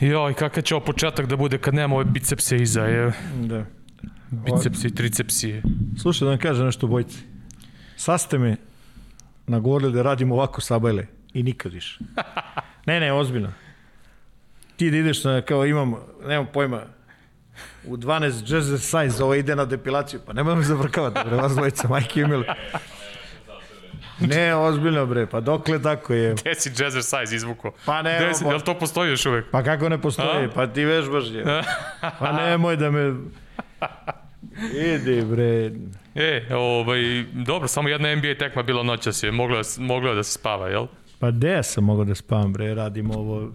Joj, kakav će ovo početak da bude kad nema ove bicepse iza, je. Da. Bicepsi tricepsi. Slušaj da vam kažem nešto bojci. Sad ste me nagovorili da radimo ovako sabajle i nikad više. Ne, ne, ozbiljno. Ti da ideš na, kao imam, nemam pojma, u 12 jazz size ovo ide na depilaciju, pa nemoj me zavrkavati, bre, vas dvojica, majke imeli. Ne, ozbiljno bre, pa dokle tako je? Gde si Jazzer Size izvuko? Pa ne, Gde si, jel to postoji još uvek? Pa kako ne postoji? A? Pa ti vežbaš je. Pa nemoj da me... Idi bre. E, ovaj, dobro, samo jedna NBA tekma bila noćas je, moglo je da se spava, jel? Pa gde sam mogao da spavam bre, radim ovo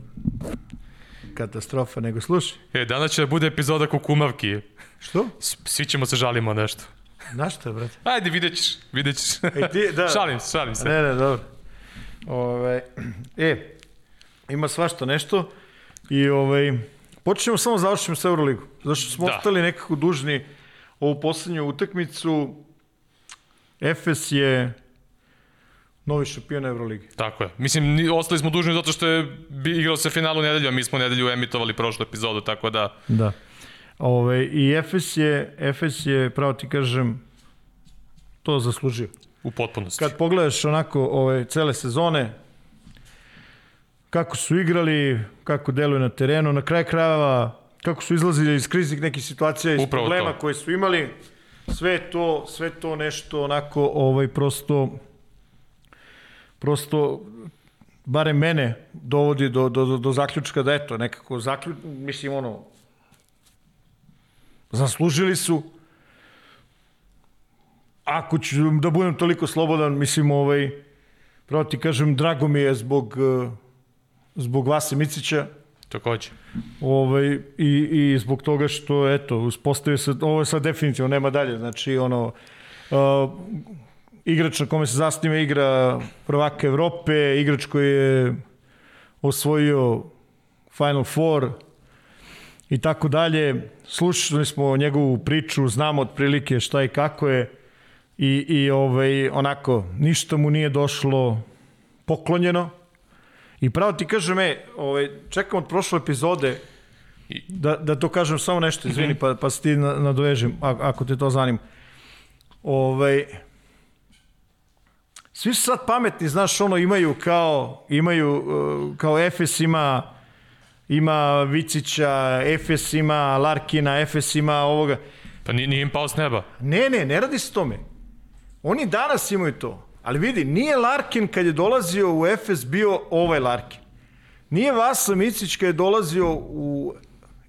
katastrofa, nego slušaj. E, danas će da bude epizoda kukumavki. Što? Svi ćemo se žalimo nešto. Na šta, brate? Ajde, vidjet ćeš, vidjet ćeš. Ej, ti, da. šalim se, šalim se. Ne, ne, dobro. Ove, e, ima svašta nešto i ovaj, počnemo samo završimo sa Euroligu. Zašto smo Da. ostali nekako dužni ovu poslednju utakmicu. Efes je novi šampion Euroligi. Tako je. Mislim, ostali smo dužni zato što je igrao se finalu nedelju, a mi smo nedelju emitovali prošlu epizodu, tako da... Da. Ove, I Efes je, Efes je, pravo ti kažem, to zaslužio. U potpunosti. Kad pogledaš onako ove cele sezone, kako su igrali, kako deluju na terenu, na kraj krajeva, kako su izlazili iz kriznih nekih situacija, iz Upravo problema to. koje su imali, sve to, sve to nešto onako ovaj prosto prosto barem mene dovodi do, do, do, do zaključka da eto, nekako zaključ, mislim ono zaslužili su ako ću da budem toliko slobodan, mislim, ovaj, pravo ti kažem, drago mi je zbog, eh, zbog Vase Micića, Takođe. ovaj, i, i zbog toga što, eto, uspostavio se, ovo je sad definitivno, nema dalje, znači, ono, uh, igrač na kome se zasniva igra prvaka Evrope, igrač koji je osvojio Final Four i tako dalje. Slušali smo njegovu priču, znamo otprilike šta i kako je i, i ovaj, onako, ništa mu nije došlo poklonjeno. I pravo ti kažem, e, ovaj, čekam od prošle epizode da, da to kažem samo nešto, izvini, pa, pa se ti na- nadovežem, ako te to zanima. Ovaj, svi su sad pametni, znaš, ono, imaju kao, imaju, uh, kao Efes ima, ima Vicića, Efes ima Larkina, Efes ima ovoga. Pa nije, nije im pao s neba. Ne, ne, ne radi se tome. Oni danas imaju to. Ali vidi, nije Larkin kad je dolazio u Efes bio ovaj Larkin. Nije Vasa Micić kad je dolazio u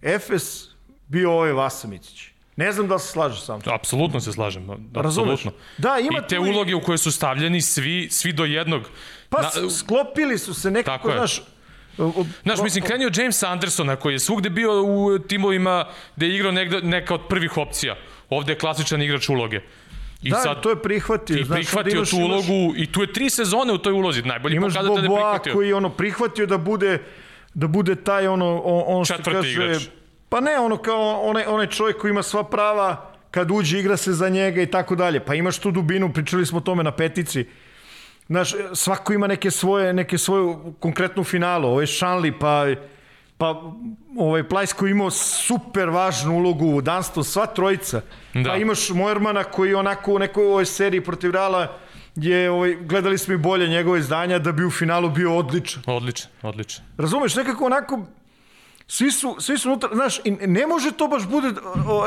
Efes bio ovaj Vasa Micić. Ne znam da se slaže sa mnom. Apsolutno se slažem. Razumeš? Apsolutno. Da, ima I te tu uloge u koje su stavljeni svi, svi do jednog. Pa Na- sklopili su se nekako, Tako znaš... Znaš, mislim, krenio James Andersona koji je svugde bio u timovima gde je igrao negde, neka od prvih opcija. Ovde je klasičan igrač uloge. I da, sad to je prihvatio. ti znaš, prihvatio imaš- tu imaš- ulogu i tu je tri sezone u toj ulozi. Najbolji Imaš pokazatelj da je prihvatio. koji je ono prihvatio da bude da bude taj ono on, on što Četvrti kaže igrač. pa ne ono kao onaj onaj čovjek koji ima sva prava kad uđe igra se za njega i tako dalje. Pa imaš tu dubinu, pričali smo o tome na petici. Znaš, svako ima neke svoje, neke svoju konkretnu finalu. Ovo je Šanli, pa, pa ovaj Plajs koji je imao super važnu ulogu u Dunston, sva trojica. Da. Pa imaš Moermana koji onako u nekoj ovoj seriji protiv Reala je, ovaj, gledali smo i bolje njegove izdanja da bi u finalu bio odličan. Odličan, odličan. Razumeš, nekako onako svi su, svi su unutra, znaš, i ne može to baš bude,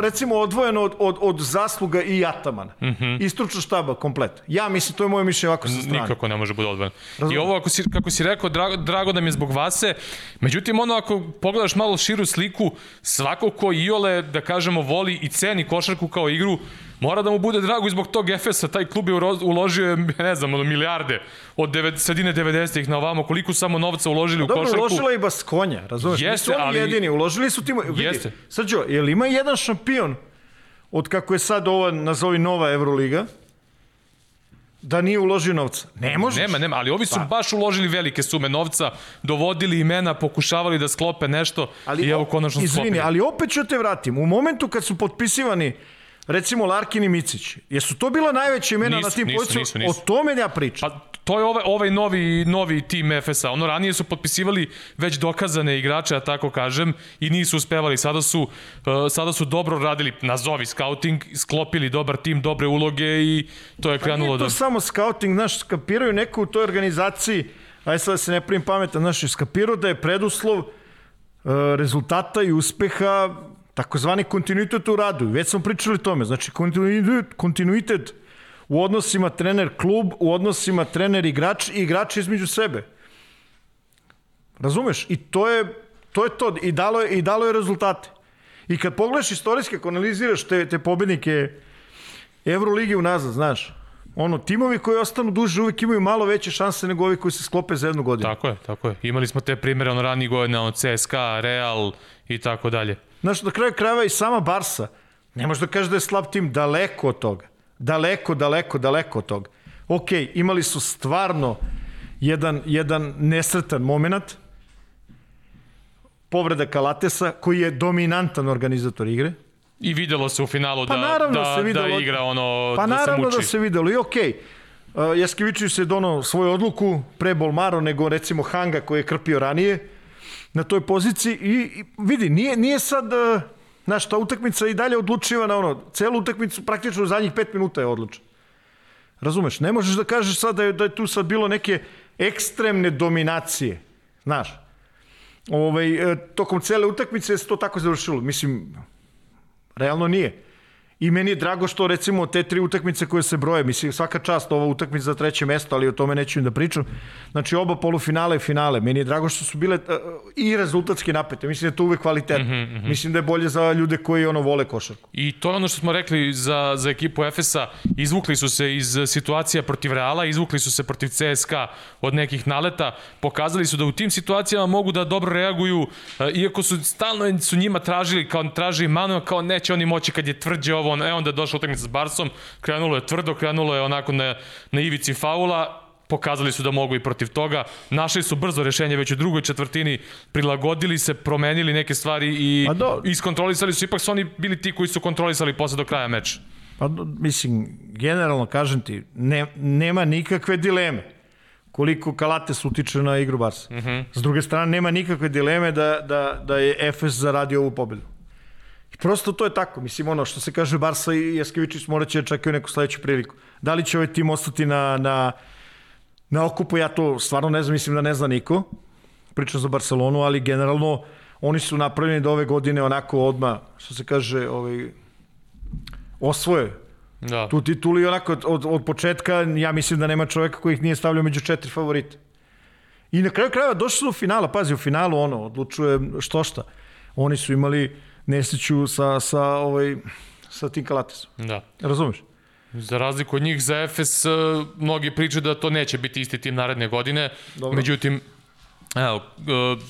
recimo, odvojeno od, od, od zasluga i Atamana. Mm -hmm. I stručna štaba, komplet. Ja mislim, to je moje mišljenje ovako sa strane. Nikako ne može bude odvojen. I Razumem. ovo, ako si, kako si rekao, drago, drago da mi je zbog Vase. Međutim, ono, ako pogledaš malo širu sliku, svako ko Iole, da kažemo, voli i ceni košarku kao igru, mora da mu bude drago i zbog tog Efesa. Taj klub je uložio, ne znam, ono, milijarde od devet, sredine 90-ih na ovamo. Koliko samo novca uložili u Dobro, košarku. uložila je i Baskonja, razumeš? Jeste, Nisu oni ali- jedini, uložili su tim... Vidi, Jeste. Srđo, je li ima jedan šampion od kako je sad ova, nazovi nova Euroliga, da nije uložio novca. Ne možeš. Nema, nema, ali ovi su pa. baš uložili velike sume novca, dovodili imena, pokušavali da sklope nešto ali, i evo konačno izvini, sklopili. ali opet ću te vratim. U momentu kad su potpisivani recimo Larkin i Micić, jesu to bila najveća imena nisu, na tim pozicijama? O tome ja pričam. Pa to je ovaj, ovaj novi, novi tim FSA. Ono, ranije su potpisivali već dokazane igrače, ja tako kažem, i nisu uspevali. Sada su, uh, sada su dobro radili, nazovi scouting, sklopili dobar tim, dobre uloge i to je krenulo. Pa nije to da... samo scouting, znaš, skapiraju neko u toj organizaciji, aj sad da se ne primim pametan, znaš, skapirao da je preduslov uh, rezultata i uspeha takozvani kontinuitet u radu. Već smo pričali o tome. Znači, kontinuitet, kontinuitet u odnosima trener-klub, u odnosima trener-igrač i igrač između sebe. Razumeš? I to je to. Je to. I, dalo je, I dalo je rezultate. I kad pogledaš istorijski, ako analiziraš te, te pobednike Euroligi unazad, znaš, ono, timovi koji ostanu duže uvijek imaju malo veće šanse nego ovi koji se sklope za jednu godinu. Tako je, tako je. Imali smo te primere ono ranije godine, ono CSKA, Real i tako dalje. Znaš, na kraju krajeva i sama Barsa, ne možeš da kažeš da je slab tim, daleko od toga. Daleko, daleko, daleko od toga. Ok, imali su stvarno jedan, jedan nesretan moment, povreda Kalatesa, koji je dominantan organizator igre. I videlo se u finalu pa, da, da, se videlo, da igra ono, pa, da se muči. Pa naravno da se videlo i okej. Okay. Uh, Jaskevičić se dono svoju odluku pre Bolmaro nego recimo Hanga koji je krpio ranije na toj poziciji i, i vidi, nije, nije sad, uh, znaš, ta utakmica i dalje odlučiva na ono, celu utakmicu praktično u zadnjih pet minuta je odlučena. Razumeš, ne možeš da kažeš sad da je, da je tu sad bilo neke ekstremne dominacije, znaš. Ovaj, e, tokom cele utakmice se to tako završilo. Mislim, realno nije. I meni je drago što recimo te tri utakmice koje se broje, mislim svaka čast ova utakmica za treće mesto, ali o tome neću da pričam. Znači oba polufinale i finale. Meni je drago što su bile uh, i rezultatski napete. Mislim da je to uvek kvalitetno. Mm -hmm, mm -hmm. Mislim da je bolje za ljude koji ono vole košarku. I to je ono što smo rekli za, za ekipu Efesa. Izvukli su se iz situacija protiv Reala, izvukli su se protiv CSKA od nekih naleta. Pokazali su da u tim situacijama mogu da dobro reaguju, uh, iako su stalno su njima tražili, kao traži Manu, kao neće oni moći kad je tvrđe ovo, on, e onda je došla utakmica s Barsom, krenulo je tvrdo, krenulo je onako na, na ivici faula, pokazali su da mogu i protiv toga. Našli su brzo rešenje već u drugoj četvrtini, prilagodili se, promenili neke stvari i do... iskontrolisali su. Ipak su oni bili ti koji su kontrolisali posle do kraja meča. Pa, mislim, generalno kažem ti, ne, nema nikakve dileme koliko Kalates utiče na igru Barsa. Mm -hmm. S druge strane, nema nikakve dileme da, da, da je Efes zaradio ovu pobedu. I prosto to je tako. Mislim, ono što se kaže Barsa i Jaskevičić morat će da čekaju neku sledeću priliku. Da li će ovaj tim ostati na, na, na okupu, ja to stvarno ne znam, mislim da ne zna niko. Pričam za Barcelonu, ali generalno oni su napravljeni da ove godine onako odma, što se kaže, ovaj, osvoje da. tu titulu i onako od, od, od početka, ja mislim da nema čoveka koji ih nije stavljao među četiri favorita. I na kraju krajeva došli su do finala, pazi, u finalu ono, odlučuje što šta. Oni su imali nesreću sa, sa, ovaj, sa tim Kalatesom. Da. Razumeš? Za razliku od njih, za Efes, mnogi pričaju da to neće biti isti tim naredne godine. Dobro. Međutim, evo,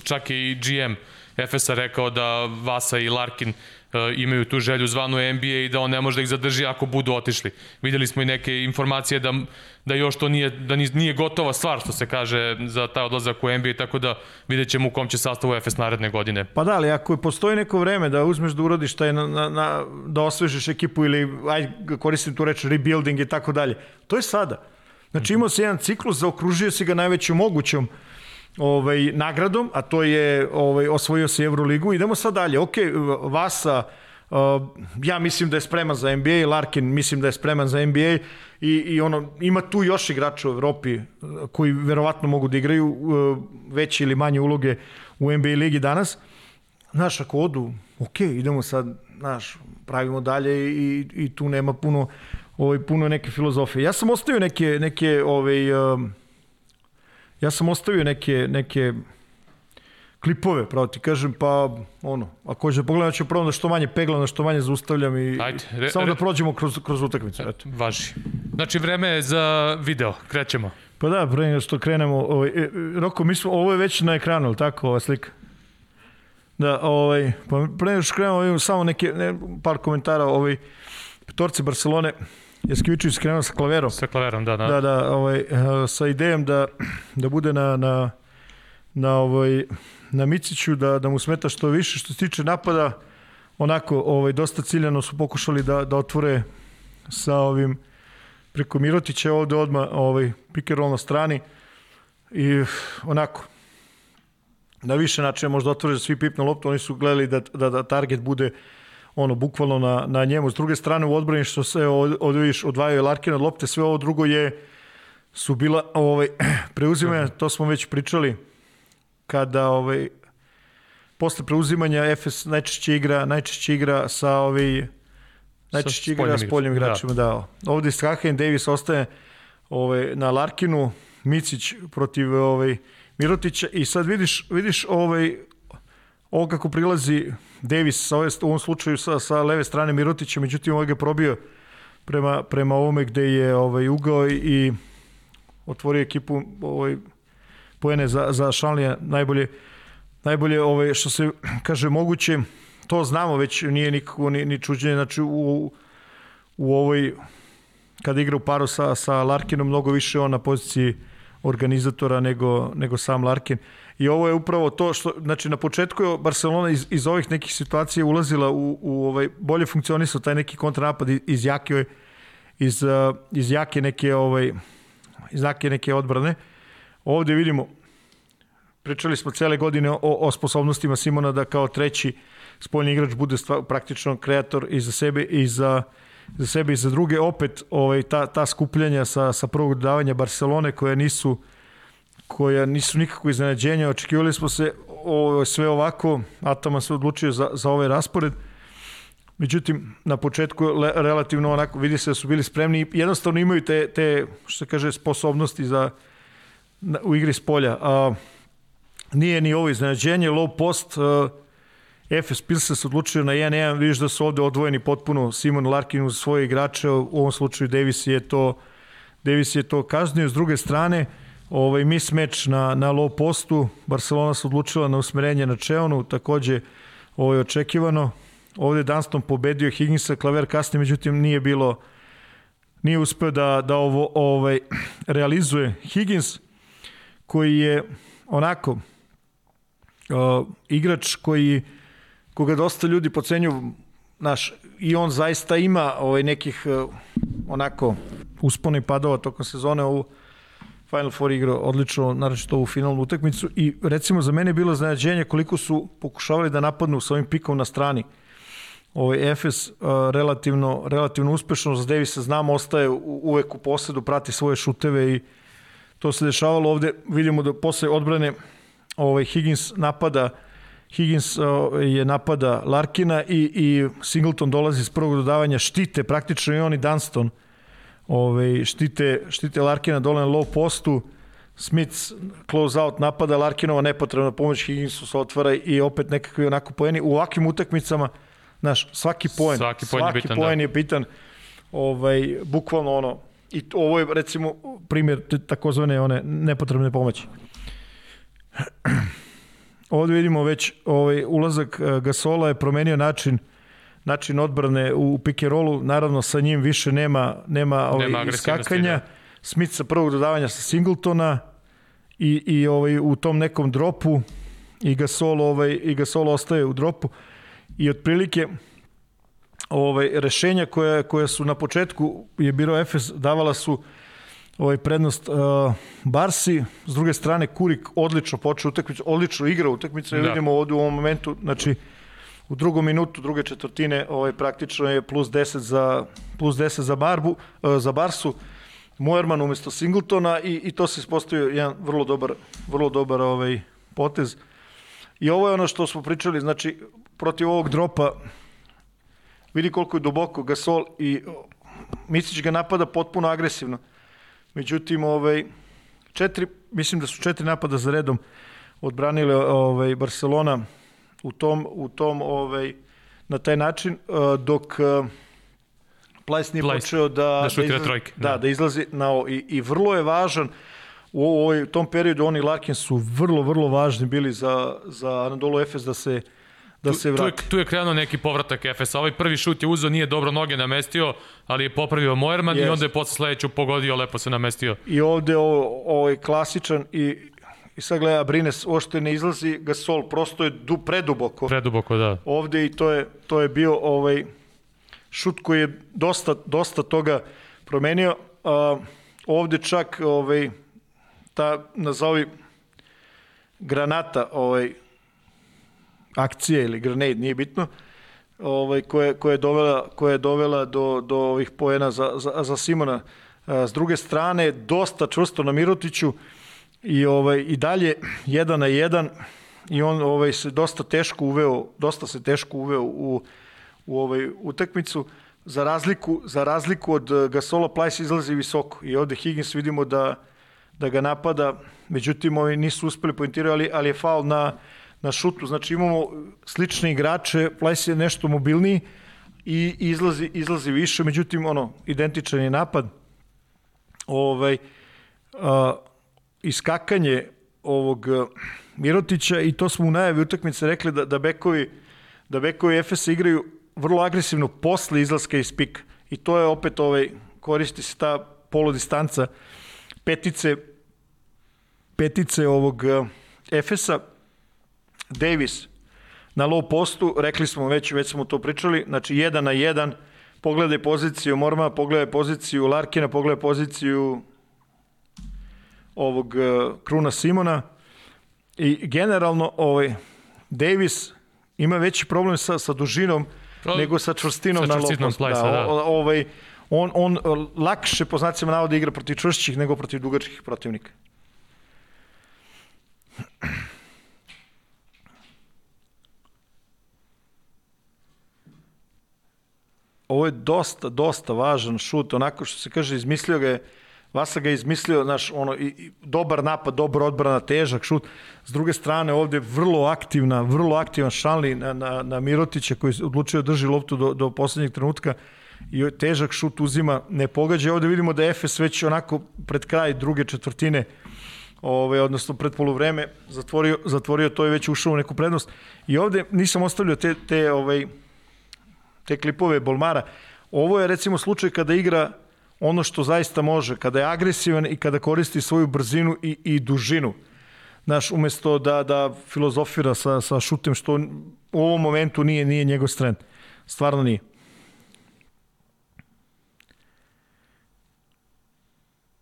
čak i GM Efesa rekao da Vasa i Larkin imaju tu želju zvanu NBA i da on ne može da ih zadrži ako budu otišli. Videli smo i neke informacije da, da još to nije, da nije gotova stvar, što se kaže, za taj odlazak u NBA, tako da vidjet ćemo u kom će sastavu FS naredne godine. Pa da, ali ako postoji neko vreme da uzmeš da urodiš taj, na, na, na, da osvežiš ekipu ili, aj, koristim tu reč, rebuilding i tako dalje, to je sada. Znači imao se jedan ciklus, zaokružio si ga najvećom mogućom ovaj, nagradom, a to je ovaj, osvojio se Euroligu. Idemo sad dalje. Ok, Vasa, uh, ja mislim da je spreman za NBA, Larkin mislim da je spreman za NBA i, i ono, ima tu još igrača u Evropi uh, koji verovatno mogu da igraju uh, veće ili manje uloge u NBA ligi danas. Znaš, ako odu, ok, idemo sad, znaš, pravimo dalje i, i tu nema puno, ovaj, puno neke filozofije. Ja sam ostavio neke, neke ovaj, um, ja sam ostavio neke, neke klipove, pravo ti kažem, pa ono, ako hoće da pogledam, ću prvo da što manje peglam, da što manje zaustavljam i Ajde, re, samo da prođemo kroz, kroz utakmicu. Eto. Važi. Znači, vreme je za video, krećemo. Pa da, pre nego što krenemo, ovaj, e, Roko, mi smo, ovo je već na ekranu, ali tako, ova slika? Da, ovaj, pa pre nego što krenemo, imam samo neke, ne, par komentara, ovaj, petorci Barcelone, Jaskivičić krenuo sa klaverom. Sa klaverom, da, da. Da, da, ovaj, eh, sa idejom da, da bude na, na, na, ovaj, na Miciću, da, da mu smeta što više. Što se tiče napada, onako, ovaj, dosta ciljano su pokušali da, da otvore sa ovim preko Mirotića ovde odma ovaj, pick and roll na strani i onako, na više načina možda otvore svi pipnu loptu, oni su gledali da, da, da target bude ono bukvalno na, na njemu. S druge strane u odbrani što se od, od, vidiš, odvajaju Larkin od lopte, sve ovo drugo je su bila ovaj, preuzimanja, to smo već pričali, kada ovaj, posle preuzimanja Efes najčešće igra, najčešće igra sa ovaj, najčešće igra s poljnim igračima. Da. da. Ovde Strahen Davis ostaje ovaj, na Larkinu, Micić protiv ovaj, Mirotića i sad vidiš, vidiš ovaj, ovo kako prilazi Davis sa ove, u ovom slučaju sa, sa leve strane Mirotića, međutim ovaj ga probio prema, prema ovome gde je ovaj, ugao i otvorio ekipu ovaj, poene za, za Šanlija najbolje najbolje ovaj, što se kaže moguće to znamo već nije nikako ni, ni čuđenje. Znači u, u ovoj kada igra u paru sa, sa Larkinom mnogo više on na poziciji organizatora nego, nego sam Larkin. I ovo je upravo to što, znači na početku je Barcelona iz, iz ovih nekih situacija ulazila u, u ovaj, bolje funkcionisao taj neki kontranapad iz jake, iz, iz jake neke ovaj, iz jake neke odbrane. Ovde vidimo, pričali smo cele godine o, o sposobnostima Simona da kao treći spoljni igrač bude stva, praktično kreator i za sebe i za za sebe i za druge. Opet ovaj, ta, ta skupljanja sa, sa prvog dodavanja Barcelone koja nisu koja nisu nikako iznenađenja. Očekivali smo se o, sve ovako. Atama se odlučio za, za ovaj raspored. Međutim, na početku le, relativno onako vidi se da su bili spremni i jednostavno imaju te, te što se kaže, sposobnosti za, na, u igri s polja. A, nije ni ovo iznenađenje, low post, a, Efes Pilsen se odlučio na 1-1, vidiš da su ovde odvojeni potpuno. Simon Larkin uz svoje igrače, u ovom slučaju Davis je to Davis je to kaznio, s druge strane ovaj mismatch na, na low postu, Barcelona se odlučila na usmerenje na Čeonu, takođe ovo je očekivano, ovde Dunston pobedio Higginsa, Klaver kasnije, međutim nije bilo nije uspeo da, da ovo ovaj, realizuje. Higgins, koji je onako uh, igrač koji koga dosta ljudi pocenjuju, naš, i on zaista ima ovaj, nekih uh, onako uspona i padova tokom sezone ovu Final Four igrao odlično, naročito ovu finalnu utakmicu i recimo za mene je bilo znađenje koliko su pokušavali da napadnu sa ovim pikom na strani. Ovaj Efes uh, relativno, relativno uspešno za Davisa znamo ostaje uvek u posedu, prati svoje šuteve i to se dešavalo ovde. Vidimo da posle odbrane ovaj Higgins napada Higgins je napada Larkina i, i Singleton dolazi s prvog dodavanja, štite praktično i oni Dunston ovaj, štite, štite Larkina dole na low postu, Smith close out napada Larkinova nepotrebna pomoć Higginsu se otvara i opet nekakvi onako poeni. U ovakvim utakmicama znaš, svaki poen svaki poen, svaki je bitan, poen da. je bitan. Ovaj, bukvalno ono i ovo je recimo primjer takozvane one nepotrebne pomoći ovde vidimo već ovaj ulazak eh, Gasola je promenio način način odbrane u pick and rollu, naravno sa njim više nema nema ovaj nema iskakanja. Da. Smith sa prvog dodavanja sa Singletona i i ovaj u tom nekom dropu i Gasol ovaj i Gasol ostaje u dropu i otprilike ovaj rešenja koja koja su na početku je bilo Efes davala su ovaj prednost uh, Barsi, s druge strane Kurik odlično počeo utakmicu, odlično igra utakmicu, da. vidimo ovde u ovom momentu, znači u drugom minutu druge četvrtine ovaj praktično je plus 10 za plus 10 za Barbu, uh, za Barsu. Moerman umesto Singletona i, i to se ispostavio jedan vrlo dobar, vrlo dobar ovaj potez. I ovo je ono što smo pričali, znači protiv ovog dropa vidi koliko je duboko Gasol i Micić ga napada potpuno agresivno. Međutim, ovaj, četiri, mislim da su četiri napada za redom odbranile ovaj, Barcelona u tom, u tom ovaj, na taj način, uh, dok uh, Plajs nije Plajs, počeo da, da, da, izlazi, trojke, da, da. da izlazi na ovo. I, I vrlo je važan, u ovoj, tom periodu oni Larkin su vrlo, vrlo važni bili za, za Anadolu Efes da se da tu, se tu, je, vrati. tu je krenuo neki povratak Efesa. Ovaj prvi šut je uzeo, nije dobro noge namestio, ali je popravio Moerman Jest. i onda je posle sledeću pogodio, lepo se namestio. I ovde ovo, ovo je klasičan i, i sad gleda Brines, ošte ne izlazi Gasol, prosto je du, preduboko. Preduboko, da. ovde i to je, to je bio ovaj šut koji je dosta, dosta toga promenio. A, ovde čak ovaj, ta, nazovi, granata ovaj, akcije ili grenade, nije bitno, ovaj, koja, koja, je dovela, koja je dovela do, do ovih poena za, za, za Simona. A, s druge strane, dosta čvrsto na Mirotiću i, ovaj, i dalje jedan na jedan i on ovaj se dosta teško uveo, dosta se teško uveo u, u ovaj utakmicu. Za razliku, za razliku od eh, Gasola Plajs izlazi visoko i ovde Higgins vidimo da, da ga napada, međutim ovi nisu uspeli poentirati, ali, ali je faul na, na šutu. Znači imamo slične igrače, Plajs je nešto mobilniji i izlazi, izlazi više, međutim ono, identičan je napad. Ovaj, a, iskakanje ovog eh, Mirotića i to smo u najavi utakmice rekli da, da bekovi da bekovi Efesa igraju vrlo agresivno posle izlaska iz pika. I to je opet ovaj koristi se ta polodistanca petice petice ovog eh, Efesa Davis na low postu, rekli smo već, već smo to pričali, znači jedan na jedan, pogledaj poziciju Morma, pogledaj poziciju Larkina, pogledaj poziciju ovog uh, Kruna Simona i generalno ovaj Davis ima veći problem sa, sa dužinom To- nego sa čvrstinom sa na plajsa, da. o- ovaj, on, on uh, lakše po znacima navoda igra protiv čvršćih nego protiv dugačkih protivnika. Ovo je dosta, dosta važan šut, onako što se kaže, izmislio ga je, Vasa ga je izmislio, znaš, ono, i, i, dobar napad, dobar odbrana, težak šut. S druge strane, ovde vrlo aktivna, vrlo aktivan Šanli na, na, na Mirotića koji je odlučio da drži loptu do, do poslednjeg trenutka i težak šut uzima, ne pogađa. Ovde vidimo da Efes već onako pred kraj druge četvrtine ovaj, odnosno pred poluvreme, zatvorio, zatvorio to i već ušao u neku prednost. I ovde nisam ostavljao te, te, ovaj, te klipove Bolmara. Ovo je recimo slučaj kada igra ono što zaista može, kada je agresivan i kada koristi svoju brzinu i, i dužinu. Znaš, umesto da, da filozofira sa, sa šutem, što u ovom momentu nije, nije njegov strend. Stvarno nije.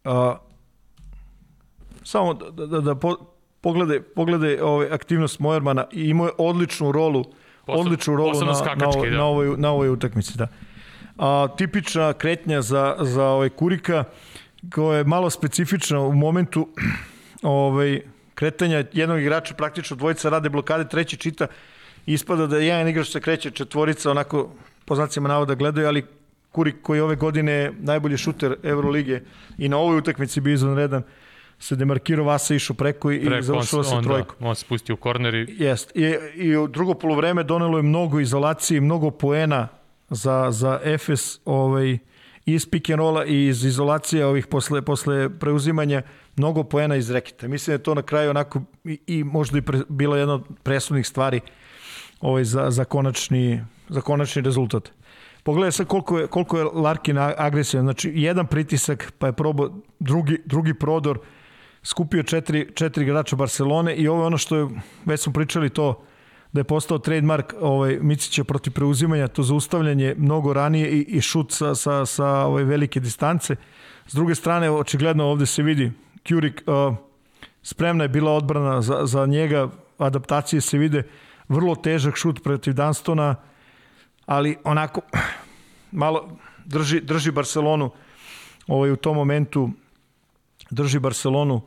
A, samo da, da, da, po, poglede, poglede ovaj, aktivnost Mojermana i imao je odličnu rolu Posebno- odličnu rolu na, na, skakački, ovoj, da. na, ovoj, na ovoj utakmici. Da. A, tipična kretnja za, za ovaj Kurika koja je malo specifična u momentu ovaj, kretanja jednog igrača, praktično dvojica rade blokade, treći čita ispada da jedan igrač se kreće četvorica onako po znacima navoda gledaju, ali Kurik koji ove godine najbolji šuter Euroligije i na ovoj utakmici bio izvanredan se demarkirao Vasa išao preko i, Preko, završilo se trojkom. Da, on se spustio u korner i Jest. I, I u drugo polovreme donelo je mnogo izolacije, mnogo poena za, za Efes ovaj, iz pick and rolla i iz izolacije ovih posle, posle preuzimanja mnogo poena iz reketa. Mislim da je to na kraju onako i, i možda i pre, bila jedna od presudnih stvari ovaj, za, za, konačni, za konačni rezultat. Pogledaj sad koliko je, koliko je Larkin agresivan. Znači, jedan pritisak, pa je probao drugi, drugi prodor, skupio četiri, četiri igrača Barcelone i ovo je ono što je, već smo pričali to, da je postao trademark ovaj, Micića protiv preuzimanja, to zaustavljanje mnogo ranije i, i šut sa, sa, sa ovaj, velike distance. S druge strane, očigledno ovde se vidi, Kjurik uh, spremna je bila odbrana za, za njega, adaptacije se vide, vrlo težak šut protiv Dunstona, ali onako malo drži, drži Barcelonu ovaj, u tom momentu drži Barcelonu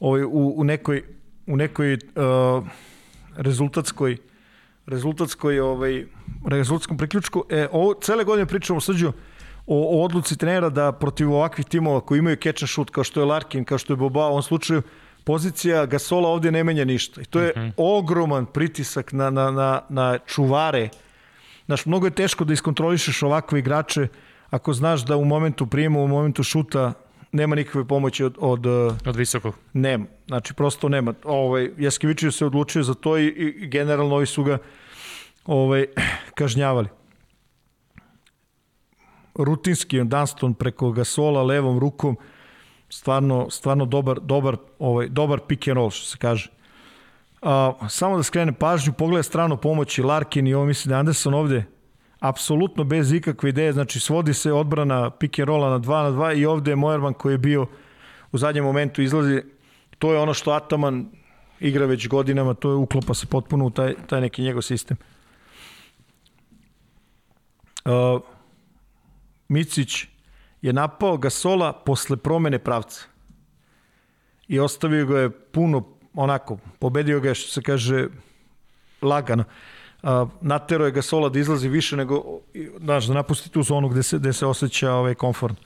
ovaj, u, u nekoj, u nekoj uh, rezultatskoj rezultatskoj ovaj rezultatskom priključku. E, ovo, cele godine pričamo srđu o, o odluci trenera da protiv ovakvih timova koji imaju catch and shoot kao što je Larkin, kao što je Boba, u ovom slučaju pozicija Gasola ovde ne menja ništa. I to je uh -huh. ogroman pritisak na, na, na, na čuvare. Znaš, mnogo je teško da iskontrolišeš ovakve igrače ako znaš da u momentu prijema, u momentu šuta nema nikakve pomoći od, od od visokog. nema. Znači, prosto nema. Ovaj, Jaskevićev se odlučio za to i, i generalno ovi su ga ovaj, kažnjavali. Rutinski Dunston preko Gasola levom rukom stvarno, stvarno dobar, dobar, ovaj, dobar pick and roll, što se kaže. A, samo da skrenem pažnju, pogleda stranu pomoći Larkin i ovo misli da Anderson ovde apsolutno bez ikakve ideje, znači svodi se odbrana pick and rolla na 2 na 2 i ovde je Mojerman koji je bio u zadnjem momentu izlazi, to je ono što Ataman igra već godinama, to je uklopa se potpuno u taj, taj neki njegov sistem. Uh, Micić je napao Gasola posle promene pravca i ostavio ga je puno onako, pobedio ga je što se kaže lagano. Uh, natero je Gasola da izlazi više nego znaš, da napusti tu zonu gde se, gde se osjeća ovaj komfort.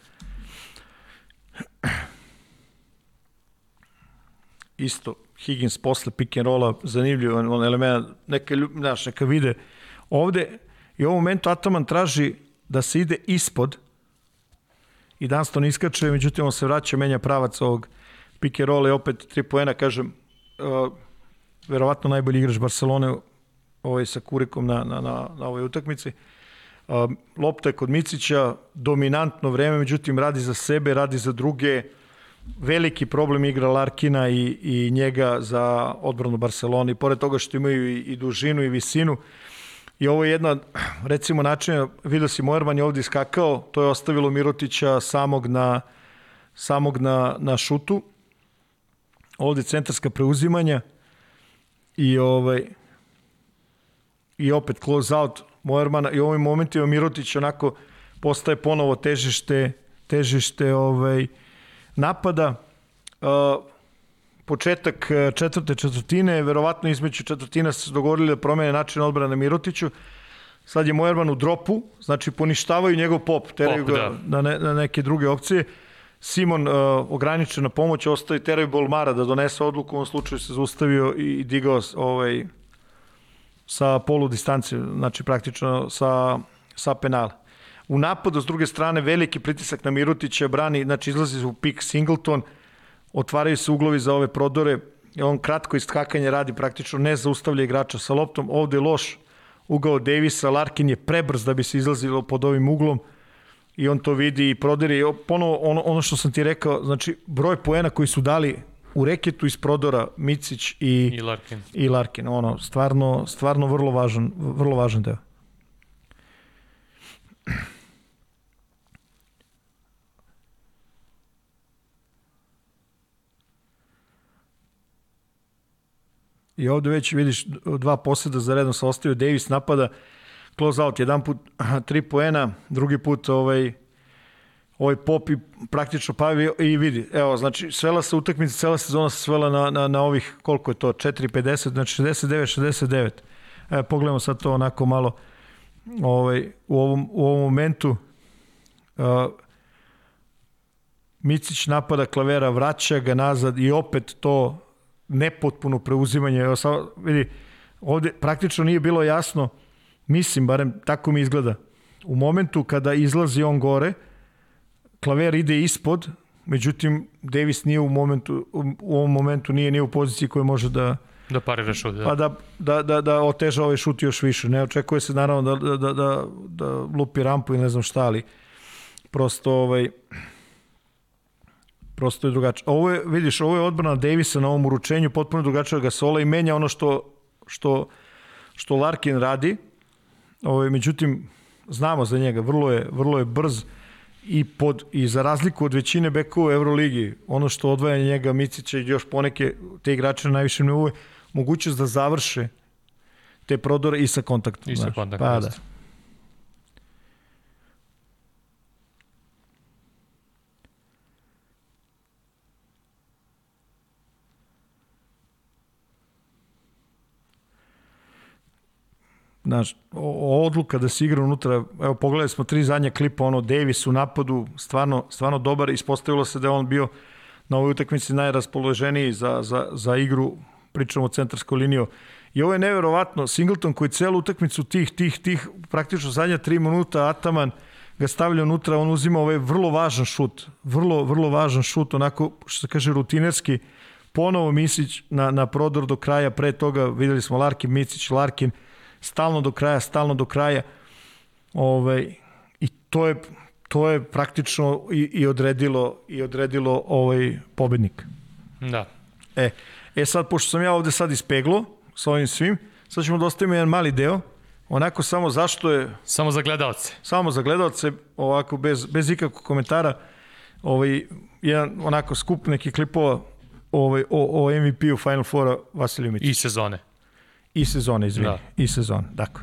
Isto, Higgins posle pick and rolla, zanimljiv on element, neka, znaš, neka vide. Ovde i u ovom momentu Ataman traži da se ide ispod i Dunston iskače, međutim on se vraća, menja pravac ovog pick and rolla i opet 3 poena, kažem, uh, verovatno najbolji igrač Barcelone ovaj, sa Kurikom na, na, na, na ovoj utakmici. Uh, lopta je kod Micića, dominantno vreme, međutim radi za sebe, radi za druge, veliki problem igra Larkina i, i njega za odbranu Barcelona i pored toga što imaju i, i dužinu i visinu i ovo je jedna, recimo način, vidio si Mojerman je ovdje iskakao, to je ostavilo Mirotića samog na, samog na, na šutu, ovdje centarska preuzimanja i ovaj i opet close out Mojermana i u ovim momentima Mirotić onako postaje ponovo težište težište ovaj napada. Uh, početak četvrte četvrtine, verovatno između četvrtina se dogovorili da promene način odbrane Mirotiću. Sad je Mojerman u dropu, znači poništavaju njegov pop, teraju ga da. na, ne, na neke druge opcije. Simon uh, ograničena pomoć, ostaje teraju Bolmara da donese odluku, u ovom slučaju se zaustavio i digao ovaj, sa polu distance, znači praktično sa, sa penala. U napadu, s druge strane, veliki pritisak na Mirutića, brani, znači izlazi u pik Singleton, otvaraju se uglovi za ove prodore, on kratko iskakanje radi, praktično ne zaustavlja igrača sa loptom, ovde je loš ugao Davisa, Larkin je prebrz da bi se izlazilo pod ovim uglom i on to vidi i prodere. I ponovo ono, ono što sam ti rekao, znači broj poena koji su dali u reketu iz prodora Micić i, I Larkin. I Larkin, ono, stvarno, stvarno vrlo važan, vrlo važan deo. I ovde već vidiš dva poseda za redom sa ostavio Davis napada close out, jedan put tri poena, drugi put ovaj ovaj pop i praktično pavi i vidi. Evo, znači, svela se utakmica, cela sezona se svela na, na, na ovih, koliko je to, 4-50, znači 69-69. Evo, pogledamo sad to onako malo ovaj, u, ovom, u ovom momentu. Uh, Micić napada klavera, vraća ga nazad i opet to nepotpuno preuzimanje. Evo, sad, vidi, ovde praktično nije bilo jasno, mislim, barem tako mi izgleda, u momentu kada izlazi on gore, klaver ide ispod, međutim, Davis nije u momentu, u ovom momentu nije nije u poziciji koja može da Da parira šut, da. Pa da, da, da, da oteža ovaj šut još više. Ne očekuje se naravno da, da, da, da lupi rampu i ne znam šta, ali prosto ovaj, prosto je drugačije. Ovo je, vidiš, ovo je odbrana Davisa na ovom uručenju, potpuno drugačija Gasola i menja ono što, što, što Larkin radi. Ovo je, međutim, znamo za njega, vrlo je, vrlo je brz i, pod, i za razliku od većine bekova u Euroligi, ono što odvaja njega Micića i još poneke te igrače na najvišem nivou mogućnost da završe te prodore i sa kontaktom. I sa kontaktom. Pa da. Znaš, odluka da se igra unutra, evo pogledali smo tri zadnja klipa, ono Davis u napadu, stvarno, stvarno dobar, ispostavilo se da je on bio na ovoj utakmici najraspoloženiji za, za, za igru, pričamo o centarskoj liniju. I ovo je neverovatno, Singleton koji celu utakmicu tih, tih, tih, praktično zadnja tri minuta, Ataman ga stavlja unutra, on uzima ovaj vrlo važan šut, vrlo, vrlo važan šut, onako, što se kaže, rutinerski, ponovo Misić na, na prodor do kraja, pre toga videli smo Larkin, Micić, Larkin, stalno do kraja, stalno do kraja. Ovaj, I to je, to je praktično i, i odredilo, i odredilo ovaj pobednik. Da. E, e sad, pošto sam ja ovde sad ispeglo sa ovim svim, sad ćemo da ostavimo jedan mali deo, onako samo zašto je, Samo za gledalce. samo za gledalce, ovako bez, bez ikakvog komentara, ovaj, jedan onako skup neki klipova ovaj, o, o MVP-u Final Foura Vasiliju Mićić. I sezone. I sezone, izvini. Da. I sezone, dakle.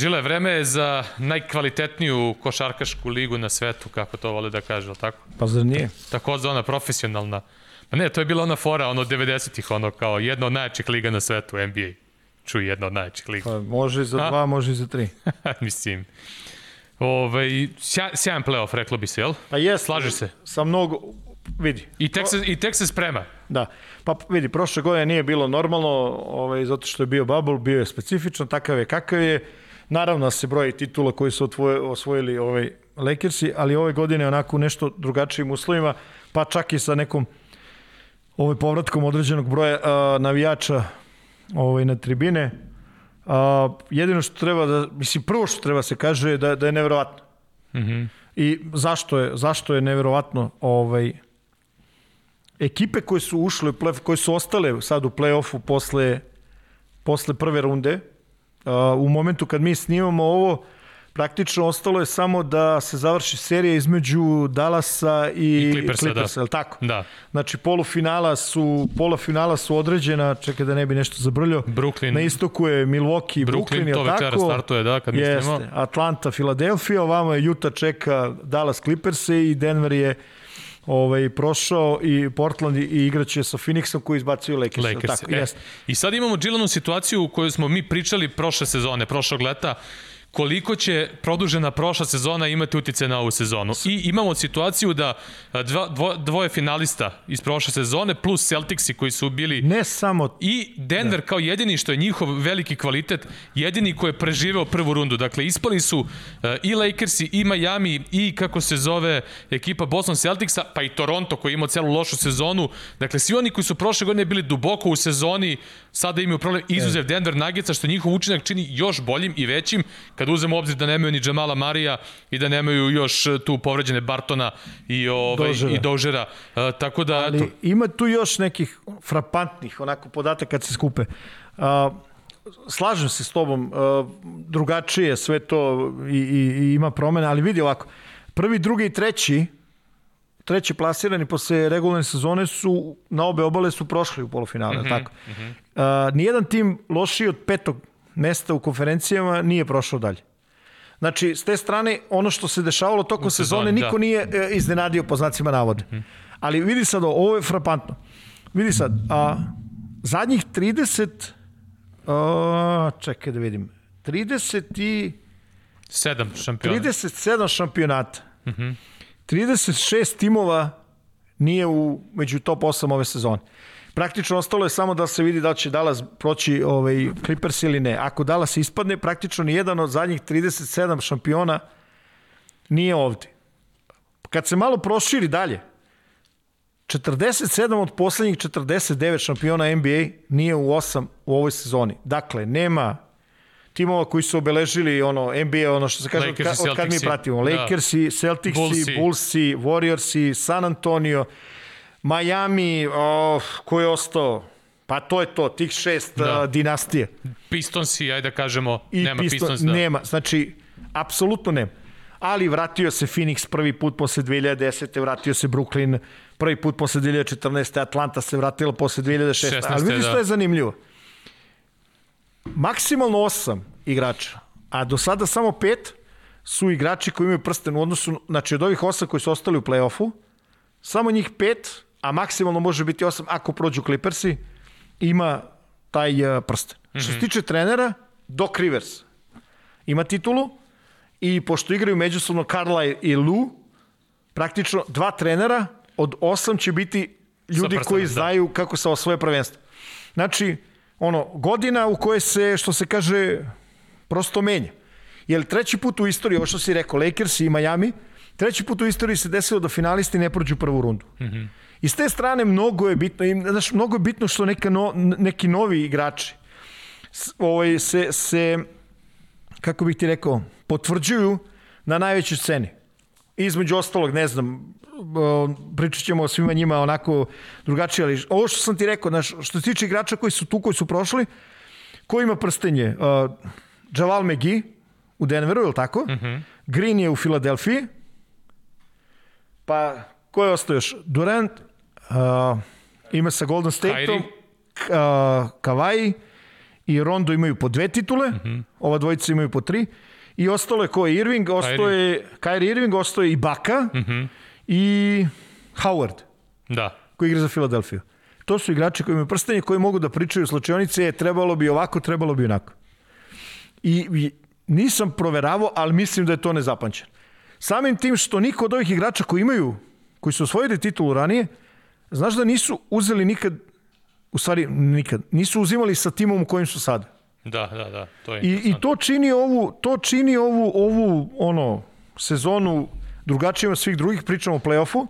Džile, vreme je za najkvalitetniju košarkašku ligu na svetu, kako to vole da kaže, tako? Pa zar nije? Tako za ona profesionalna. Ma ne, to je bila ona fora, ono 90-ih, ono kao jedna od najjačih liga na svetu, NBA. Čuj, jedna od najjačih liga. Pa može i za A? dva, može i za tri. Mislim. Ove, sja, sjajan playoff, reklo bi se, jel? Pa jes. Slažeš se? Sa mnogo, vidi. I tek se, i tek se sprema. Da. Pa vidi, prošle godine nije bilo normalno, ovaj, zato što je bio bubble, bio je specifičan, takav je kakav je. Naravno da se broji titula koji su otvoje, osvojili ovaj Lakersi, ali ove godine onako nešto drugačijim uslovima, pa čak i sa nekom ovaj povratkom određenog broja a, navijača ovaj, na tribine. A, jedino što treba da, mislim, prvo što treba se kaže je da, da je neverovatno. Mm -hmm. I zašto je, zašto je neverovatno ovaj, ekipe koje su ušle u play koje su ostale sad u play-offu posle, posle prve runde, u momentu kad mi snimamo ovo, praktično ostalo je samo da se završi serija između Dallasa i, I Clippersa, Clippersa da. je tako? Da. Znači polufinala su polufinala su određena, čekaj da ne bi nešto zabrljao. Brooklyn. Na istoku je Milwaukee, Brooklyn, Brooklyn, je to večera tako? startuje, da, kad Jeste. mislimo. Atlanta, Filadelfija, ovamo je Utah čeka Dallas Clippers i Denver je ovaj, prošao i Portland i igraće sa Phoenixom koji izbacuju Lakers. Lakers. Tako, e, jeste. I sad imamo Džilanu situaciju u kojoj smo mi pričali prošle sezone, prošlog leta, koliko će produžena prošla sezona imati utice na ovu sezonu. I imamo situaciju da a, dva, dvo, dvoje finalista iz prošle sezone plus Celticsi koji su bili Ne samo I Denver kao jedini što je njihov veliki kvalitet, jedini ko je preživeo prvu rundu. Dakle, ispali su uh, i Lakersi, i Miami, i kako se zove ekipa Boston Celticsa, pa i Toronto koji je imao celu lošu sezonu. Dakle, svi oni koji su prošle godine bili duboko u sezoni, sada imaju problem izuzev Denver Nuggetsa, što njihov učinak čini još boljim i većim, kad uzmemo u obzir da nemaju ni Jamala Marija i da nemaju još uh, tu povređene Bartona i, ovaj, Dožera. i Dožera. Uh, tako da, eto, Ali ima tu još nekih frapantnih onako podataka kad se skupe. A, slažem se s tobom, drugačije sve to i, i, i ima promene, ali vidi ovako, prvi, drugi i treći, treći plasirani posle regularne sezone su na obe obale su prošli u polufinale, mm -hmm, tako. Mm -hmm. Nijedan tim lošiji od petog mesta u konferencijama nije prošao dalje. Znači, s te strane, ono što se dešavalo tokom U sezone, sezoni, niko da. nije e, iznenadio po znacima navode. Mm -hmm. Ali vidi sad, ovo je frapantno. Vidi sad, a, zadnjih 30, a, čekaj da vidim, 30 i... sedam šampiona. 37 šampionata. Mm -hmm. 36 timova nije u, među top 8 ove sezone. Praktično ostalo je samo da se vidi da će Dallas proći ovaj, Clippers ili ne. Ako Dallas ispadne, praktično ni jedan od zadnjih 37 šampiona nije ovde. Kad se malo proširi dalje, 47 od poslednjih 49 šampiona NBA nije u 8 u ovoj sezoni. Dakle, nema timova koji su obeležili ono NBA, ono što se kaže, od, ka, od kad mi Celticsi. pratimo. Da. Lakersi, Celticsi, Bullsi. Bullsi, Warriorsi, San Antonio, Miami, oh, ko je ostao? Pa to je to, tih šest Da. uh, dinastije. Pistonsi, ajde da kažemo, I nema Piston- Pistons. Da. Nema, znači, apsolutno nema. Ali vratio se Phoenix prvi put posle 2010. Vratio se Brooklyn prvi put posle 2014. Atlanta se vratila posle 2016. 16., Ali vidiš da. što je zanimljivo. Maksimalno osam igrača, a do sada samo pet su igrači koji imaju prsten u odnosu, znači od ovih osam koji su ostali u play-offu, samo njih pet, a maksimalno može biti osam ako prođu Clippersi, ima taj uh, prsten. Mm -hmm. Što se tiče trenera, Doc Rivers ima titulu i pošto igraju međusobno Carla i Lou, praktično dva trenera od osam će biti ljudi prstenom, koji da. znaju kako se osvoje prvenstvo. Znači, ono, godina u kojoj se, što se kaže, prosto menja. Jer treći put u istoriji, ovo što si rekao, Lakers i Miami, treći put u istoriji se desilo da finalisti ne prođu prvu rundu. Mm -hmm. I s te strane mnogo je bitno, i, znaš, mnogo je bitno što neka no, neki novi igrači ovaj, se, se, kako bih ti rekao, potvrđuju na najvećoj sceni. Između ostalog, ne znam, pričat ćemo o svima njima onako drugačije, ali ovo što sam ti rekao, znaš, što se tiče igrača koji su tu, koji su prošli, ko ima prstenje? Uh, Javal McGee u Denveru, je li tako? Mm -hmm. Green je u Filadelfiji. Pa, ko je ostao još? Durant, uh, ima sa Golden Stateom, uh, Kawhi i Rondo imaju po dve titule, mm -hmm. ova dvojica imaju po tri, i ostalo je ko je Irving, ostao je Kyrie Irving, ostao je i Baka mm -hmm. i Howard. Da. Koji igra za Filadelfiju. To su igrači koji imaju prstenje, koji mogu da pričaju slučajonice, trebalo bi ovako, trebalo bi onako. I, i nisam proveravao, ali mislim da je to nezapančeno. Samim tim što niko od ovih igrača koji imaju, koji su osvojili titulu ranije, znaš da nisu uzeli nikad, u stvari nikad, nisu uzimali sa timom u kojim su sada. Da, da, da, to je I, I to čini ovu, to čini ovu, ovu ono, sezonu drugačijom svih drugih, pričamo o play-offu,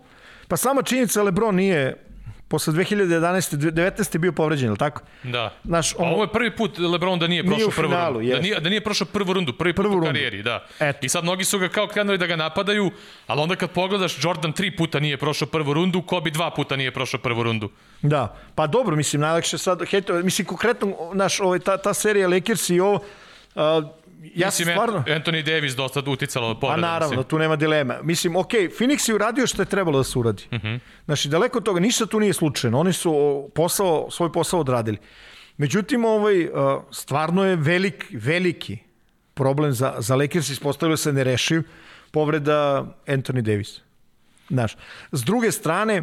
pa sama činjenica Lebron nije posle 2011. 19. bio povređen, je li tako? Da. Naš, on, ovo je prvi put LeBron da nije prošao prvu finalu, rundu. Da nije, da nije prošao prvu rundu, prvi prvu put u karijeri, da. Eto. I sad mnogi su ga kao krenuli da ga napadaju, ali onda kad pogledaš, Jordan tri puta nije prošao prvu rundu, Kobe dva puta nije prošao prvu rundu. Da, pa dobro, mislim, najlakše sad, hejto, mislim, konkretno, naš, ovaj, ta, ta serija Lakers i ovo, uh, ja mislim, stvarno... Anthony Davis dosta uticalo povreda. A naravno, mislim. tu nema dilema. Mislim, ok, Phoenix je uradio što je trebalo da se uradi. Uh mhm. -huh. Znači, daleko od toga, ništa tu nije slučajno. Oni su posao, svoj posao odradili. Međutim, ovaj, stvarno je velik, veliki problem za, za Lakers, ispostavilo se nerešiv povreda Anthony Davis. Znaš, s druge strane,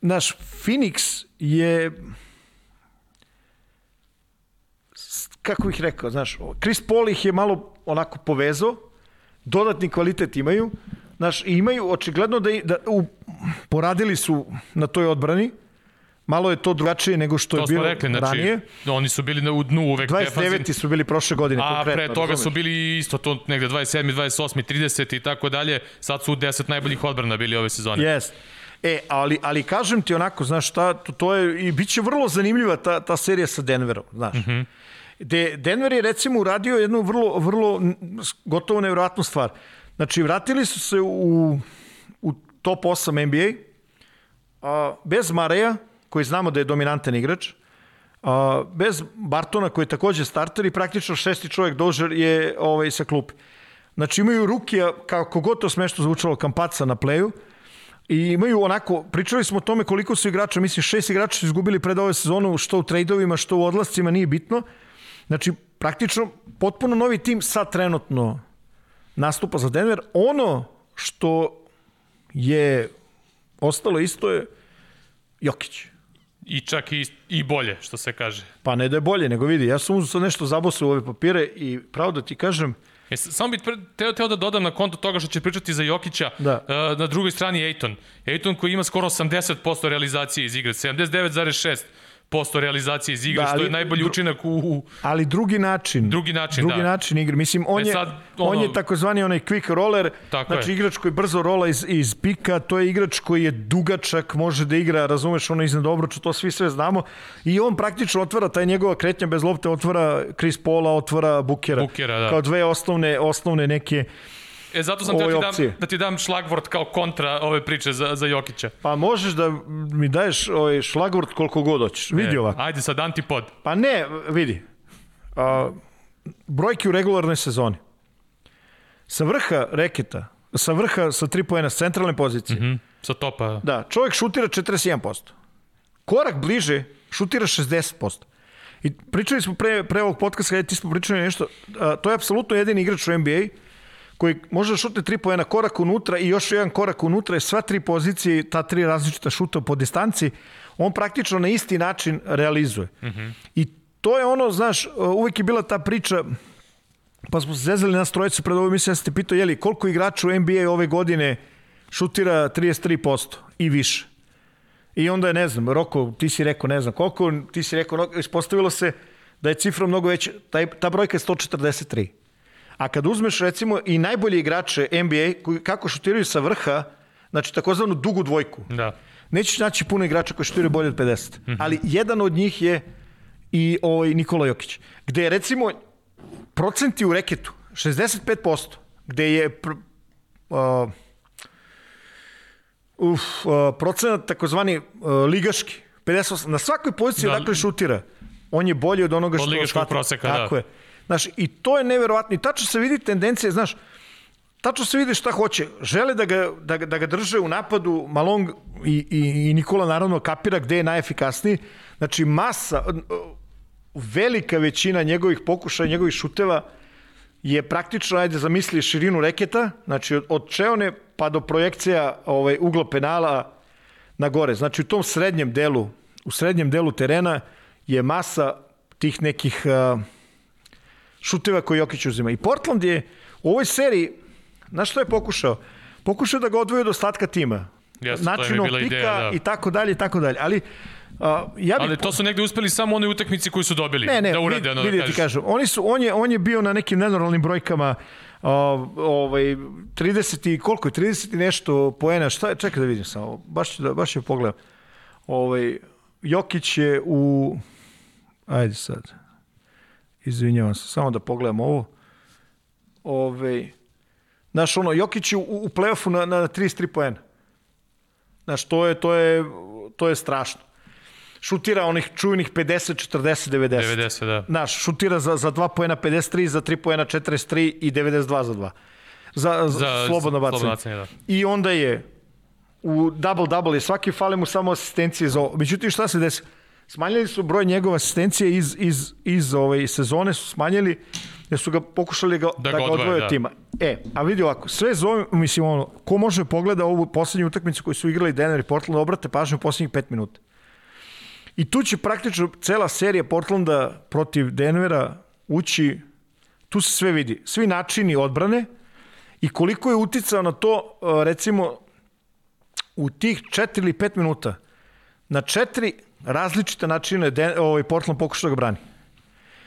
naš Phoenix je kako bih rekao, znaš, Chris Paul ih je malo onako povezao, dodatni kvalitet imaju, znaš, i imaju očigledno da, da u, poradili su na toj odbrani, malo je to drugačije nego što to je bilo rekli, znači, ranije. Oni su bili na, u dnu uvek. 29. Defazin. su bili prošle godine A pre toga razumeš? su bili isto to negde 27. 28. 30. i tako dalje. Sad su u 10 najboljih odbrana bili ove sezone. Jest. E, ali, ali kažem ti onako, znaš šta, to, to je, i bit će vrlo zanimljiva ta, ta serija sa Denverom, znaš. Mm -hmm. De, Denver je recimo uradio jednu vrlo, vrlo gotovo nevjerojatnu stvar. Znači, vratili su se u, u top 8 NBA, a, bez Mareja, koji znamo da je dominantan igrač, a, bez Bartona, koji je takođe starter i praktično šesti čovjek dožer je ovaj, sa klupe. Znači, imaju Rukija, kako god to smešno zvučalo, Kampaca na pleju, I imaju onako, pričali smo o tome koliko su igrača, mislim šest igrača su izgubili pred ove sezonu, što u trejdovima, što u odlascima, nije bitno. Znači, praktično, potpuno novi tim sad trenutno nastupa za Denver. Ono što je ostalo isto je Jokić. I čak i, i bolje, što se kaže. Pa ne da je bolje, nego vidi, ja sam uzao sad nešto zabosao u ove papire i pravo da ti kažem, E, samo bih teo, teo da dodam na konto toga što će pričati za Jokića, da. uh, na drugoj strani Ejton. Ejton koji ima skoro 80% realizacije iz igre, 79,6 posto realizacije iz igre, da, ali, što je najbolji učinak u. Ali drugi način. Drugi način, drugi da. način igre. Mislim, on, e je, sad, ono, on je takozvani onaj quick roller, tako znači je. igrač koji brzo rola iz, iz pika, to je igrač koji je dugačak, može da igra, razumeš, ono iznad obruča, to svi sve znamo. I on praktično otvara, taj njegova kretnja bez lopte, otvara Chris Paula, otvara Bukera. Bukera, da. Kao dve osnovne, osnovne neke E, zato sam teo ti dam, da ti dam šlagvort kao kontra ove priče za, za Jokića. Pa možeš da mi daješ ovaj šlagvort koliko god hoćeš. Vidi e, ovako. Ajde sad antipod. Pa ne, vidi. A, brojke u regularnoj sezoni. Sa vrha reketa, sa vrha sa tri pojena s centralne pozicije. Mm -hmm. Sa topa. Da, čovjek šutira 41%. Korak bliže šutira 60%. I pričali smo pre, pre ovog podcasta, kada ti smo pričali nešto, a, to je apsolutno jedini igrač u NBA koji može da šutne tri poena korak unutra i još jedan korak unutra je sva tri pozicije, ta tri različita šuta po distanci, on praktično na isti način realizuje. Mm -hmm. I to je ono, znaš, uvek je bila ta priča, pa smo se zezali na strojicu pred ovoj mislim, ja sam te pitao, jeli, koliko igrača u NBA ove godine šutira 33% i više. I onda je, ne znam, Roko, ti si rekao, ne znam koliko, ti si rekao, ispostavilo se da je cifra mnogo veća, taj, ta brojka je 143. A kad uzmeš recimo i najbolje igrače NBA koji kako šutiraju sa vrha, znači takozvanu dugu dvojku. Da. Nećeš naći puno igrača koji šutiraju bolje od 50. Mm -hmm. Ali jedan od njih je i ovaj Nikola Jokić. Gde je recimo procenti u reketu 65%, gde je pr, uh, uf, uh, procenat takozvani uh, ligaški, 58, na svakoj poziciji da, dakle šutira, on je bolji od onoga što... Od ligaškog proseka, Tako da. je. Znaš, i to je neverovatno. I tačno se vidi tendencije, znaš, tačno se vidi šta hoće. Žele da ga, da, da ga drže u napadu Malong i, i, i Nikola naravno kapira gde je najefikasniji. Znači, masa, velika većina njegovih pokušaja, njegovih šuteva je praktično, ajde zamisli širinu reketa, znači od, od čeone pa do projekcija ovaj, ugla penala na gore. Znači u tom srednjem delu, u srednjem delu terena je masa tih nekih uh, šuteva koje Jokić uzima. I Portland je u ovoj seriji, znaš što je pokušao? Pokušao da ga odvoji od ostatka tima. Jeste, je Načinom bila pika ideja, da. i tako dalje i tako dalje. Ali uh, ja bih Ali to su negde uspeli samo u onoj utakmici koju su dobili. Ne, ne, da urade, vid, ono vidi da ti kažem. Oni su, on, je, on je bio na nekim nenormalnim brojkama uh, ovaj, 30 i koliko je, 30 i nešto poena, šta je, čekaj da vidim samo, baš, ću da, baš je pogledam. Ovaj, Jokić je u, ajde sad, izvinjavam se, samo da pogledam ovo. Ovaj, znaš, ono, Jokić u, u play-offu na, na 33 poena. Znaš, to je, to je, to je strašno. Šutira onih čuvenih 50, 40, 90. 90, da. Znaš, šutira za, za 2 poena 53, za 3 poena 43 i 92 za 2. Za, za, Za slobodno bacanje. slobodno bacanje, da. I onda je u double-double je svaki fale mu samo asistencije za ovo. Međutim, šta se desi? Smanjili su broj njegove asistencije iz, iz, iz ove sezone, su smanjili jer su ga pokušali ga, da, ga ga odvoje, odvoje od da. tima. E, a vidi ovako, sve zove, mislim, ono, ko može pogleda ovu poslednju utakmicu koju su igrali Denver i Portland, obrate pažnju u poslednjih 5 minuta. I tu će praktično cela serija Portlanda protiv Denvera ući, tu se sve vidi, svi načini odbrane i koliko je uticao na to, recimo, u tih 4 ili 5 minuta, na četiri različite načine Den, ovaj Portland pokušao da ga brani.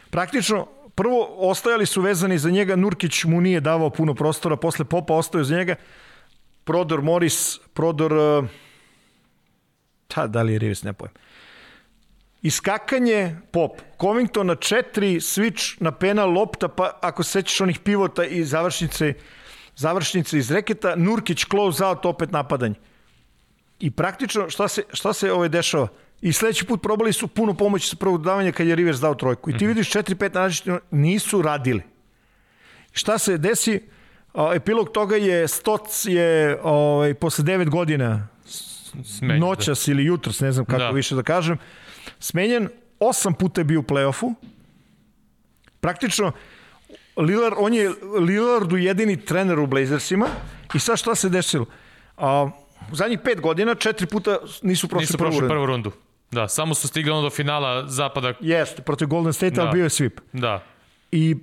Praktično, prvo ostajali su vezani za njega, Nurkić mu nije davao puno prostora, posle Popa ostao za njega, prodor Morris, prodor, uh, ta, da li je Rivis, ne pojem. Iskakanje Pop, Covington na četiri, switch na penal, lopta, pa ako se sećaš onih pivota i završnice, završnice iz reketa, Nurkić close out, opet napadanje. I praktično šta se, šta se ovaj dešava? I sledeći put probali su puno pomoći sa prvog dodavanja kad je Rivers dao trojku. I ti vidiš 4-5 različitih, nisu radili. Šta se desi? Epilog toga je Stoc je ovaj, posle 9 godina Smenjen, noćas ili jutros, ne znam kako Da. više da kažem, smenjen, osam puta je bio u play-offu. Praktično, Lillard, on je Lillardu jedini trener u Blazersima i sad šta se desilo? A, u zadnjih pet godina četiri puta nisu prošli Nisu prvu prošli rundu. prvu rundu. Da, samo su stigli ono do finala zapada. Jeste, protiv Golden State, ali Da. bio je sweep. Da. I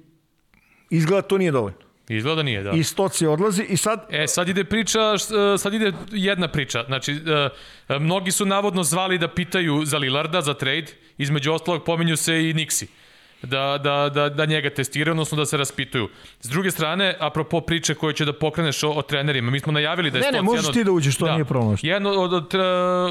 izgleda to nije dovoljno. Izgleda da nije, da. I Stoci odlazi i sad E, sad ide priča, e, sad ide jedna priča. Znači, e, e, mnogi su navodno zvali da pitaju za Lillarda, za trade. Između ostalog pominju se i Nixi. Da, da, da, da njega testiraju, odnosno da se raspituju. S druge strane, apropo priče koje će da pokreneš o, o trenerima, mi smo najavili da je Ne, ne, možeš od- ti da uđeš, to nije problem. Jedno od, od,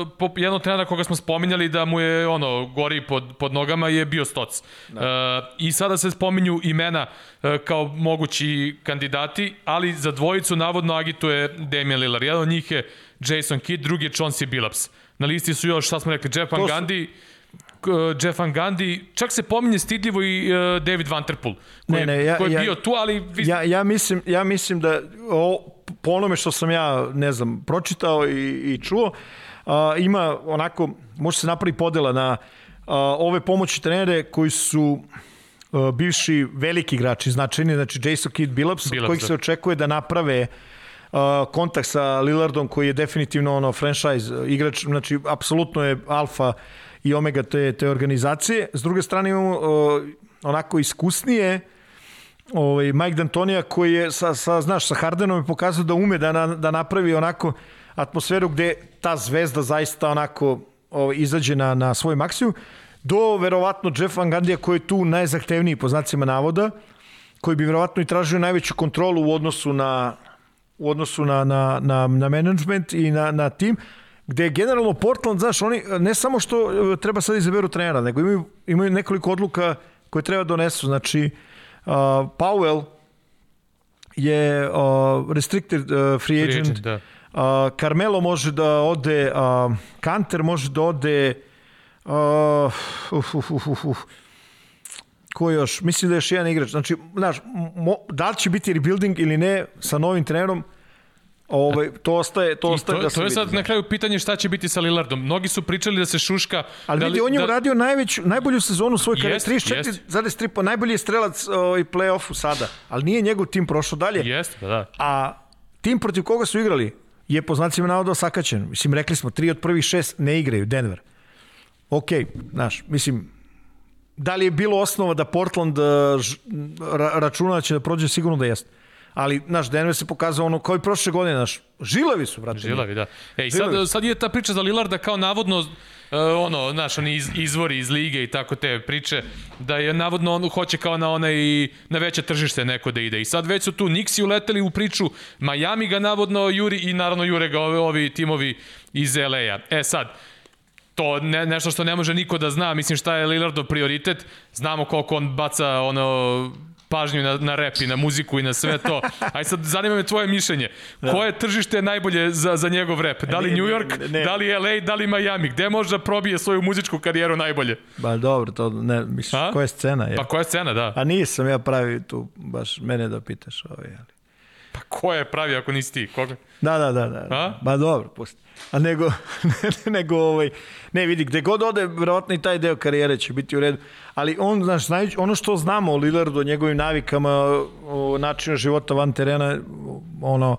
po- jedan od trenera koga smo spominjali da mu je ono gori pod, pod nogama je bio Stoc. Da. E, I sada se spominju imena e, kao mogući kandidati, ali za dvojicu navodno agituje Damian Lillard. Jedan od njih je Jason Kidd, drugi je Chauncey Billups. Na listi su još, šta smo rekli, Jeff Van su- Gundy, k- Jeff Van Gundy, čak se pominje stidljivo i uh, David Vanterpool, koji, Ne, ne, ja- koji je ja- bio tu, ali vi, Ja, ja, mislim, ja mislim da o, po onome što sam ja, ne znam, pročitao i, i čuo, a, ima onako, može se napravi podela na a, ove pomoći trenere koji su a, bivši veliki igrači, značajni, znači Jason Kidd Billups, Billups, kojih da. se očekuje da naprave a, kontakt sa Lillardom koji je definitivno ono franchise igrač, znači apsolutno je alfa i omega te, te organizacije. S druge strane imamo a, onako iskusnije ovaj, Mike D'Antonija koji je sa, sa, znaš, sa Hardenom je pokazao da ume da, na, da napravi onako atmosferu gde ta zvezda zaista onako ovaj, izađe na, na svoj maksimum do verovatno Jeff Van Gandija koji je tu najzahtevniji po znacima navoda koji bi verovatno i tražio najveću kontrolu u odnosu na u odnosu na, na, na, na management i na, na tim, gde je generalno Portland, znaš, oni ne samo što e, treba sad izaberu trenera, nego imaju, imaju nekoliko odluka koje treba donesu. Znači, uh, Powell je uh, restricted uh, free agent. agent, da. Uh, Carmelo može da ode, uh, Kanter može da ode, uh, uf, uf, uf, uf, uf. Ko još? Mislim da je još jedan igrač. Znači, znaš, mo, da li će biti rebuilding ili ne sa novim trenerom, Ovaj, to ostaje, to I ostaje to, da se to je vidi. sad na kraju pitanje šta će biti sa Lillardom. Mnogi su pričali da se šuška... Ali da vidi, on je uradio najveću, najbolju sezonu u svojoj karijeri, Jest, jest. 34,3, pa najbolji je strelac ovaj, play-offu sada, ali nije njegov tim prošao dalje. Jeste, pa da. A tim protiv koga su igrali je po znacima navoda sakaćen. Mislim, rekli smo, tri od prvih šest ne igraju, Denver. Ok, znaš, mislim, da li je bilo osnova da Portland ž, ra, računa da će da prođe, sigurno da jeste. Ali, naš Denver se pokazao ono kao i prošle godine, naš, žilavi su, brate. Žilavi, da. E, i sad, sad je ta priča za Lillarda kao navodno uh, ono, znaš, oni iz, izvori iz lige i tako te priče, da je navodno on hoće kao na onaj, na veće tržište neko da ide. I sad već su tu Nixi uleteli u priču, Miami ga navodno juri i naravno jure ga ovi, ovi timovi iz LA-a. E sad, to ne, nešto što ne može niko da zna, mislim šta je Lillardov prioritet, znamo koliko on baca ono pažnju na, na rep i na muziku i na sve to. Aj sad, zanima me tvoje mišljenje. Da. Koje tržište je najbolje za, za njegov rep? Da li Ne, New ne, York, ne, ne. da li LA, da li Miami? Gde može da probije svoju muzičku karijeru najbolje? Ba dobro, to ne, misliš, koja je scena? Je? Pa koja je scena, da? A nisam ja pravi tu, baš mene da pitaš. Ovaj, ali. Pa ko je pravi ako nisi ti? Koga? Da, da, da. da. A? Ba dobro, pusti. A nego, ne, nego ovaj, ne vidi, gde god ode, verovatno i taj deo karijere će biti u redu. Ali on, znaš, znaju, ono što znamo o Lillardu, o njegovim navikama, o načinu života van terena, ono,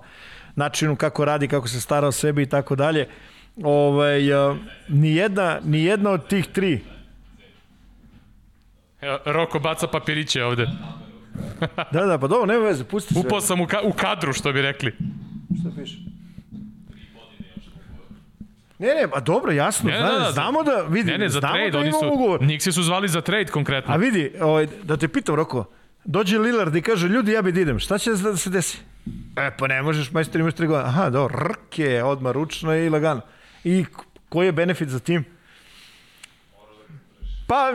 načinu kako radi, kako se stara o sebi i tako dalje, ovaj, a, nijedna, nijedna od tih tri, Roko baca papiriće ovde. da, da, pa dobro, nema veze, pusti sve. Upao sam u, ka, u kadru, što bi rekli. Šta piše? Ne, ne, pa dobro, jasno, Ne, ne, da, da, znamo da, vidi, Ne, ne, za znamo trade, da oni imamo su, ugovor. Nixi su zvali za trade konkretno. A vidi, ovaj, da te pitam, Roko, dođe Lillard i kaže, ljudi, ja bi da idem, šta će da se desi? E, pa ne možeš, majstor, imaš tri godine. Aha, dobro, rke, odmah ručno i lagano. I koji je benefit za tim? Pa,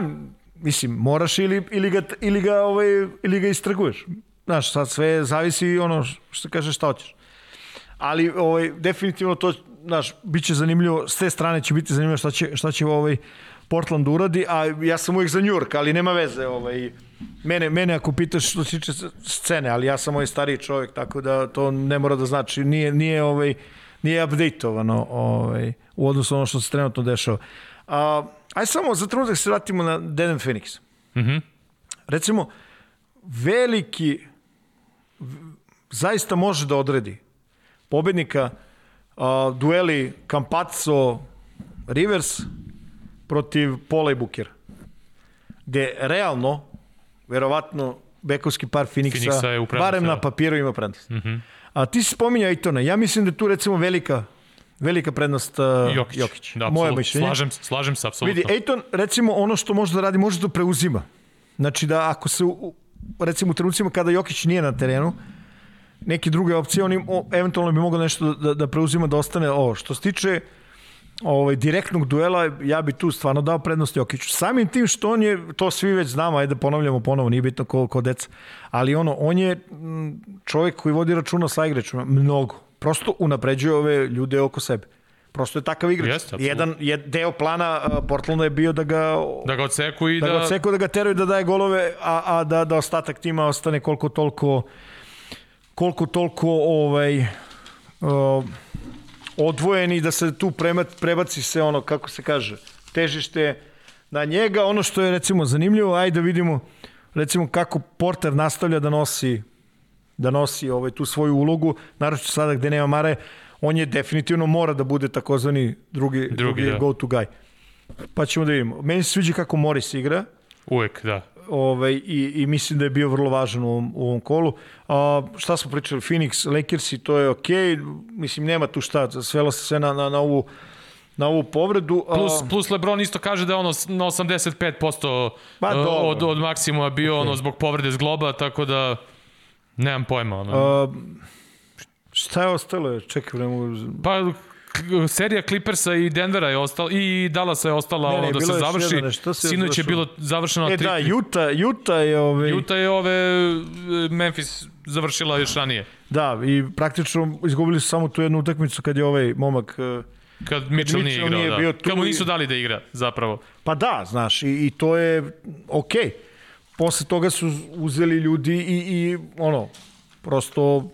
mislim, moraš ili, ili ga, ili ga, ovaj, ili ga istrguješ. Znaš, sad sve zavisi ono što kažeš šta hoćeš. Ali ovaj, definitivno to, znaš, bit će zanimljivo, s te strane će biti zanimljivo šta će, šta će ovaj Portland uradi, a ja sam uvijek za New York, ali nema veze. Ovaj, mene, mene ako pitaš što se tiče scene, ali ja sam ovaj stariji čovjek, tako da to ne mora da znači, nije, nije, ovaj, nije updateovano ovaj, u odnosu ono što se trenutno dešava. A, aj samo za trenutak se vratimo na Deden Phoenix. Mhm. Recimo, veliki zaista može da odredi pobednika a, dueli Campazzo Rivers protiv Pola i Bukera. Gde realno, verovatno, bekovski par Phoenixa, Phoenixa je barem na da. papiru ima prednost. Mm -hmm. A ti si spominjao Aitona. Ja mislim da tu recimo velika velika prednost uh, Jokić. Jokić. Da, Moje mišljenje. Slažem, slažem se, apsolutno. Vidi, Ejton, recimo, ono što može da radi, može da preuzima. Znači da ako se, u- recimo, u trenucima kada Jokić nije na terenu, neke druge opcije, on im, o, eventualno bi mogao nešto da, da preuzima, da ostane ovo. Što se tiče ovaj, direktnog duela, ja bi tu stvarno dao prednost Jokiću. Samim tim što on je, to svi već znamo, ajde ponavljamo ponovo, nije bitno ko, ko deca, ali ono, on je čovjek koji vodi računa sa igračima, mnogo. Prosto unapređuje ove ljude oko sebe. Prosto je takav igrač. Jeste. Jedan je deo plana uh, Portlanda je bio da ga Da ga odseku i da, da... ga odseku, da ga teraju da daje golove, a, a da, da ostatak tima ostane koliko toliko koliko toliko ovaj, uh, odvojen i da se tu premat, prebaci se ono, kako se kaže, težište na njega. Ono što je recimo zanimljivo, ajde da vidimo recimo kako Porter nastavlja da nosi da nosi ovaj, tu svoju ulogu, naravno sada gde nema Mare, on je definitivno mora da bude takozvani drugi, drugi, drugi da. go-to guy. Pa ćemo da vidimo. Meni se sviđa kako Morris igra, Uvek, da. ovaj, i, i mislim da je bio vrlo važan u ovom, u ovom kolu. A, šta smo pričali? Phoenix, Lakersi, to je okej. Okay. Mislim, nema tu šta. Svelo se sve na, na, na ovu na ovu povredu. Plus, plus LeBron isto kaže da je ono na 85% Pa, uh, dobro. od, od maksimuma bio okay. ono zbog povrede zgloba, tako da nemam pojma. Ono. a, šta je ostalo? Čekaj, ne mogu... Pa serija Clippersa i Denvera je ostala i Dallasa je ostala Ne, ne, da se završi. jedno nešto, se Sinoć je bilo završeno E tri. da, Utah, Utah je... Ovaj, Utah je ove e, Memphis završila još ranije. Da, i praktično izgubili su samo tu jednu utakmicu kad je ovaj momak... eh, Kad Mitchell nije Mitchell igrao, nije da. bio tu Kad mu nisu dali da igra, zapravo. Pa da, znaš, i, i to je okej. Okay. Posle toga su uzeli ljudi i, i ono, prosto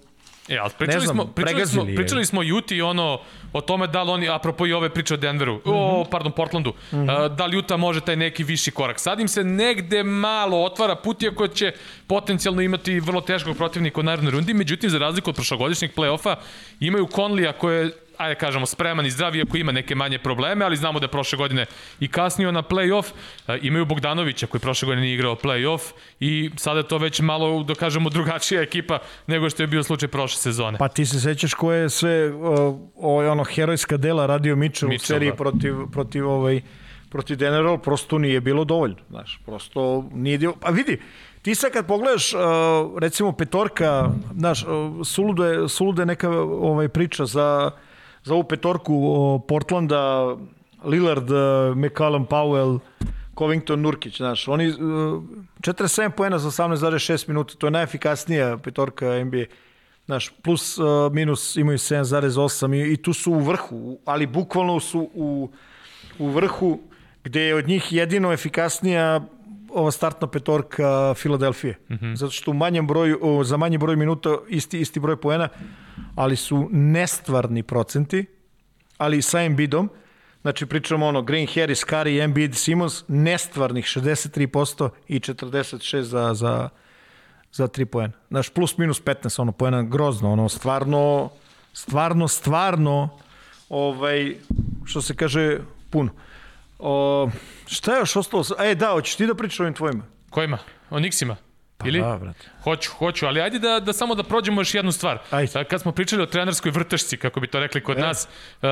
E, ali pričali, znam, smo, pričali, smo, pričali smo Juti ono, o tome da li oni, apropo i ove priče o Denveru, mm -hmm. o, Mhm. pardon, Portlandu, mm -hmm. da li Juta može taj neki viši korak. Sad im se negde malo otvara put, iako će potencijalno imati vrlo teškog protivnika u narednoj rundi, međutim, za razliku od prošlogodišnjeg play-offa, imaju Conlija koje ajde kažemo, spreman i zdrav, iako ima neke manje probleme, ali znamo da je prošle godine i kasnio na play-off. E, imaju Bogdanovića koji prošle godine nije igrao play-off i sada je to već malo, da kažemo, drugačija ekipa nego što je bio slučaj prošle sezone. Pa ti se sećaš koje je sve o, o, ono herojska dela radio Mitchell, u Mitchell, seriji da. protiv, protiv ovaj protiv General, prosto nije bilo dovoljno, znaš, prosto nije dio... Pa vidi, ti sad kad pogledaš, uh, recimo petorka, znaš, suludo je, suludo je neka ovaj, priča za, za ovu petorku Portlanda, Lillard, uh, McCallum Powell, Covington, Nurkić, znaš, oni uh, 47 poena za 18,6 minuta, to je najefikasnija petorka NBA. Znaš, plus uh, minus imaju 7,8 i, i tu su u vrhu, ali bukvalno su u, u vrhu gde je od njih jedino efikasnija ova startna petorka Filadelfije. Mm -hmm. Zato što u manjem broju, o, za manji broj minuta isti, isti broj poena, ali su nestvarni procenti, ali sa Embiidom, znači pričamo ono Green Harris, Curry, Embiid, Simmons, nestvarnih 63% i 46 za, za, za 3 poena. Znaš, plus minus 15, ono, poena grozno, ono, stvarno, stvarno, stvarno, ovaj, što se kaže, puno. O, šta je još ostalo? E, da, hoćeš ti da pričaš o ovim tvojima? Kojima? O Nixima? Ili? Da, brate. Hoću, hoću, ali ajde da, da samo da prođemo još jednu stvar. Ajde. Kad smo pričali o trenerskoj vrtešci, kako bi to rekli kod e. nas, uh,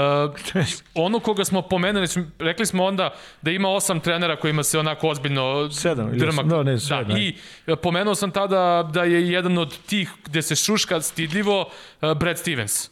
ono koga smo pomenuli, rekli smo onda da ima osam trenera kojima se onako ozbiljno Sedam drma. da, ne, sedam, da, I e, pomenuo sam tada da je jedan od tih gde se šuška stidljivo uh, Brad Stevens.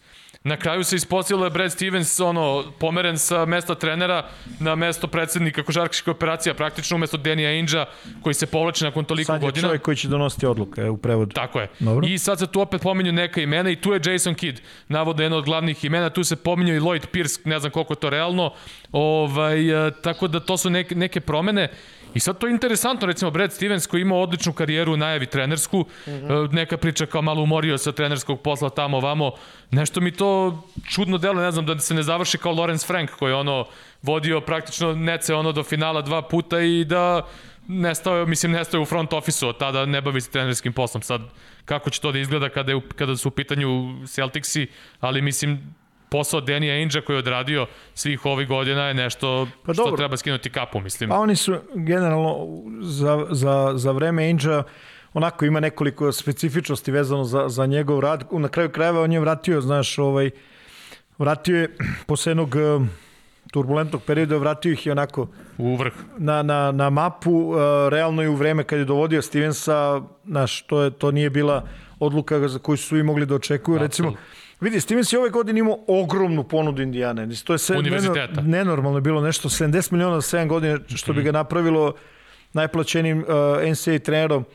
Na kraju se ispostavilo da je Brad Stevens ono, pomeren sa mesta trenera na mesto predsednika košarkaških operacija, praktično umesto Denija Ainge-a koji se povlači nakon toliko Sad je godina. čovjek koji će donositi odluke e, u prevodu. Tako je. Dobro. I sad se tu opet pominju neka imena i tu je Jason Kidd, navodno jedno od glavnih imena, tu se pominju i Lloyd Pierce, ne znam koliko je to realno, ovaj, e, tako da to su neke, neke promene. I sad to je interesantno, recimo Brad Stevens koji ima odličnu karijeru u najavi trenersku, Mhm. -huh. neka priča kao malo umorio sa trenerskog posla tamo vamo, nešto mi to čudno delo, ne znam, da se ne završi kao Lawrence Frank koji je ono vodio praktično nece ono do finala dva puta i da nestao je, mislim, nestao je u front ofisu, od tada ne bavi se trenerskim poslom. Sad, kako će to da izgleda kada, je, kada su u pitanju Celticsi, ali mislim, posao Danny Ainge koji je odradio svih ovih godina je nešto Pa što dobro. treba skinuti kapu, mislim. Pa oni su generalno za, za, za vreme Ainge onako ima nekoliko specifičnosti vezano za, za njegov rad. Na kraju krajeva on je vratio, znaš, ovaj, vratio je posle jednog eh, turbulentnog perioda, vratio ih je onako U vrh. na, na, na mapu, uh, realno i u vreme kad je dovodio Stevensa, znaš, to, je, to nije bila odluka za koju su i mogli da očekuju. Recimo, vidi, Stevens je ove godine imao ogromnu ponudu Indijane. To je sve Univerziteta. nenor- nenormalno je bilo nešto, 70 miliona za 7 godina, što bi ga napravilo najplaćenim uh, NCAA trenerom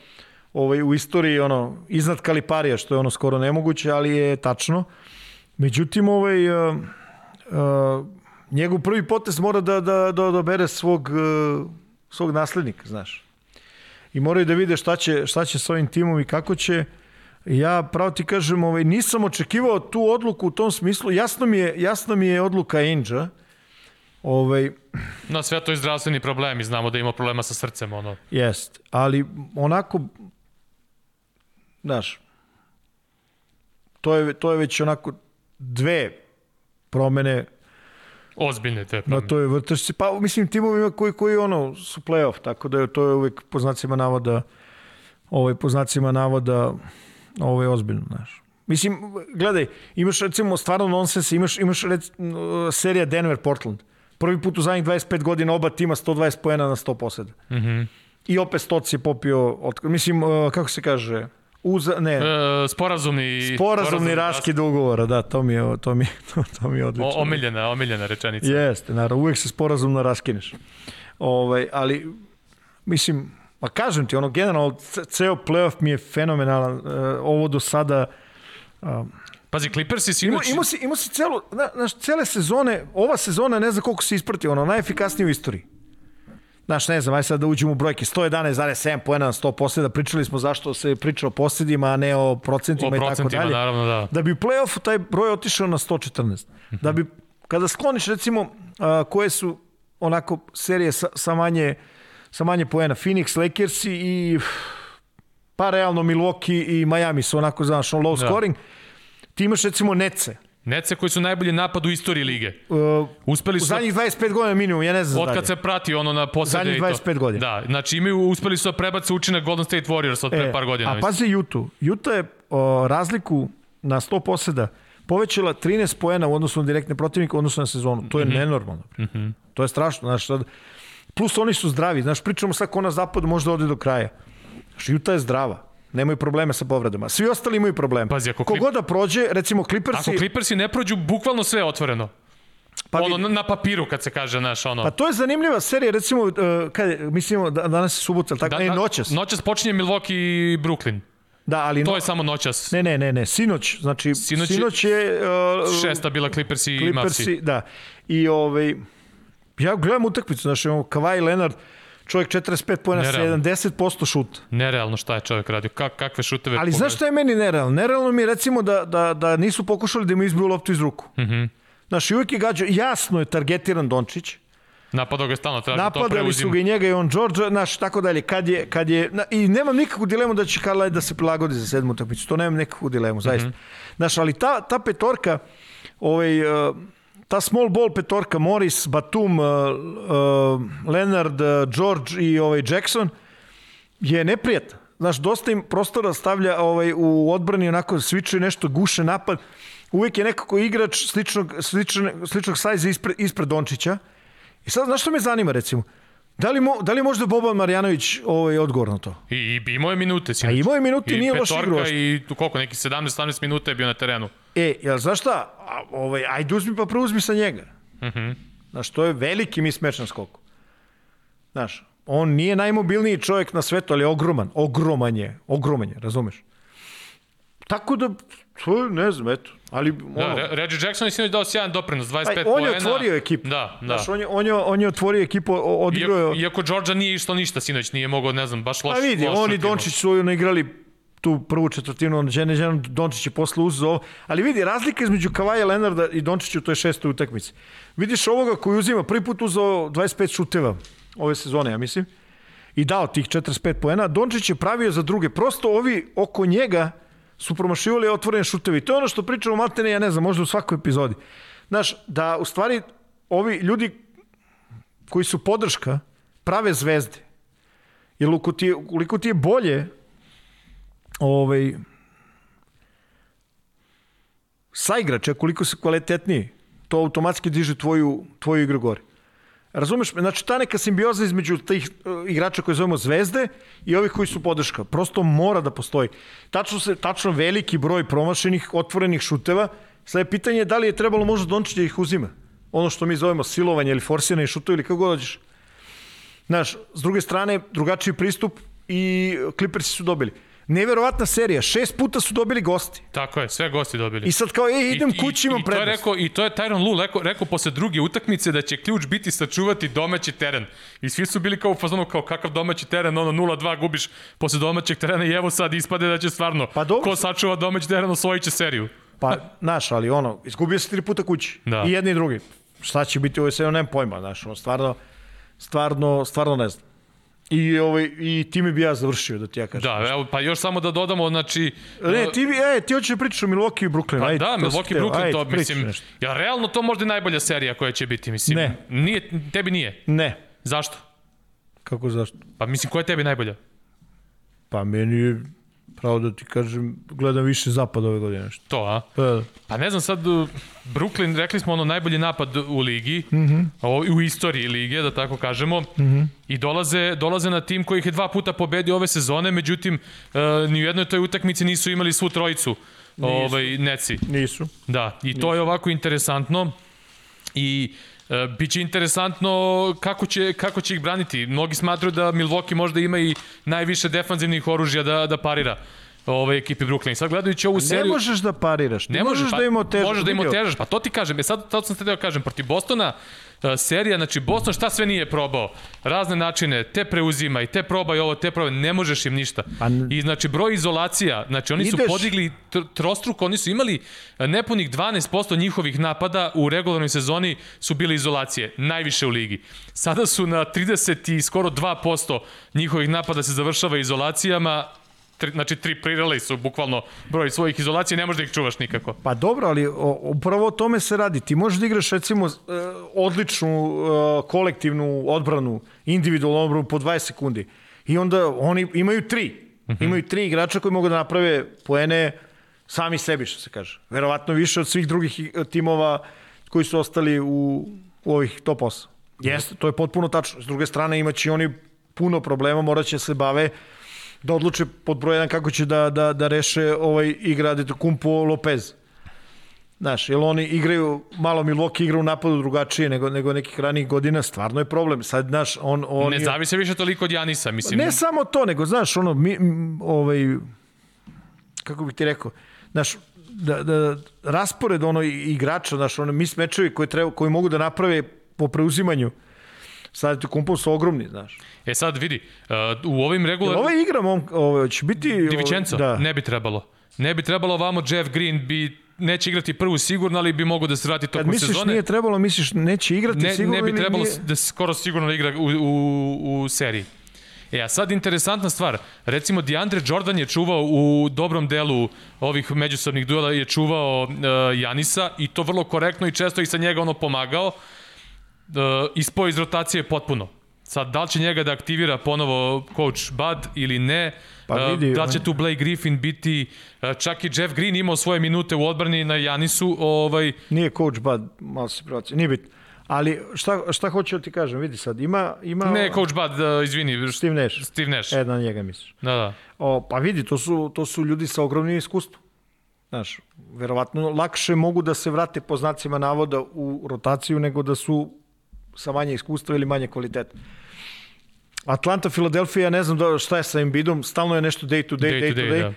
ovaj, u istoriji, ono, iznad Kaliparija, što je ono skoro nemoguće, ali je tačno. Međutim, ovaj, uh, uh, njegov prvi potez mora da, da, da odabere svog, uh, svog naslednika, znaš. I moraju da vide šta će, šta će s ovim timom i kako će. Ja pravo ti kažem, ovaj, nisam očekivao tu odluku u tom smislu. Jasno mi je, jasno mi je odluka Ainge, ovaj, Na sve to je zdravstveni problem i znamo da ima problema sa srcem, ono. Jest, ali onako, znaš, to je, to je već onako dve promene Ozbiljne te na promene. toj vrtašci. Pa mislim timovima koji, koji ono su play-off, tako da je to je uvek po znacima navoda ovaj, po znacima navoda ovaj, ozbiljno, znaš. Mislim, gledaj, imaš recimo stvarno nonsens, imaš, imaš rec, serija Denver-Portland. Prvi put u zadnjih 25 godina oba tima 120 poena na 100 poseda. Mm -hmm. I opet Stoc je popio, od, mislim, uh, kako se kaže, Uza, ne, E, sporazumni... sporazumni raskid ugovora, da, to mi je, to mi, to, to mi je odlično. O, omiljena, omiljena rečenica. Jeste, naravno, uvek se sporazumno raskineš. Ovaj, ali, mislim, ma kažem ti, ono, generalno, ce- ceo playoff mi je fenomenalan. Uh, ovo do sada, Pazi, Clippersi Ima, sinoć... imao si, imao si celo, na, znaš, cele sezone, ova sezona ne znam koliko se ispratio, ono, najefikasnije u istoriji. Znaš, ne znam, aj sad da uđemo u brojke. 111,7 poena na 100 posljeda. Pričali smo zašto se priča o posjedima, a ne o procentima, O i tako procentima, dalje. naravno, da. Da bi u play-offu taj broj otišao na 114. Da bi, kada skloniš recimo a, koje su onako serije sa, sa manje sa manje poena, Phoenix, Lakersi i pa realno Milwaukee i Miami su onako, znaš, low Da. scoring. Ti imaš recimo Nece. Nece koji su najbolji napad u istoriji lige. Uh, Uspeli u su... zadnjih 25 godina minimum, ja ne znam Od dalje. kad se prati ono na posade Zadnjih i to. 25 godina. Da, znači imaju, uspeli su da prebace učinak Golden State Warriors od pre par godina. E, a mislim. pazi Utah. Utah je o, razliku na 100 poseda povećala 13 poena u odnosu na direktne protivnike u odnosu na sezonu. To je Mhm. nenormalno. To je strašno. Znaš, sad, plus oni su zdravi. Znaš, pričamo sad ko na zapadu može da ode do kraja. Znaš, Utah je zdrava. Nemaju probleme sa povredama. Svi ostali imaju probleme. Pazi, ako Kogod da prođe, recimo Clippersi... Ako Clippersi ne prođu, bukvalno sve je otvoreno. pa ono, na, na papiru kad se kaže, znaš, ono... Pa to je zanimljiva serija, recimo, uh, kad je, mislimo, da, danas je subota, tako, da, ne, noćas. Noćas počinje Milwaukee i Brooklyn. da, ali To no, je samo noćas. ne, ne, ne, ne, sinoć, znači, Sinoć sinoć, je- uh, Šesta bila Clippersi i Mavsi. Clippersi, da. I ovaj, ja gledam utakmicu, znači imamo Kawhi Leonard, čovjek 45 pojena, Nerealno. 70% šuta. Nerealno šta je čovjek radio. Kak, kakve šuteve... Ali znaš šta je meni nerealno? Nerealno mi je recimo da, da, da nisu pokušali da mu izbiju loptu iz ruku. Mm. -hmm. Znaš, i uvijek je gađao, jasno je targetiran Dončić, Napadao ga stalno, to napadali su preuzim. ga i njega i on George, znaš, tako dalje. Kad je, kad je, na, I nemam nikakvu dilemu da će Karlaj da se prilagodi za sedmu utakmicu, to nemam nikakvu dilemu, zaista. Mhm. Znaš, ali ta, ta petorka, ovaj, uh, ta small ball petorka, Morris, Batum, uh, uh, Leonard, uh, George i ovaj Jackson, je neprijatna. Znaš, dosta im prostora stavlja ovaj, u odbrani, onako svičuje nešto, guše napad. Uvijek je nekako igrač sličnog, sličnog, sličnog sajza ispred, ispred Dončića. I sad, znaš što me zanima, recimo? Da li, mo, da li možda Boban Marjanović ovaj, odgovor na to? I, i imao je minute, sinoć. A imao je minute, I nije loš petorka igrao. I tu koliko, neki 17-18 minuta je bio na terenu. E, jel znaš šta? A, ovaj, ajde uzmi pa preuzmi sa njega. Uh Mhm. -huh. Znaš, to je veliki mismeč na skoku. Znaš, on nije najmobilniji čovjek na svetu, ali je ogroman. Ogroman je. Ogroman je, razumeš? Tako da, to je, ne znam, eto. Ali, Da, ono, Reggie Jackson je sinoć dao sjajan doprinos, 25 Aj, poena. on je otvorio ekipu. Da, da. Znaš, on je, on je, on je otvorio ekipu, odigrao je... iako Georgia nije išlo ništa sinoć, nije mogao, ne znam, baš loš. Pa vidi, loš on i. Dončić su ono igrali tu prvu četvrtinu, on Žene Žene Dončić je posle uzeo. Ali vidi, razlika između Kavaja Lenarda i Dončića u toj šestoj utakmici. Vidiš ovoga koji uzima, prvi put uzeo 25 šuteva ove sezone, ja mislim, i dao tih 45 poena. Dončić je pravio za druge. Prosto ovi oko njega su promašivali otvorene šutevi. To je ono što pričamo Maltene, ja ne znam, možda u svakoj epizodi. Znaš, da u stvari ovi ljudi koji su podrška prave zvezde. Jer ukoliko ti je bolje ovaj, saigrače, koliko si kvalitetniji, to automatski diže tvoju, tvoju igru gore. Razumeš? Znači, ta neka simbioza između tih uh, igrača koje zovemo zvezde i ovih koji su podrška. Prosto mora da postoji. Tačno, se, tačno veliki broj promašenih, otvorenih šuteva. Sad je pitanje da li je trebalo možda Dončić da ih uzima. Ono što mi zovemo silovanje ili forsiranje šutova ili kako god dođeš. Znaš, s druge strane, drugačiji pristup i Clippersi su dobili. Neverovatna serija, šest puta su dobili gosti. Tako je, sve gosti dobili. I sad kao, ej, idem I- kući, i, imam i to je rekao, I to je Tyron Lue rekao, rekao posle druge utakmice da će ključ biti sačuvati domaći teren. I svi su bili kao u fazonu kao kakav domaći teren, ono 0-2 gubiš posle domaćeg terena i evo sad ispade da će stvarno Pa dobro. ko sačuva domaći teren osvojit će seriju. Pa, znaš, ali ono, izgubio se tri puta kući. Da. I jedni i drugi. Šta će biti ovo sve, nemam pojma, znaš, ono, stvarno, stvarno, stvarno ne znam. I, ovaj, I time bi ja završio, da ti ja kažem. Da, evo, pa još samo da dodamo, znači... Ne, ti, bi, e, ti hoćeš da pričaš o Milwaukee i Brooklyn. Pa ajde, da, Milwaukee hteo. Brooklyn, Ajde, to mislim, nešto. ja realno to možda i najbolja serija koja će biti, mislim. Ne. Nije, tebi nije. Ne. Zašto? Kako zašto? Pa mislim, koja je tebi najbolja? Pa meni je, pravo da ti kažem, gledam više zapad ove godine. Nešto. To, a? Pa, da. Pa ne znam sad, uh, Brooklyn, rekli smo ono najbolji napad u ligi, mm. -hmm. u istoriji lige, da tako kažemo, mm -hmm. i dolaze, dolaze na tim koji ih je dva puta pobedio ove sezone, međutim, uh, ni u jednoj toj utakmici nisu imali svu trojicu ovaj, neci. Nisu. Da, i to je ovako interesantno i e, biće interesantno kako će, kako će ih braniti. Mnogi smatruju da Milwaukee možda ima i najviše defanzivnih oružja da, da parira ove ekipi Brooklyn. Sad gledajući ovu Ne seriju... možeš da pariraš. Ne, Ne možeš pa, da im otežaš. Možeš da im otežaš, pa to ti kažem. E sad, to sam te teo kažem, protiv Bostona e, serija, znači Boston šta sve nije probao, razne načine, te preuzima i te probaj ovo, te probaj, ne možeš im ništa. Pa I znači broj izolacija, znači oni su Ideš- podigli tr trostruko, oni su imali e, nepunih 12% njihovih napada u regularnoj sezoni su bile izolacije, najviše u ligi. Sada su na 30 i skoro 2% njihovih napada se završava izolacijama, tri, znači tri prirele su bukvalno broj svojih izolacija, ne možeš da ih čuvaš nikako. Pa dobro, ali o, upravo o tome se radi. Ti možeš da igraš recimo e, odličnu e, kolektivnu odbranu, individualnu odbranu po 20 sekundi. I onda oni imaju tri. Imaju tri igrača koji mogu da naprave poene sami sebi, što se kaže. Verovatno više od svih drugih i- timova koji su ostali u, u ovih top 8. Jeste, to je potpuno tačno. S druge strane imaće oni puno problema, morat će se bave da odluče pod broj 1 kako će da, da, da reše ovaj igra Adetokumpo Lopez. Znaš, jer oni igraju, malo Milwaukee igra u napadu drugačije nego, nego nekih ranijih godina, stvarno je problem. Sad, znaš, on... on Ne zavise više toliko od Janisa, mislim. ne samo to, nego, znaš, ono, mi, ovaj, kako bih ti rekao, znaš, da, da raspored ono igrača, znaš, ono, mis mečevi koji, treba, koji mogu da naprave po preuzimanju, sad ti kumpom su ogromni, znaš. E sad vidi, uh, u ovim regularnim... ova igra, mom, ovaj, će biti... ovaj, Divičenco? Da. Ne bi trebalo. Ne bi trebalo vamo Jeff Green bi neće igrati prvu sigurno, ali bi mogo da se vrati Kad tokom misliš sezone. nije trebalo, misliš neće igrati ne, sigurno ne bi trebalo nije... da skoro sigurno igra u, u, u seriji. E, a sad interesantna stvar. Recimo, DeAndre Jordan je čuvao u dobrom delu ovih međusobnih duela, je čuvao uh, Janisa i to vrlo korektno i često i sa njega ono pomagao. Uh, ispao iz rotacije potpuno. Sad, da li će njega da aktivira ponovo coach Bud ili ne, Pa Uh, vidi, da li će tu Blake Griffin biti, uh, čak i Jeff Green imao svoje minute u odbrani na Janisu, ovaj, Nije coach Bud, malo se proci, nije bitno. Ali šta, šta hoću da ti kažem, vidi sad, ima... ima ne coach Bud, uh, izvini, Steve Nash. Steve Nash. E, na njega misliš. Da, da. O, pa vidi, to su, to su ljudi sa ogromnim iskustvom. Znaš, verovatno lakše mogu da se vrate po znacima navoda u rotaciju nego da su sa manje iskustva ili manje kvaliteta. Atlanta, Filadelfija, ne znam da, šta je sa Embiidom, stalno je nešto day to day, day, Day to day. day, da.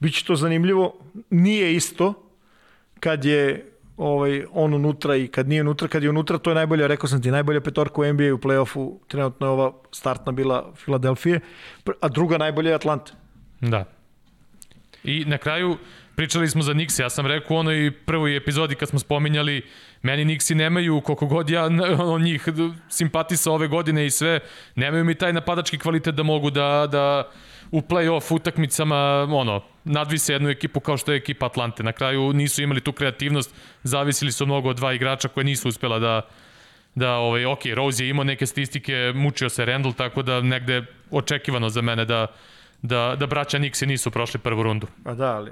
Biće to zanimljivo. Nije isto kad je ovaj, on unutra i kad nije unutra. Kad je unutra, to je najbolja, rekao sam ti, najbolja petorka u NBA u play-offu. Trenutno je ova startna bila Filadelfije, a druga najbolja je Atlanta. Da. I na kraju pričali smo za Nixi, ja sam rekao u onoj prvoj epizodi kad smo spominjali meni Nixi nemaju, koliko god ja ono, njih simpatisa ove godine i sve, nemaju mi taj napadački kvalitet da mogu da, da u play-off utakmicama ono, nadvise jednu ekipu kao što je ekipa Atlante. Na kraju nisu imali tu kreativnost, zavisili su mnogo od dva igrača koje nisu uspela da da ovaj ok, Rose je imao neke statistike, mučio se Randall, tako da negde očekivano za mene da da da braća Nixi nisu prošli prvu rundu. Pa da, ali...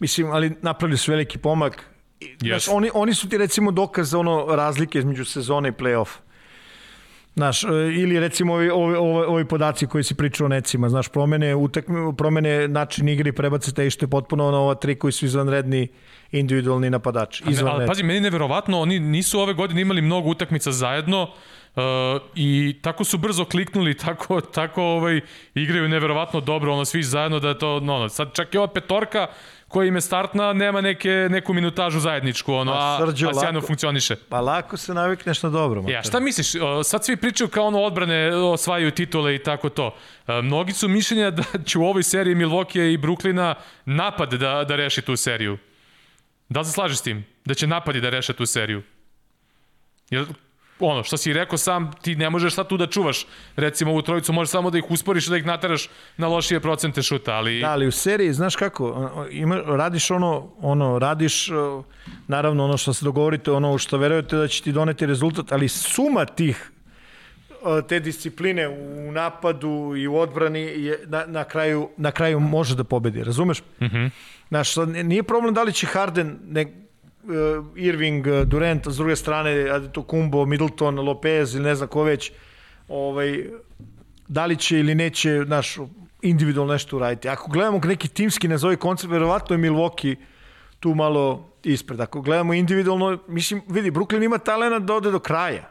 Mislim, ali napravili su veliki pomak. I, Znaš, oni, oni su ti recimo dokaz za ono razlike između sezone i play-off. Znaš, e, ili recimo ovi, ovi, ovi, ovi podaci koji si pričao o necima, znaš, promene, utakme, promene način igre i prebace te je potpuno na ova tri koji su izvanredni individualni napadači. Ne, ali Izvanredni. pazi, meni neverovatno, oni nisu ove godine imali mnogo utakmica zajedno uh, i tako su brzo kliknuli, tako, tako ovaj, igraju neverovatno dobro, ono, svi zajedno da je to, no, no, sad čak i ova petorka koja im je startna, nema neke, neku minutažu zajedničku, ono, a, Srđo, a sjajno lako- funkcioniše. Pa lako se navikneš na dobro. Ja, šta misliš, o, sad svi pričaju kao ono odbrane, osvajaju titule i tako to. E, Mnogi su mišljenja da će u ovoj seriji Milwaukee i Brooklyna napad da, da reši tu seriju. Da li se slažeš s tim? Da će napadi da reše tu seriju? Jer, ono, što si rekao sam, ti ne možeš sad tu da čuvaš, recimo ovu trojicu, možeš samo da ih usporiš da ih nateraš na lošije procente šuta, ali... Da, ali u seriji, znaš kako, ima, radiš ono, ono, radiš, naravno ono što se dogovorite, ono što verujete da će ti doneti rezultat, ali suma tih te discipline u napadu i u odbrani je na, na, kraju, na kraju može da pobedi, razumeš? Mm. -hmm. Znaš, nije problem da li će Harden, ne, Irving, uh, Durant, s druge strane Kumbo, Middleton, Lopez ili ne znam ko već, ovaj, da li će ili neće naš individualno nešto uraditi. Ako gledamo neki timski nazovi koncept, verovatno je Milwaukee tu malo ispred. Ako gledamo individualno, mislim, vidi, Brooklyn ima talena da ode do kraja.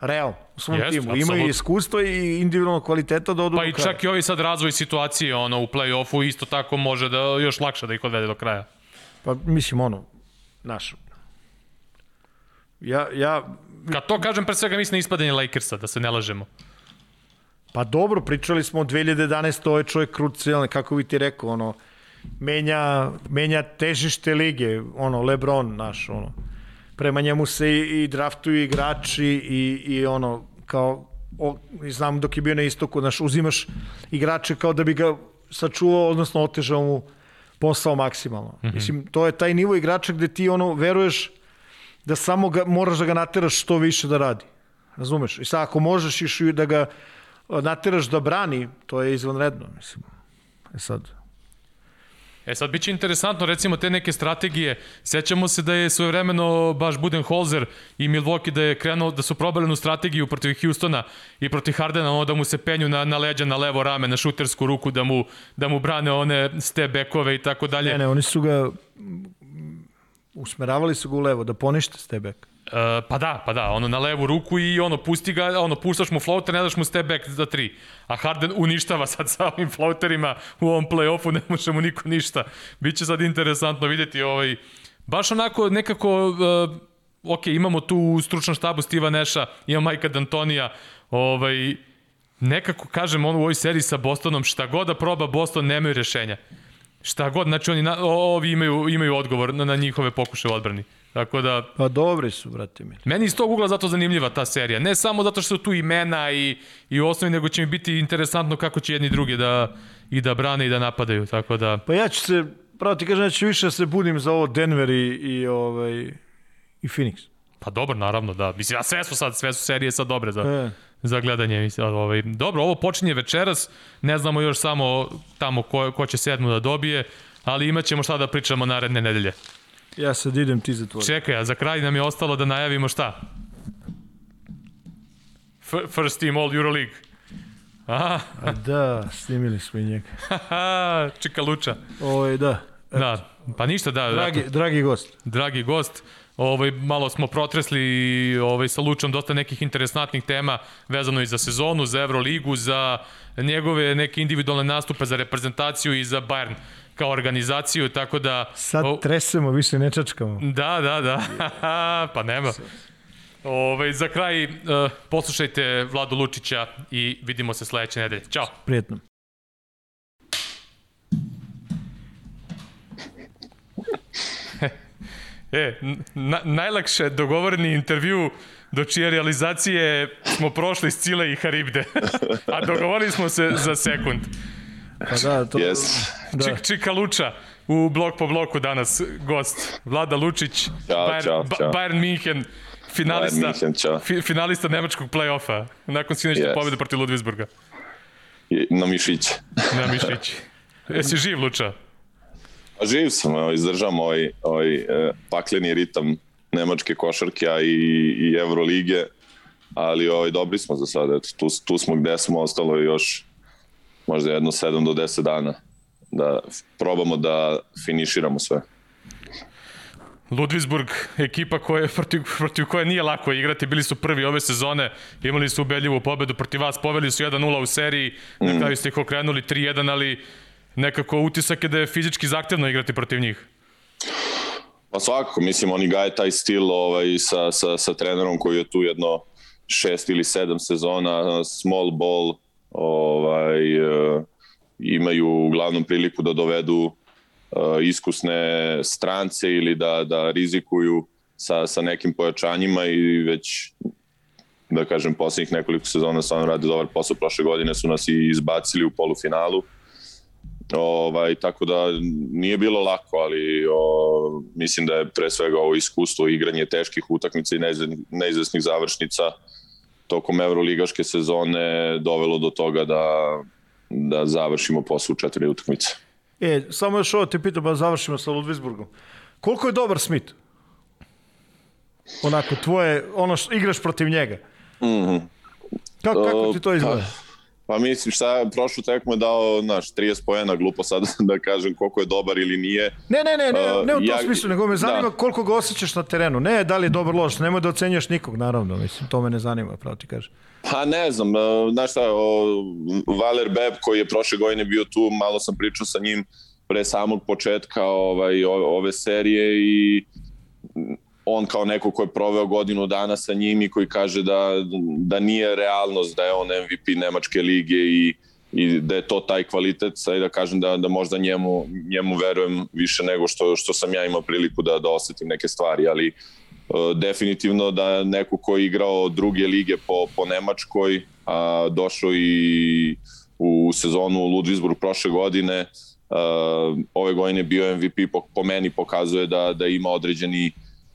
Realno, u svom Jest, timu. Imaju apsolutno. i iskustvo i individualno kvaliteta da odu Pa do i kraja. čak i ovaj sad razvoj situacije ono, u play-offu isto tako može da još lakše da ih odvede do kraja. Pa mislim, ono, naš, Ja, ja, Kad to kažem, pre svega mislim na ispadanje Lakersa, da se ne lažemo. pa dobro, pričali smo od 2011. Ovo je čovjek krucijalni, kako bi ti rekao, ono, menja, menja težište lige, ono, Lebron naš, ono. Prema njemu se i, i draftuju igrači i, i ono, kao, o, znam dok je bio na istoku, znaš, uzimaš igrače kao da bi ga sačuvao, odnosno otežao mu posao maksimalno. Mm -hmm. Mislim, to je taj nivo igrača gde ti ono, veruješ da samo ga, moraš da ga nateraš što više da radi. Razumeš? I sad ako možeš iš i da ga nateraš da brani, to je izvanredno, mislim. E sad, E sad, bit će interesantno, recimo, te neke strategije. Sećamo se da je svojevremeno baš Budenholzer i Milwaukee da je krenuo, da su probali jednu strategiju protiv Houstona i protiv Hardena, ono da mu se penju na, na leđa, na levo rame, na šutersku ruku, da mu, da mu brane one step backove i tako dalje. ne, ne, oni su ga usmeravali su ga u levo, da ponište stebek. Uh, pa da, pa da, ono na levu ruku i ono pusti ga, ono puštaš mu floater, ne daš mu step back za tri. A Harden uništava sad sa ovim floaterima u ovom play-offu, ne može mu niko ništa. Biće sad interesantno videti ovaj, baš onako nekako, uh, ok, imamo tu u stručnom štabu Steve'a Neša, imamo Majka D'Antonija, ovaj, nekako kažem on u ovoj seriji sa Bostonom, šta god da proba Boston, nemaju rešenja. Šta god, znači oni na, ovi imaju, imaju odgovor na, na njihove pokuše u odbrani. Tako da... Pa dobri su, brate mi. Meni iz tog ugla zato zanimljiva ta serija. Ne samo zato što su tu imena i, i osnovi, nego će mi biti interesantno kako će jedni drugi da, i da brane i da napadaju. Tako da... Pa ja ću se, pravo ti kažem, ja ću više se budim za ovo Denver i, i, ovaj, i Phoenix. Pa dobro, naravno, da. Mislim, a sve su sad, sve su serije sad dobre za, E. za gledanje. Mislim, ovaj, dobro, ovo počinje večeras, ne znamo još samo tamo ko, ko će sedmu da dobije, ali imat ćemo šta da pričamo naredne nedelje. Ja sad idem ti za tvoj. Čekaj, a za kraj nam je ostalo da najavimo šta? F first team All Euroleague. Aha, A da, snimili smo i njega. Čika Luča. Ovo da. Da, pa ništa, da. Dragi, eto, dragi gost. dragi gost. Ovaj, malo smo protresli ovaj, sa Lučom dosta nekih interesantnih tema vezano i za sezonu, za Euroligu, za njegove neke individualne nastupe za reprezentaciju i za Bayern kao organizaciju, tako da... Sad o- tresemo, više ne čačkamo. Da, da, da. pa nema. Ove, za kraj, uh, poslušajte Vladu Lučića i vidimo se sledeće nedelje. Ćao. Prijetno. E, na, najlakše dogovoreni intervju do čije realizacije smo prošli s Cile i Haribde. A dogovorili smo se za sekund. Pa da, to... Yes. Da. Čik, Čika Luča u blok po bloku danas gost. Vlada Lučić, Ćao, Bayern, ćao, Ba- ćao. Bayern Minhen, finalista, Bayern München, ćao. fi, finalista nemačkog play-offa nakon sinoćne Yes. pobjede protiv Ludwigsburga. I- Na mišiće. Na Mišići. Jesi živ, Luča? A živ sam, evo, izdržam ovaj, ovaj e, pakleni ritam nemačke košarke, a i, i Evrolige, ali ovaj, dobri smo za sada. Eto, tu, tu smo gde smo, ostalo je još možda jedno 7 do 10 dana da probamo da finiširamo sve. Ludwigsburg, ekipa koja, protiv, protiv koje nije lako igrati, bili su prvi ove sezone, imali su ubedljivu pobedu protiv vas, poveli su 1-0 u seriji, na kraju ste ih okrenuli 3-1, ali nekako utisak je da je fizički zahtevno igrati protiv njih. Pa svakako, mislim, oni gaje taj stil ovaj, sa, sa, sa trenerom koji je tu jedno šest ili sedam sezona, small ball, ovaj, imaju uglavnom priliku da dovedu e, iskusne strance ili da, da rizikuju sa, sa nekim pojačanjima i već da kažem, poslednjih nekoliko sezona stvarno rade dobar posao. Prošle godine su nas i izbacili u polufinalu. Ovaj, tako da nije bilo lako, ali o, mislim da je pre svega ovo iskustvo igranje teških utakmica i neizve- neizvesnih završnica tokom Euroligaške sezone dovelo do toga da, da završimo posle u četiri utakmice. E, samo još ovo te pitam, ba završimo sa Ludwigsburgom. Koliko je dobar Smith? Onako, tvoje, ono što igraš protiv njega. Mm -hmm. Kako, kako ti to izgleda? Pa mislim šta, prošlu tekmu je dao, znaš, 30 pojena, glupo sad da kažem koliko je dobar ili nije. Ne, ne, ne, ne, ne u tom ja- smislu, nego me zanima da. koliko ga osjećaš na terenu. Ne, da li je dobar loš, nemoj da ocenjaš nikog, naravno, mislim, to me ne zanima, pravo ti kažem. Pa ne znam, e, znaš šta, o, Valer Beb koji je prošle godine bio tu, malo sam pričao sa njim pre samog početka ovaj, ove serije i on kao neko ko je proveo godinu dana sa njim i koji kaže da, da nije realnost da je on MVP Nemačke lige i, i da je to taj kvalitet, sad da kažem da, da možda njemu, njemu verujem više nego što, što sam ja imao priliku da, da osetim neke stvari, ali definitivno da neko ko je igrao druge lige po, po Nemačkoj, a došao i u sezonu u Ludwigsburg prošle godine, uh, ove godine bio MVP, po, po meni pokazuje da, da ima određeni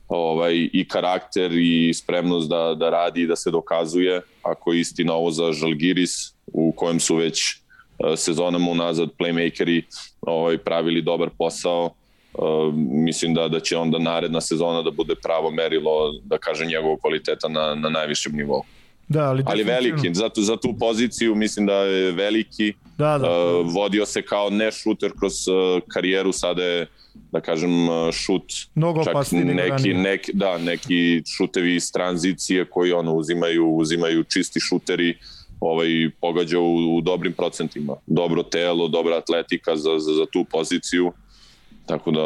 ovaj, i karakter i spremnost da, da radi i da se dokazuje. Ako je istina ovo za Žalgiris, u kojem su već uh, sezonama unazad playmakeri ovaj, pravili dobar posao, Uh, mislim da da će onda naredna sezona da bude pravo merilo da kaže njegovog kvaliteta na na najvišem nivou. Da, ali, ali veliki, za tu, za tu poziciju mislim da je veliki. Da, da. Uh, vodio se kao ne šuter kroz uh, karijeru, sada je da kažem šut Mnogo čak neki, neki, da, neki šutevi iz tranzicije koji ono uzimaju uzimaju čisti šuteri ovaj pogađa u, u dobrim procentima. Dobro telo, dobra atletika za, za, za tu poziciju. Tako da,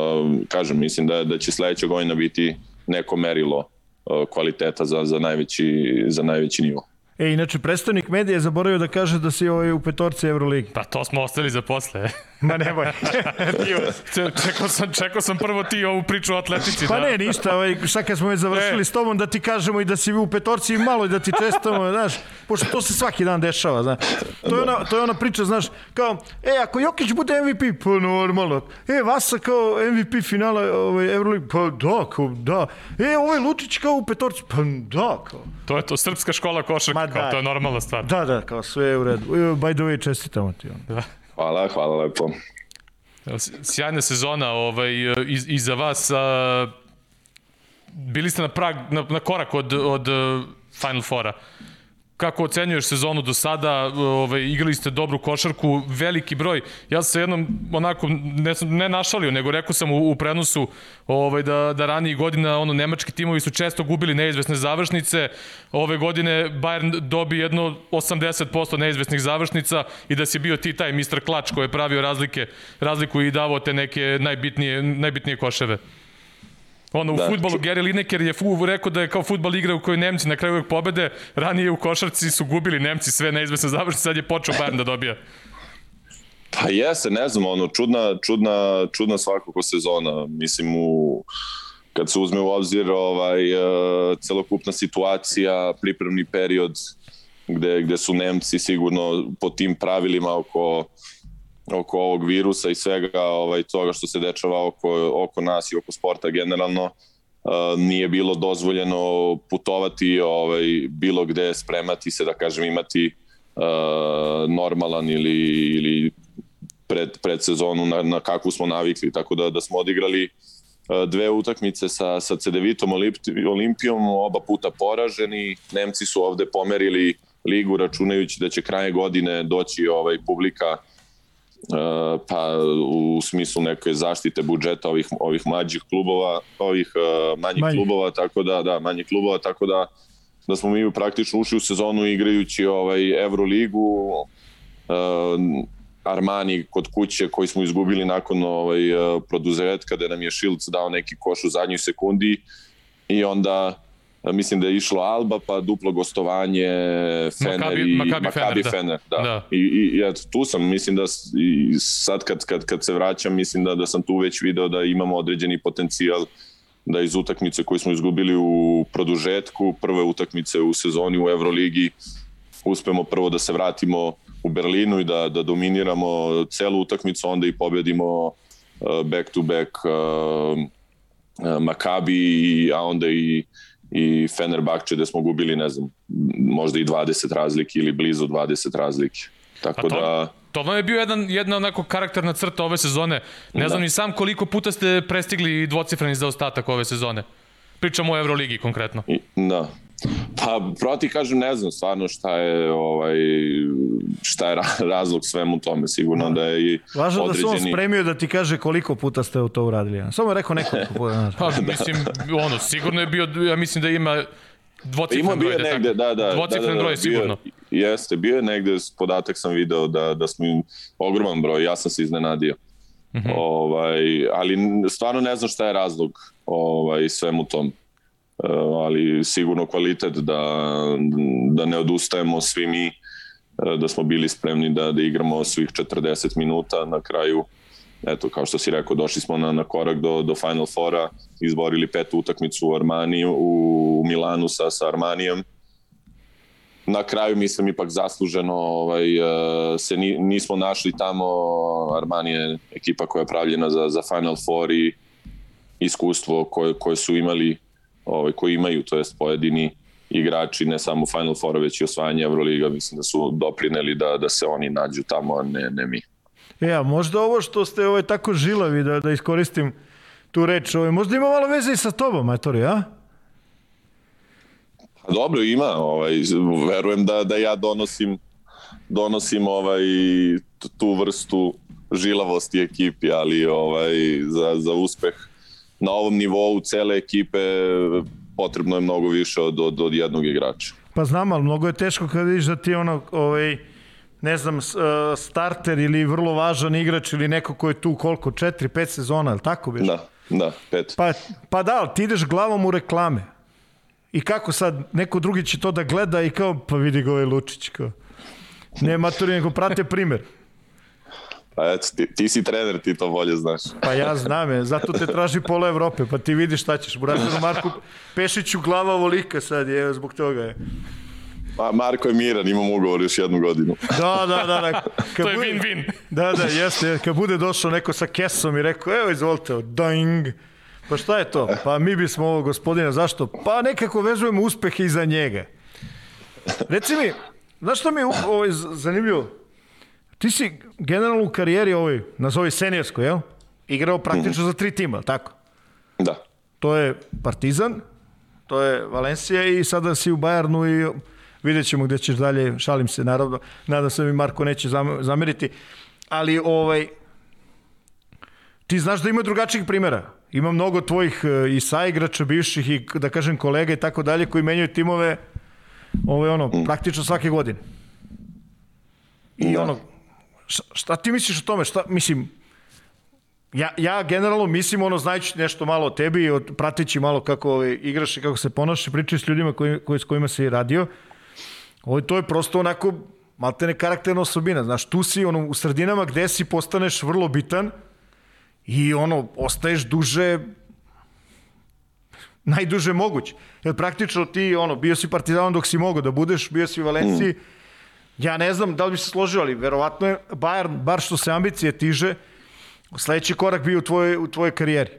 kažem, mislim da, da će sledeća godina biti neko merilo uh, kvaliteta za, za, najveći, za najveći nivo. E, inače, predstavnik medija je zaboravio da kaže da si ovaj u petorci Euroligi. Pa to smo ostali za posle. Ma nemoj. čekao, sam, čekao sam prvo ti ovu priču o atletici. Pa da. ne, ništa, ovaj, šta kad smo već završili e. s tobom da ti kažemo i da si u petorci i malo i da ti čestamo, znaš, pošto to se svaki dan dešava, znaš. To je ona, to je ona priča, znaš, kao, e, ako Jokić bude MVP, pa normalno. E, Vasa kao MVP finala ovaj, Euroligi, pa da, kao, da. E, ovaj Lučić kao u petorci, pa da, kao. To je to, srpska škola košarka, kao, da. to je normalna stvar. Da, da, kao sve je u redu. By the way, čestitamo ti. Da. Hvala, hvala lepo. Sjajna sezona ovaj, i, i za vas. A, bili ste na, prag, na, na korak od, od Final Fora. Kako ocenjuješ sezonu do sada? Ovaj, igrali ste dobru košarku, veliki broj. Ja sam se jednom onako, ne, ne našalio, nego rekao sam u, u prenosu ovaj, da, da ranije godina ono, nemački timovi su često gubili neizvesne završnice. Ove godine Bayern dobi jedno 80% neizvesnih završnica i da si bio ti taj Mr. Klač koji je pravio razlike, razliku i davao te neke najbitnije, najbitnije koševe. Ono, u da. futbolu Gary Lineker je fu, rekao da je kao futbol igra u kojoj Nemci na kraju uvek pobede, ranije u košarci su gubili Nemci sve neizvesne završnice, sad je počeo Bayern da dobija. Pa jeste, ne znam, ono, čudna, čudna, čudna svakako sezona. Mislim, u, kad se uzme u obzir ovaj, uh, celokupna situacija, pripremni period, gde, gde su Nemci sigurno po tim pravilima oko oko ovog virusa i svega ovaj, toga što se dečava oko, oko nas i oko sporta generalno, nije bilo dozvoljeno putovati ovaj, bilo gde, spremati se, da kažem, imati normalan ili, ili pred, pred sezonu na, na kakvu smo navikli, tako da, da smo odigrali dve utakmice sa, sa Cedevitom Olimpijom, oba puta poraženi, Nemci su ovde pomerili ligu računajući da će kraje godine doći ovaj publika uh, pa u smislu neke zaštite budžeta ovih ovih mlađih klubova, ovih uh, manjih Manji. klubova, tako da da, manjih klubova, tako da da smo mi praktično ušli u sezonu igrajući ovaj Evroligu uh, Armani kod kuće koji smo izgubili nakon ovaj produžetka kada nam je Shields dao neki koš u zadnjoj sekundi i onda mislim da je išlo Alba, pa duplo gostovanje Fener Makabi, i Makabi, Makabi Fener, Fener da. da. I, i ja, tu sam, mislim da i sad kad, kad, kad se vraćam, mislim da, da sam tu već video da imamo određeni potencijal da iz utakmice koju smo izgubili u produžetku, prve utakmice u sezoni u Euroligi, uspemo prvo da se vratimo u Berlinu i da, da dominiramo celu utakmicu, onda i pobedimo uh, back to back uh, uh, Makabi, a onda i i Fenerbahče gde smo gubili, ne znam, možda i 20 razlike ili blizu 20 razlike. Tako to, da... To vam je bio jedan, jedna onako karakterna crta ove sezone. Ne da. znam ni sam koliko puta ste prestigli dvocifreni zaostatak ove sezone. Pričamo o Euroligi konkretno. I, da, Pa, proti kažem, ne znam stvarno šta je, ovaj, šta je razlog svemu tome, sigurno da je i Važno određeni... da se on spremio da ti kaže koliko puta ste to uradili. Samo je rekao nekoliko puta. Pa, mislim, ono, sigurno je bio, ja mislim da ima dvocifren broj. Ima negde, da, da. Dvocifren da, da, da, broj, sigurno. Bio, jeste, bio je negde, podatak sam video da, da smo im ogroman broj, ja sam se iznenadio. Mm -hmm. ovaj, ali stvarno ne znam šta je razlog ovaj, svemu tom. Ali sigurno kvalitet da, da ne odustajemo svi mi, da smo bili spremni da, da igramo svih 40 minuta na kraju eto, kao što si rekao, došli smo na, na korak do, do Final Fora, izborili petu utakmicu u Armaniju, u, Milanu sa, sa Armanijem. Na kraju mislim ipak zasluženo ovaj, e, se ni, nismo našli tamo, Armanije ekipa koja je pravljena za, za Final Four i iskustvo koje, koje su imali, ovaj, koji imaju, to jest pojedini igrači, ne samo Final Four, već i osvajanje Euroliga, mislim da su doprineli da, da se oni nađu tamo, a ne, ne mi. Ja, e, možda ovo što ste ovaj, tako žilavi, da, da iskoristim tu reč, ovaj, možda ima malo veze i sa tobom, Etori, a? Pa dobro, ima. Ovaj, verujem da, da ja donosim donosim ovaj tu vrstu žilavosti ekipi, ali ovaj za, za uspeh na ovom nivou cele ekipe potrebno je mnogo više od, od, od jednog igrača. Pa znam, ali mnogo je teško kad vidiš da ti ono, ovaj, ne znam, e, starter ili vrlo važan igrač ili neko ko je tu koliko, 4-5 sezona, je tako biš? Da, da, pet. Pa, pa da, ti ideš glavom u reklame. I kako sad, neko drugi će to da gleda i kao, pa vidi ga ovaj Lučić, kao. Ne maturi, nego prate primer. Pa eto, ti, ti si trener, ti to bolje znaš. Pa ja znam je, zato te traži pola Evrope, pa ti vidiš šta ćeš. Burazinu Marku Pešiću glava volika sad je, zbog toga je. Ma, Marko je miran, imam ugovor još jednu godinu. Da, da, da. da. Kad to je win-win. Da, da, jeste. Kad bude došao neko sa kesom i rekao, evo izvolite, ding. Pa šta je to? Pa mi bismo ovo gospodina, zašto? Pa nekako vezujemo uspehe iza njega. Reci mi, znaš što mi je ovo zanimljivo? Ti si generalno u karijeri ovoj, nazovi senijorskoj, jel? Igrao praktično mm -hmm. za tri tima, tako? Da. To je Partizan, to je Valencija i sada si u Bajernu i vidjet ćemo gde ćeš dalje, šalim se naravno, nadam se da mi Marko neće zameriti, ali ovaj, ti znaš da ima drugačijih primjera. Ima mnogo tvojih e, i saigrača, bivših i da kažem kolega i tako dalje koji menjaju timove ovaj, ono, praktično svake godine. I da. ono, šta ti misliš o tome? Šta, mislim, ja, ja generalno mislim, ono, znajući nešto malo o tebi, od, pratići malo kako ovaj, igraš i kako se ponašaš, pričaš s ljudima koji, koji, s kojima si radio, Ovo, to je prosto onako maltene karakterna osobina. Znaš, tu si ono, u sredinama gde si postaneš vrlo bitan i ono, ostaješ duže najduže moguće. Jer praktično ti, ono, bio si partizanom dok si mogao da budeš, bio si u Valenciji, mm. Ja ne znam da li bi se složio, ali verovatno je Bayern, bar što se ambicije tiže, sledeći korak bio u tvojoj, u tvojoj karijeri.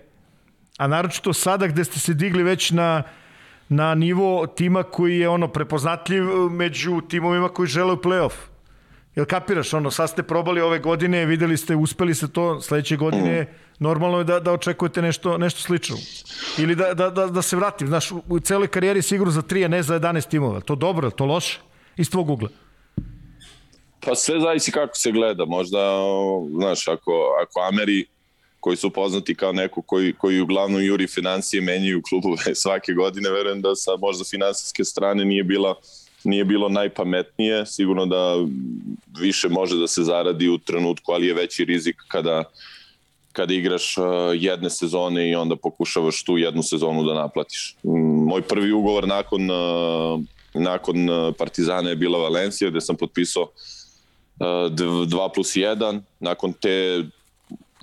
A naročito sada gde ste se digli već na na nivo tima koji je ono prepoznatljiv među timovima koji žele u play-off. Jel kapiraš, ono, sad ste probali ove godine, videli ste, uspeli se to, sledeće godine mm. normalno je da, da očekujete nešto, nešto slično. Ili da, da, da, da se vratim, znaš, u celoj karijeri sigurno za 3, a ne za 11 timova. To dobro, to loše? Iz tvog ugla. Pa sve zavisi kako se gleda. Možda, znaš, ako, ako Ameri koji su poznati kao neko koji, koji uglavnom juri financije, menjaju klubove svake godine, verujem da sa možda finansijske strane nije bila nije bilo najpametnije, sigurno da više može da se zaradi u trenutku, ali je veći rizik kada kada igraš uh, jedne sezone i onda pokušavaš tu jednu sezonu da naplatiš. Mm, moj prvi ugovor nakon uh, nakon uh, Partizana je bila Valencija gde sam potpisao 2 plus 1. Nakon te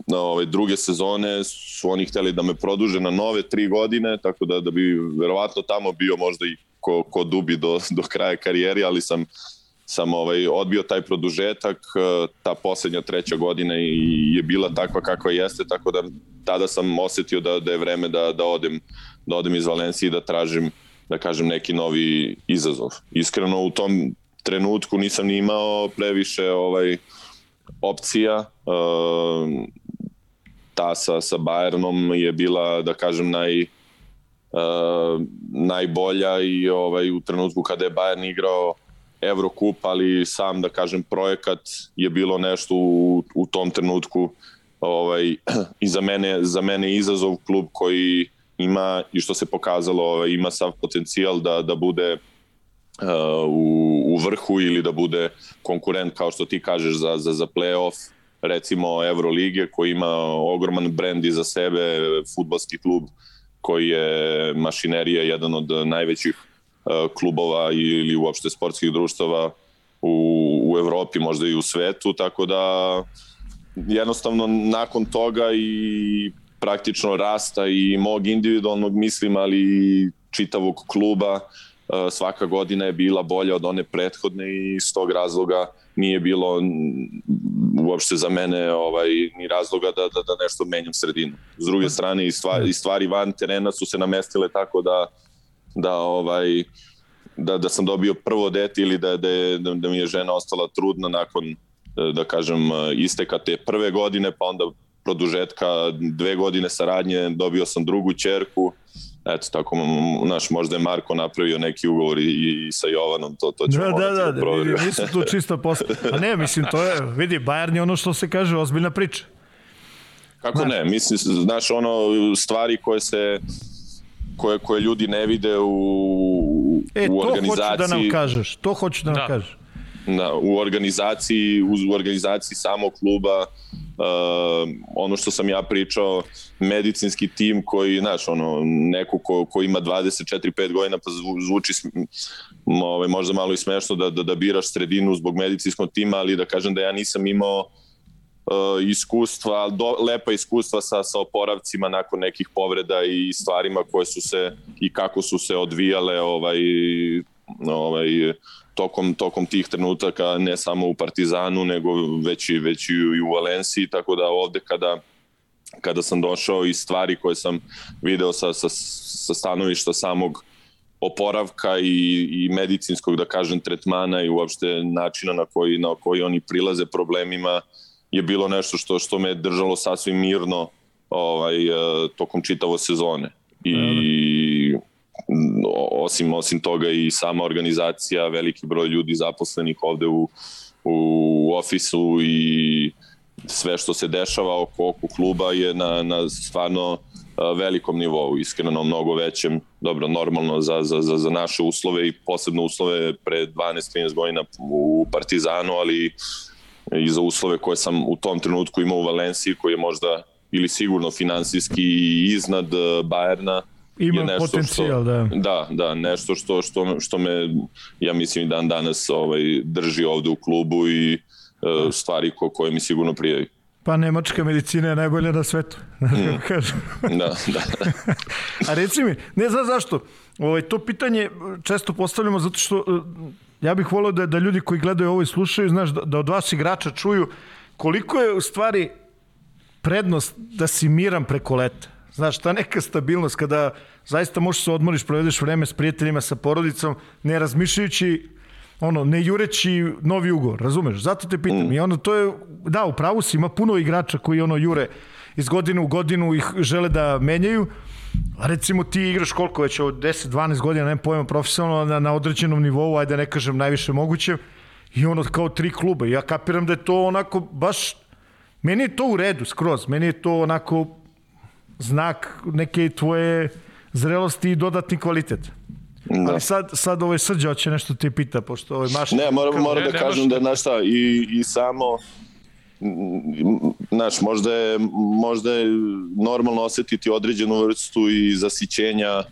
na ove druge sezone su oni hteli da me produže na nove tri godine, tako da, da bi verovatno tamo bio možda i ko, ko dubi do, do kraja karijeri, ali sam sam ovaj odbio taj produžetak, ta poslednja treća godina i je bila takva kakva jeste, tako da tada sam osetio da, da je vreme da, da odem da odem iz Valencije i da tražim da kažem neki novi izazov. Iskreno u tom trenutku nisam ni imao previše ovaj opcija. Uh, ta sa, sa Bayernom je bila, da kažem, naj, uh, najbolja i ovaj, u trenutku kada je Bayern igrao Evrokup, ali sam, da kažem, projekat je bilo nešto u, u tom trenutku ovaj, i za mene, za mene izazov klub koji ima i što se pokazalo ovaj, ima sav potencijal da, da bude u, u vrhu ili da bude konkurent kao što ti kažeš za, za, za play-off recimo Evrolige koji ima ogroman brend iza sebe, futbalski klub koji je mašinerija jedan od najvećih uh, klubova ili uopšte sportskih društava u, u Evropi, možda i u svetu, tako da jednostavno nakon toga i praktično rasta i mog individualnog mislim, ali i čitavog kluba, svaka godina je bila bolja od one prethodne i iz tog razloga nije bilo uopšte za mene ovaj, ni razloga da, da, da nešto menjam sredinu. S druge strane, i stvari, i stvari van terena su se namestile tako da, da ovaj, da, da sam dobio prvo dete ili da, da, da, da mi je žena ostala trudna nakon da kažem isteka te prve godine pa onda produžetka dve godine saradnje dobio sam drugu ćerku eto tako naš možda je Marko napravio neki ugovor i, i sa Jovanom to to ćemo da, da, da, da nisu tu čista posla. A ne, mislim to je vidi Bayern je ono što se kaže ozbiljna priča. Kako znaš. ne, mislim znaš ono stvari koje se koje koje ljudi ne vide u e, u organizaciji. E, to hoću da nam kažeš, to hoću da nam da. kažeš. Na, u organizaciji, u organizaciji samog kluba Uh, ono što sam ja pričao, medicinski tim koji, znaš, ono, neko ko, ko ima 24-5 godina pa zvuči ovaj, možda malo i smešno da, da, da biraš sredinu zbog medicinskog tima, ali da kažem da ja nisam imao uh, iskustva, do, lepa iskustva sa, sa oporavcima nakon nekih povreda i stvarima koje su se i kako su se odvijale ovaj, ovaj, tokom, tokom tih trenutaka ne samo u Partizanu nego već i, već i u Valenciji tako da ovde kada kada sam došao i stvari koje sam video sa, sa, sa stanovišta samog oporavka i, i medicinskog, da kažem, tretmana i uopšte načina na koji, na koji oni prilaze problemima je bilo nešto što što me držalo sasvim mirno ovaj, tokom čitavo sezone. I osim, osim toga i sama organizacija, veliki broj ljudi zaposlenih ovde u, u ofisu i sve što se dešava oko, oko kluba je na, na stvarno velikom nivou, iskreno mnogo većem, dobro, normalno za, za, za, za naše uslove i posebno uslove pre 12-13 godina u Partizanu, ali i za uslove koje sam u tom trenutku imao u Valenciji, koji je možda ili sigurno finansijski iznad Bajerna, Ima nešto potencijal, što, da. Da, da, nešto što, što, što me, ja mislim, dan danas ovaj, drži ovde u klubu i uh, stvari ko, koje mi sigurno prijaju. Pa nemačka medicina je najbolja na svetu. Mm. da, da. A reci mi, ne znam zašto, ovaj, to pitanje često postavljamo zato što e, ja bih volio da, da ljudi koji gledaju ovo i slušaju, znaš, da, da od vas igrača čuju koliko je u stvari prednost da si miran preko leta. Znaš, ta neka stabilnost kada zaista možeš se odmoriš, provedeš vreme s prijateljima, sa porodicom, ne razmišljajući ono, ne jureći novi ugovor, razumeš? Zato te pitam. Mm. I ono, to je, da, u pravu si, ima puno igrača koji ono jure iz godine u godinu ih žele da menjaju, a recimo ti igraš koliko već od 10-12 godina, ne pojma, profesionalno na, na određenom nivou, ajde ne kažem najviše moguće, i ono kao tri kluba. Ja kapiram da je to onako baš, meni je to u redu skroz, meni je to onako znak neke tvoje zrelosti i dodatni kvalitet. Da. Ali sad, sad ovaj srđa hoće nešto ti pita, pošto ovaj maš... Ne, moram, moram da kažem da, znaš šta, i, i samo, znaš, možda je, možda je normalno osetiti određenu vrstu i zasićenja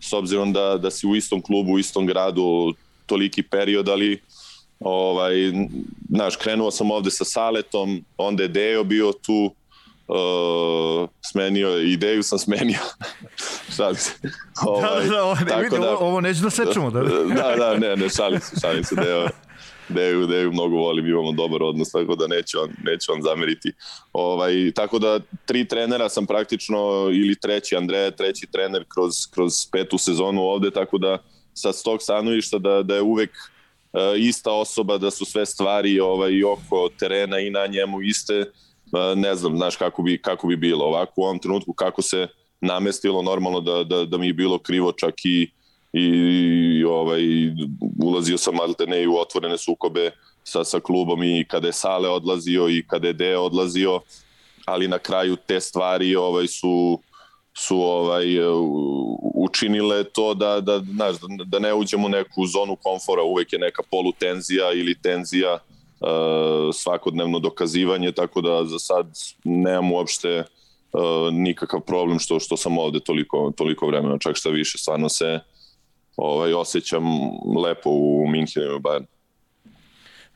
s obzirom da, da si u istom klubu, u istom gradu toliki period, ali ovaj, znaš, krenuo sam ovde sa Saletom, onda je Deo bio tu, uh, smenio, ideju sam smenio. šalim se. Ovaj, da, da, ovo, ne, vidi, da, ovo, neću da sečemo. Da, da, da, ne, ne, šalim se, šalim se, Deo, Deju, Deju mnogo volim, imamo dobar odnos, tako da neću on, neću on zameriti. Ovaj, tako da tri trenera sam praktično, ili treći Andreja, treći trener kroz, kroz petu sezonu ovde, tako da sa tog stanovišta da, da je uvek uh, ista osoba, da su sve stvari ovaj, oko terena i na njemu iste, ne znam, znaš kako bi, kako bi bilo. Ovako u ovom trenutku, kako se namestilo normalno da, da, da mi je bilo krivo čak i i ovaj ulazio sam ne u otvorene sukobe sa sa klubom i kada je Sale odlazio i kada je Deo odlazio ali na kraju te stvari ovaj su su ovaj učinile to da da znaš da ne uđemo u neku zonu komfora. Uvek je neka polutenzija ili tenzija svakodnevno dokazivanje tako da za sad nemam uopšte uh, nikakav problem što što sam ovde toliko toliko vremena, čak šta više, stvarno se ovaj osjećam lepo u Minhenu i Bayernu.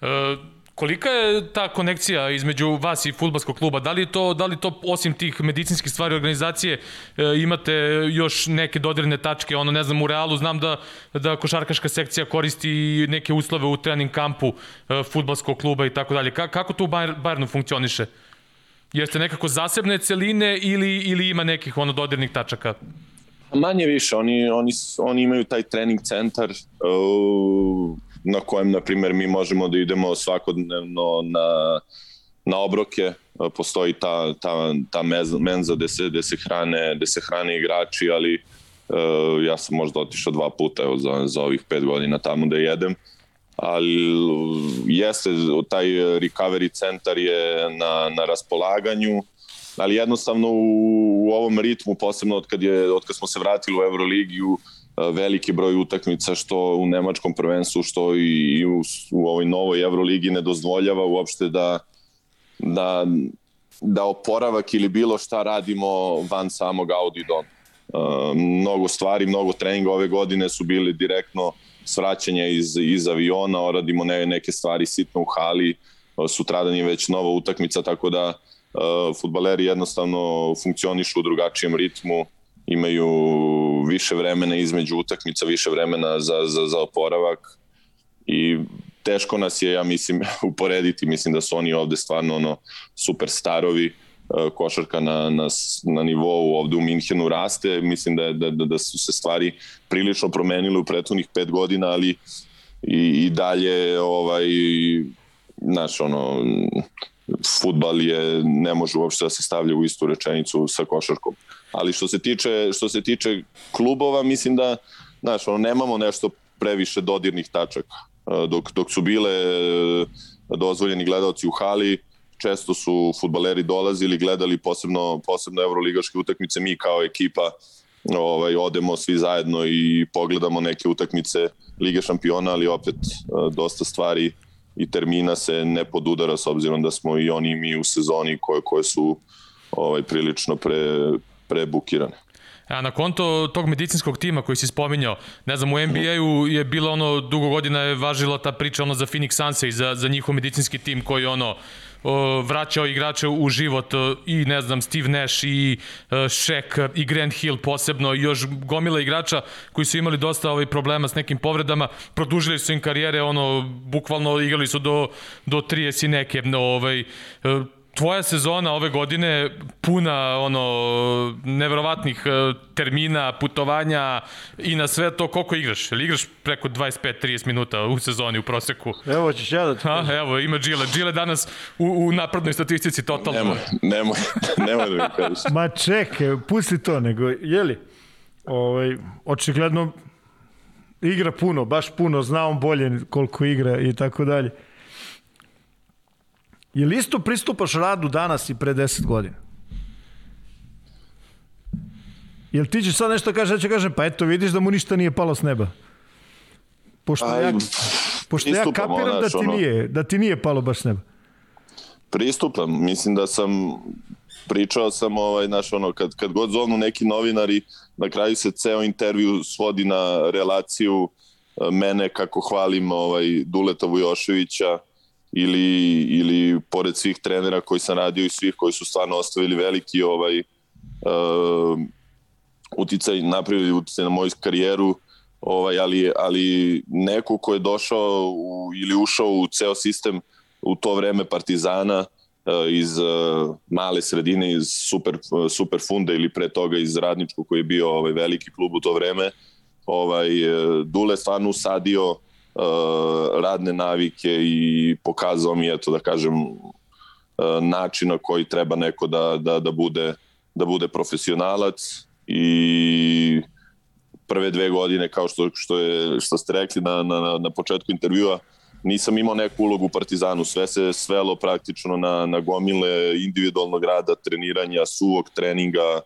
E, kolika je ta konekcija između vas i futbalskog kluba? Da li to, da li to osim tih medicinskih stvari organizacije e, imate još neke dodirne tačke? Ono, ne znam, u Realu znam da, da košarkaška sekcija koristi neke uslove u trening kampu e, futbalskog kluba i tako dalje. Kako to u Bayernu funkcioniše? Jeste nekako zasebne celine ili, ili ima nekih ono dodirnih tačaka? Manje više, oni, oni, oni imaju taj trening centar uh, na kojem, na primjer, mi možemo da idemo svakodnevno na, na obroke, postoji ta, ta, ta menza gde se, gde se, hrane, gde se hrane igrači, ali uh, ja sam možda otišao dva puta evo, za, za ovih pet godina tamo da jedem, ali jeste, taj recovery centar je na, na raspolaganju, ali jednostavno u, u ovom ritmu, posebno od kad, je, od kad smo se vratili u Euroligiju, veliki broj utakmica što u nemačkom prvenstvu, što i u, u ovoj novoj Euroligi ne dozvoljava uopšte da, da, da oporavak ili bilo šta radimo van samog Audi Dom. Uh, mnogo stvari, mnogo treninga ove godine su bili direktno svraćanja iz, iz aviona, radimo ne, neke stvari sitno u hali, sutradan je već nova utakmica, tako da uh, futbaleri jednostavno funkcionišu u drugačijem ritmu, imaju više vremena između utakmica, više vremena za, za, za oporavak i teško nas je, ja mislim, uporediti, mislim da su oni ovde stvarno ono, super starovi, e, košarka na, na, na nivou ovde u Minhenu raste, mislim da, da, da, da su se stvari prilično promenile u prethodnih pet godina, ali i, i dalje ovaj, znaš, ono, futbal je, ne može uopšte da se stavlja u istu rečenicu sa košarkom ali što se tiče, što se tiče klubova, mislim da, znaš, ono, nemamo nešto previše dodirnih tačaka. E, dok, dok su bile e, dozvoljeni gledalci u hali, često su futbaleri dolazili, gledali posebno, posebno evroligaške utakmice, mi kao ekipa ovaj, odemo svi zajedno i pogledamo neke utakmice Lige šampiona, ali opet e, dosta stvari i termina se ne podudara s obzirom da smo i oni i mi u sezoni koje, koje su ovaj, prilično pre, prebukirane. A na konto tog medicinskog tima koji si spominjao, ne znam, u NBA-u je bilo ono, dugo godina je važila ta priča ono za Phoenix Suns i za, za njihov medicinski tim koji ono, vraćao igrače u život i ne znam Steve Nash i uh, Shaq i Grant Hill posebno i još gomila igrača koji su imali dosta ovaj problema s nekim povredama produžili su im karijere ono bukvalno igrali su do do 30 i neke ovaj tvoja sezona ove godine puna ono neverovatnih e, termina, putovanja i na sve to koliko igraš? Ili igraš preko 25-30 minuta u sezoni u proseku? Evo ćeš ja da ti A, evo, ima Gile. Gile danas u, u naprednoj statistici totalno. Nemoj, nemoj, nemoj da mi kažeš. Ma čekaj, pusti to, nego, jeli, ovaj, očigledno igra puno, baš puno, zna on bolje koliko igra i tako dalje. Je li isto pristupaš radu danas i pre 10 godina? Jel ti ćeš sad nešto kaže, ja ću kažem, pa eto vidiš da mu ništa nije palo s neba. Pošto Aj, ja, pošto ja kapiram da ti, nije, da ti nije palo baš s neba. Pristupam, mislim da sam pričao sam ovaj naš ono kad kad god zovnu neki novinari na kraju se ceo intervju svodi na relaciju eh, mene kako hvalim ovaj Duleta Vujoševića ili, ili pored svih trenera koji sam radio i svih koji su stvarno ostavili veliki ovaj uh, uticaj, napravili uticaj na moju karijeru, ovaj, ali, ali neko ko je došao u, ili ušao u ceo sistem u to vreme Partizana uh, iz uh, male sredine, iz super, uh, super funde ili pre toga iz Radničkog koji je bio ovaj, veliki klub u to vreme, ovaj, Dule stvarno usadio Uh, radne navike i pokazao mi eto da kažem uh, način na koji treba neko da, da, da bude da bude profesionalac i prve dve godine kao što, što, je, što ste rekli na, na, na početku intervjua nisam imao neku ulogu u Partizanu, sve se svelo praktično na, na gomile individualnog rada, treniranja, suvog treninga,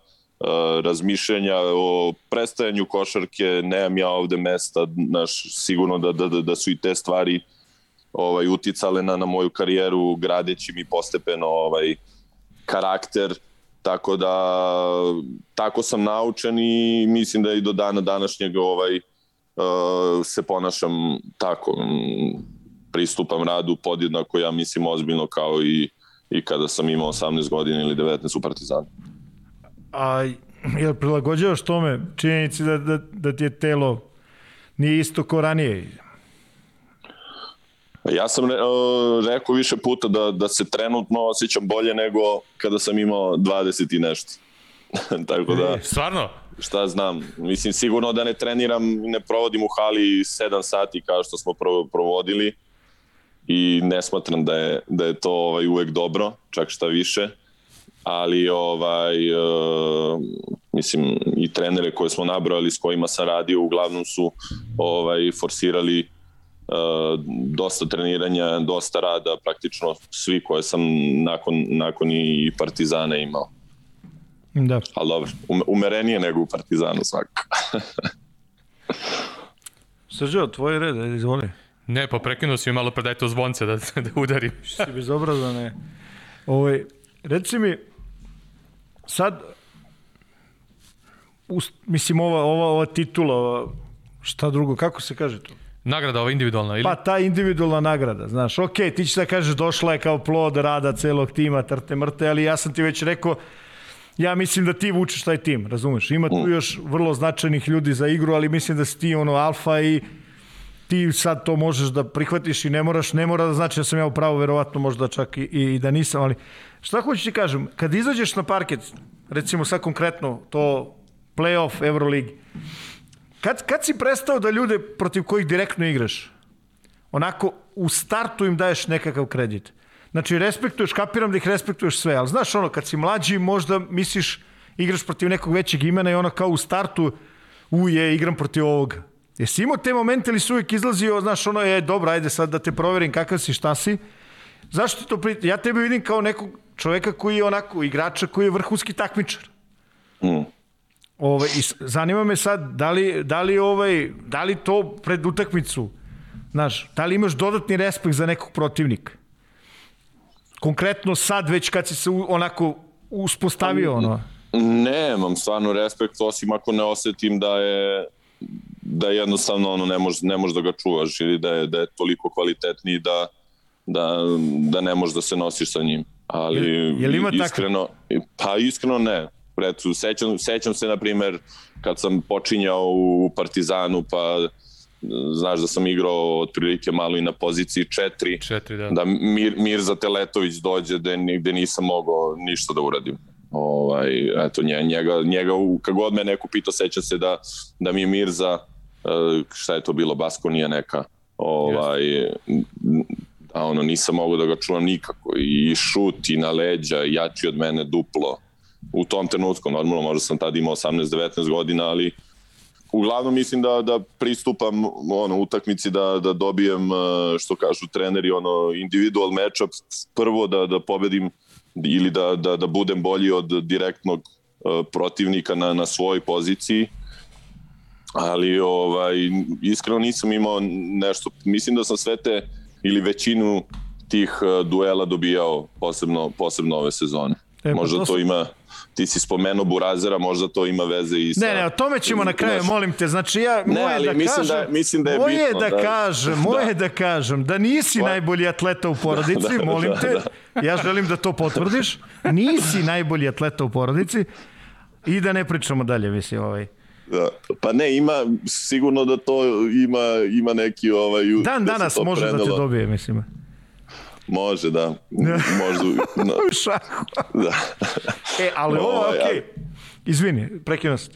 razmišljanja o prestajanju košarke, nemam ja ovde mesta, naš, sigurno da, da, da su i te stvari ovaj, uticale na, na moju karijeru, gradeći mi postepeno ovaj, karakter, Tako da, tako sam naučen i mislim da i do dana današnjeg ovaj, uh, se ponašam tako. Pristupam radu podjednako, ja mislim, ozbiljno kao i, i kada sam imao 18 godina ili 19 u Partizanu. A jel prilagođavaš tome činjenici da, da, da ti je telo nije isto ko ranije? Ja sam re, rekao više puta da, da se trenutno osjećam bolje nego kada sam imao 20 i nešto. Tako da... E, stvarno? Šta znam, mislim sigurno da ne treniram, ne provodim u hali 7 sati kao što smo provodili i ne smatram da je, da je to ovaj, uvek dobro, čak šta više ali ovaj uh, mislim i trenere koje smo nabrojali s kojima sam radio uglavnom su ovaj forsirali uh, dosta treniranja, dosta rada, praktično svi koje sam nakon, nakon i Partizana imao. Da. Ali dobro, umerenije nego u Partizanu svakako. Srđo, tvoj red, izvoli. Ne, pa prekinuo si mi malo predaj to zvonce da, da udarim. si bezobrazan, ne. Ovo, ovaj, reci mi, sad, us, mislim, ova, ova, ova titula, ova, šta drugo, kako se kaže to? Nagrada ova individualna ili? Pa ta individualna nagrada, znaš, ok, ti ćeš da kažeš došla je kao plod rada celog tima, trte mrte, ali ja sam ti već rekao, ja mislim da ti vučeš taj tim, razumeš? Ima tu još vrlo značajnih ljudi za igru, ali mislim da si ti ono alfa i ti sad to možeš da prihvatiš i ne moraš, ne mora da znači da sam ja u pravu, verovatno možda čak i, i da nisam, ali šta hoću ti kažem, kad izađeš na parket, recimo sad konkretno to playoff Euroligi, kad, kad si prestao da ljude protiv kojih direktno igraš, onako u startu im daješ nekakav kredit. Znači, respektuješ, kapiram da ih respektuješ sve, ali znaš ono, kad si mlađi, možda misliš, igraš protiv nekog većeg imena i ono kao u startu, u je, igram protiv ovoga Jesi imao te momente ili su uvijek izlazio, znaš, ono je, dobro, ajde sad da te proverim kakav si, šta si. Zašto to priti? Ja tebe vidim kao nekog čoveka koji je onako, igrača koji je vrhunski takmičar. Mm. Ove, ovaj, i zanima me sad, da li, da li, ovaj, da li to pred utakmicu, znaš, da li imaš dodatni respekt za nekog protivnika? Konkretno sad već kad si se onako uspostavio ono? Nemam stvarno respekt, osim ako ne osetim da je da jednostavno ono ne možeš ne može da ga čuvaš ili da je da je toliko kvalitetniji da da da ne možeš da se nosiš sa njim. Ali je, je li ima iskreno tako? pa iskreno ne. Pretu, sećam, sećam se na primer kad sam počinjao u Partizanu pa znaš da sam igrao otprilike malo i na poziciji 4 4 da. da Mir, Mirza Teletović dođe da nigde nisam mogao ništa da uradim ovaj eto njega njega kad god me neko pitao seća se da da mi Mirza šta je to bilo, Baskonija neka, ovaj, a ono, nisam mogao da ga čuvam nikako. I šut i na leđa, jači od mene duplo. U tom trenutku, normalno možda sam tada imao 18-19 godina, ali uglavnom mislim da, da pristupam ono, utakmici da, da dobijem, e, što kažu treneri, ono, individual matchup, prvo da, da pobedim ili da, da, da budem bolji od direktnog e, protivnika na, na svojoj poziciji, ali ovaj, iskreno nisam imao nešto, mislim da sam sve te ili većinu tih eh, duela dobijao posebno, posebno ove sezone. E, pa možda to, to ima ti si spomenuo Burazera, možda to ima veze i sa... Ne, ne, o tome ćemo na kraju, molim te. Znači, ja, ne, moje ali da mislim kažem, da, mislim da je moje bitno. da, da kažem, moje da. da kažem, da nisi Moje... najbolji atleta u porodici, da, da, molim da, te, da. ja želim da to potvrdiš, nisi najbolji atleta u porodici i da ne pričamo dalje, mislim, ovaj. Da. Pa ne, ima sigurno da to ima ima neki ovaj Dan da danas može prenelo. da te dobije, mislim. Može, da. Može. No. U šahu. Da. e, ali ovo, ovaj, okej. Okay. Izvini, prekinuo sam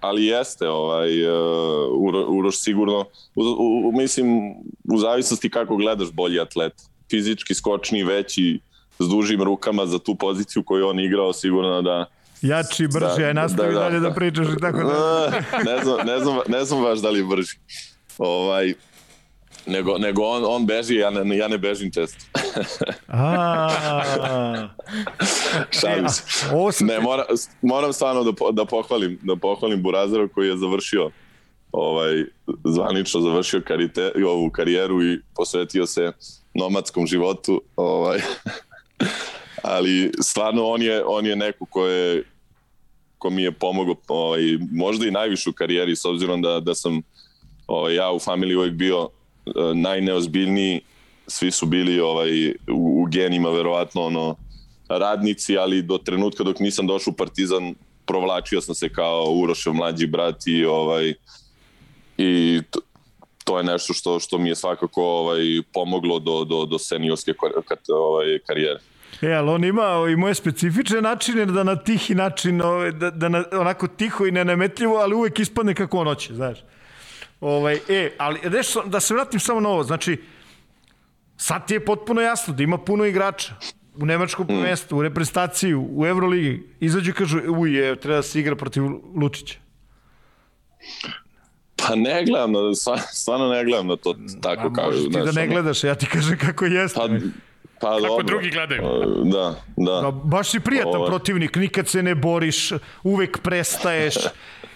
ali jeste ovaj uh, Uroš sigurno u, u, mislim u zavisnosti kako gledaš bolji atlet fizički skočni veći s dužim rukama za tu poziciju koju on igrao sigurno da Jači, brži, aj nastavi da, da, dalje da, da pričaš i tako da. ne, znam, ne, znam, ne znam baš da li je brži. Ovaj, nego, nego on, on beži, ja ne, ja ne bežim često. Šalim se. Ne, mora, moram stvarno da, da, pohvalim, da pohvalim Burazera koji je završio ovaj, zvanično završio karite, ovu karijeru i posvetio se nomadskom životu. Ovaj, ali stvarno on je, on je neko ko je ko mi je pomogao ovaj, možda i najviše u karijeri s obzirom da, da sam ovaj, ja u familiji uvek bio uh, najneozbiljniji svi su bili ovaj u, u genima verovatno ono radnici, ali do trenutka dok nisam došao u Partizan provlačio sam se kao Urošev mlađi brat i ovaj i to, to je nešto što što mi je svakako ovaj pomoglo do do do seniorske ovaj karijere. E, ali on ima i moje specifične načine da na tihi način, da, da na, onako tiho i nenametljivo, ali uvek ispadne kako on hoće, znaš. Ovaj, e, ali nešto, da se vratim samo na ovo, znači, sad ti je potpuno jasno da ima puno igrača u nemačkom mm. prvenstvu, u reprezentaciju, u Euroligi, izađu i kažu, uj, je, treba da se igra protiv Lučića. Pa ne gledam, stvarno ne gledam na to tako A, kao... Možeš ti da ne gledaš, ja ti kažem kako jeste. Pa, pa kako dobro. drugi gledaju. Da, da. da baš si prijatan Ovo... protivnik, nikad se ne boriš, uvek prestaješ,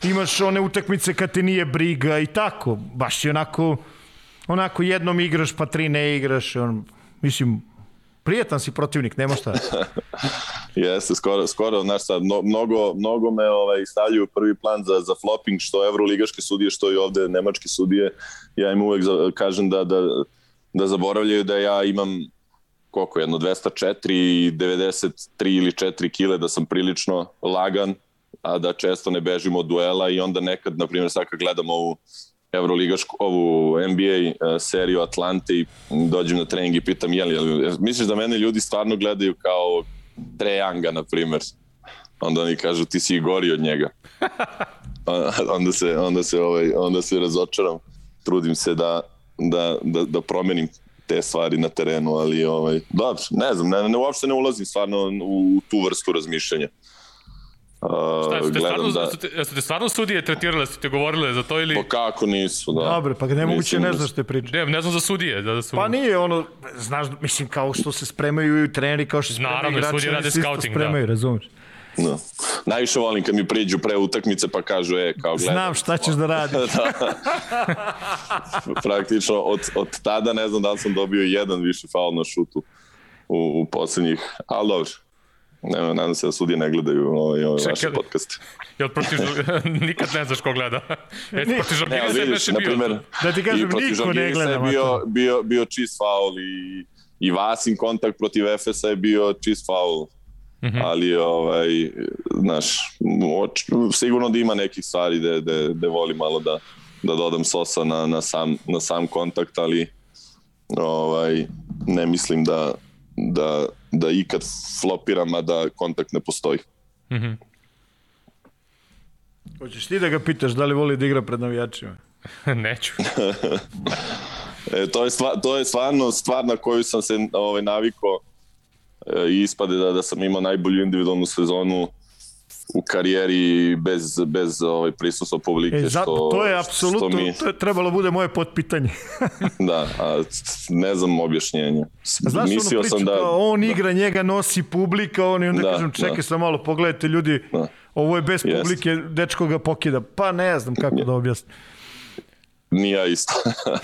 imaš one utakmice kad te nije briga i tako. Baš si onako, onako jednom igraš pa tri ne igraš. On, mislim, prijetan si protivnik, nema šta. Jeste, skoro, skoro, znaš sad, mnogo, mnogo me ovaj, stavljaju prvi plan za, za flopping, što evroligaške sudije, što i ovde nemačke sudije. Ja im uvek za, kažem da, da, da zaboravljaju da ja imam koliko, jedno 204 i 93 ili 4 kile, da sam prilično lagan, a da često ne bežimo od duela i onda nekad, na primjer, sad kad gledam ovu Euroligašku, ovu NBA uh, e, seriju Atlante i dođem na trening i pitam je li, jel, misliš da mene ljudi stvarno gledaju kao Trejanga, na primer? Onda oni kažu ti si i gori od njega. onda se, onda se, ovaj, onda se razočaram. Trudim se da, da, da, da promenim te stvari na terenu, ali ovaj, dobro, ne znam, ne, ne, uopšte ne ulazim stvarno u tu vrstu razmišljanja. Uh, Šta, ste stvarno, da... Su te, su te stvarno sudije tretirale, su te govorile za to ili... Pa kako nisu, da. Dobre, pa nemoguće ne znaš te priče. Ne, ne znam za sudije. Da, da su... Pa nije ono, znaš, mislim, kao što se spremaju i treneri, kao što se spremaju Naravno, igrači, sudije rade scouting, spremaju, da. razumeš. Da. Najviše volim kad mi priđu pre utakmice pa kažu, e, kao gledam. Znam šta ćeš da radiš. da. Praktično, od, od tada ne znam da li sam dobio jedan više faul na šutu u, u poslednjih, ali dobro. Ne, nadam se da sudije ne gledaju ovaj, ovaj vaše podcaste. Jel protiv nikad ne znaš ko gleda. E, protiv Žalgirisa je nešto bio. Primer, da ti kažem, niko ne gleda. Je bio, bio, bio čist faul i, i Vasin kontakt protiv Efesa je bio čist faul. Mm -hmm. ali ovaj znaš sigurno da ima nekih stvari da da da volim malo da da dodam sosa na na sam na sam kontakt ali ovaj ne mislim da da da ikad flopiram a da kontakt ne postoji. Mhm. Mm Hoćeš ti da ga pitaš da li voli da igra pred navijačima? Neću. e, to, je stvar, to je stvarno stvar na koju sam se ovaj, naviko e, i ispade da, da sam imao najbolju individualnu sezonu u karijeri bez, bez ovaj, prisustva publike. E, zato, to je apsolutno, mi... to je trebalo bude moje potpitanje. da, a ne znam objašnjenje. Znaš Mislio ono sam da, on da. igra, njega nosi publika, on i onda da, kažem, čekaj da. sam malo, pogledajte ljudi, da. ovo je bez Jest. publike, dečko ga pokida. Pa ne znam kako da objasnim. Nije isto.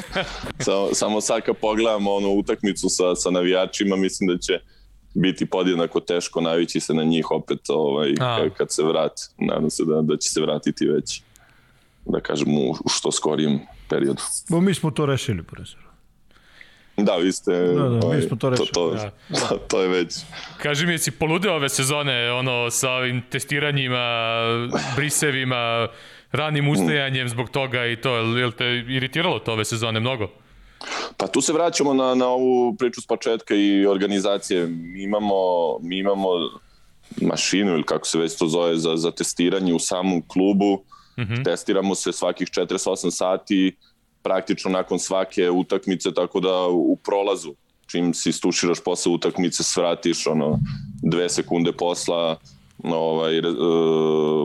samo, samo sad kad pogledam onu utakmicu sa, sa navijačima, mislim da će biti podjednako teško navići se na njih opet ovaj, kad, kad se vrati. Nadam se da, da će se vratiti već, da kažem, u, u što skorijem periodu. Bo mi smo to rešili, profesor. Da, vi ste... Da, da, ovaj, mi smo to rešili. To, to, da. to je već... Kaži mi, si poludeo ove sezone, ono, sa ovim testiranjima, brisevima, ranim ustajanjem zbog toga i to, je te iritiralo to ove sezone mnogo? Pa tu se vraćamo na, na ovu priču s početka i organizacije. Mi imamo, mi imamo mašinu ili kako se već to zove za, za testiranje u samom klubu. Mm -hmm. Testiramo se svakih 48 sati praktično nakon svake utakmice, tako da u prolazu čim si stuširaš posle utakmice, svratiš ono, dve sekunde posla, ovaj, uh,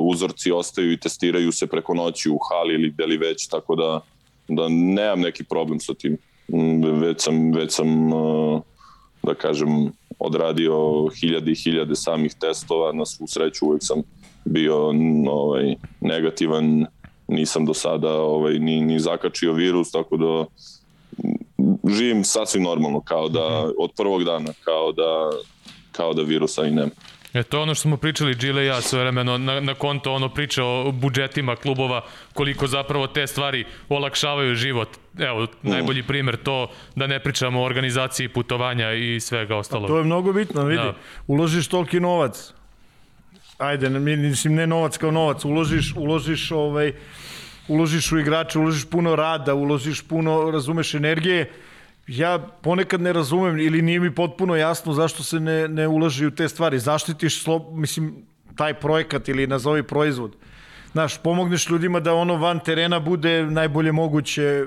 uzorci ostaju i testiraju se preko noći u hali ili gde li već, tako da da nemam neki problem sa tim. Mm, već sam, već sam da kažem, odradio hiljade i hiljade samih testova, na svu sreću uvek sam bio ovaj, negativan, nisam do sada ovaj, ni, ni zakačio virus, tako da živim sasvim normalno, kao da od prvog dana, kao da kao da virusa i nema. E to je ono što smo pričali Gile i ja sve vremeno na, na konto ono priča o budžetima klubova koliko zapravo te stvari olakšavaju život. Evo, mm. najbolji primer to da ne pričamo o organizaciji putovanja i svega ostalog. To je mnogo bitno, vidi. Da. Uložiš toliki novac. Ajde, mislim ne novac kao novac, uložiš, uložiš ovaj uložiš u igrače, uložiš puno rada, uložiš puno, razumeš, energije, ja ponekad ne razumem ili nije mi potpuno jasno zašto se ne, ne ulaži u te stvari. Zaštitiš, slo, mislim, taj projekat ili nazovi proizvod. Znaš, pomogneš ljudima da ono van terena bude najbolje moguće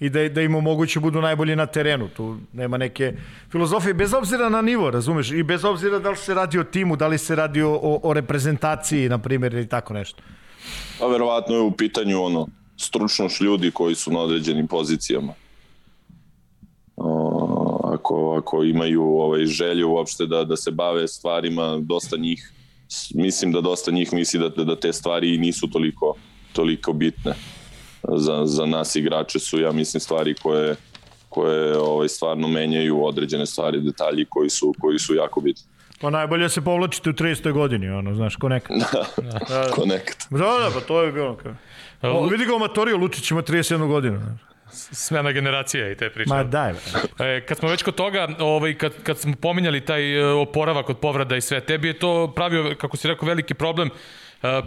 i da, da im omoguće budu najbolji na terenu. Tu nema neke filozofije, bez obzira na nivo, razumeš? I bez obzira da li se radi o timu, da li se radi o, o, reprezentaciji, na primjer, ili tako nešto. Pa verovatno je u pitanju ono, stručnost ljudi koji su na određenim pozicijama ako, ako imaju ovaj, želju uopšte da, da se bave stvarima, dosta njih, mislim da dosta njih misli da, da te stvari nisu toliko, toliko bitne. Za, za nas igrače su, ja mislim, stvari koje, koje ovaj, stvarno menjaju određene stvari, detalji koji su, koji su jako bitni. Pa najbolje se povlačite u 30. godini, ono, znaš, ko nekad. Da, da, ko nekad. Da, da, pa to je bilo kao. O, vidi ga u Matorio, Lučić ima 31 godinu. Znaš smena generacija i te priče. Ma daj. E, kad smo već kod toga, ovaj, kad, kad smo pominjali taj e, oporavak od povrada i sve, tebi je to pravio, kako si rekao, veliki problem. E,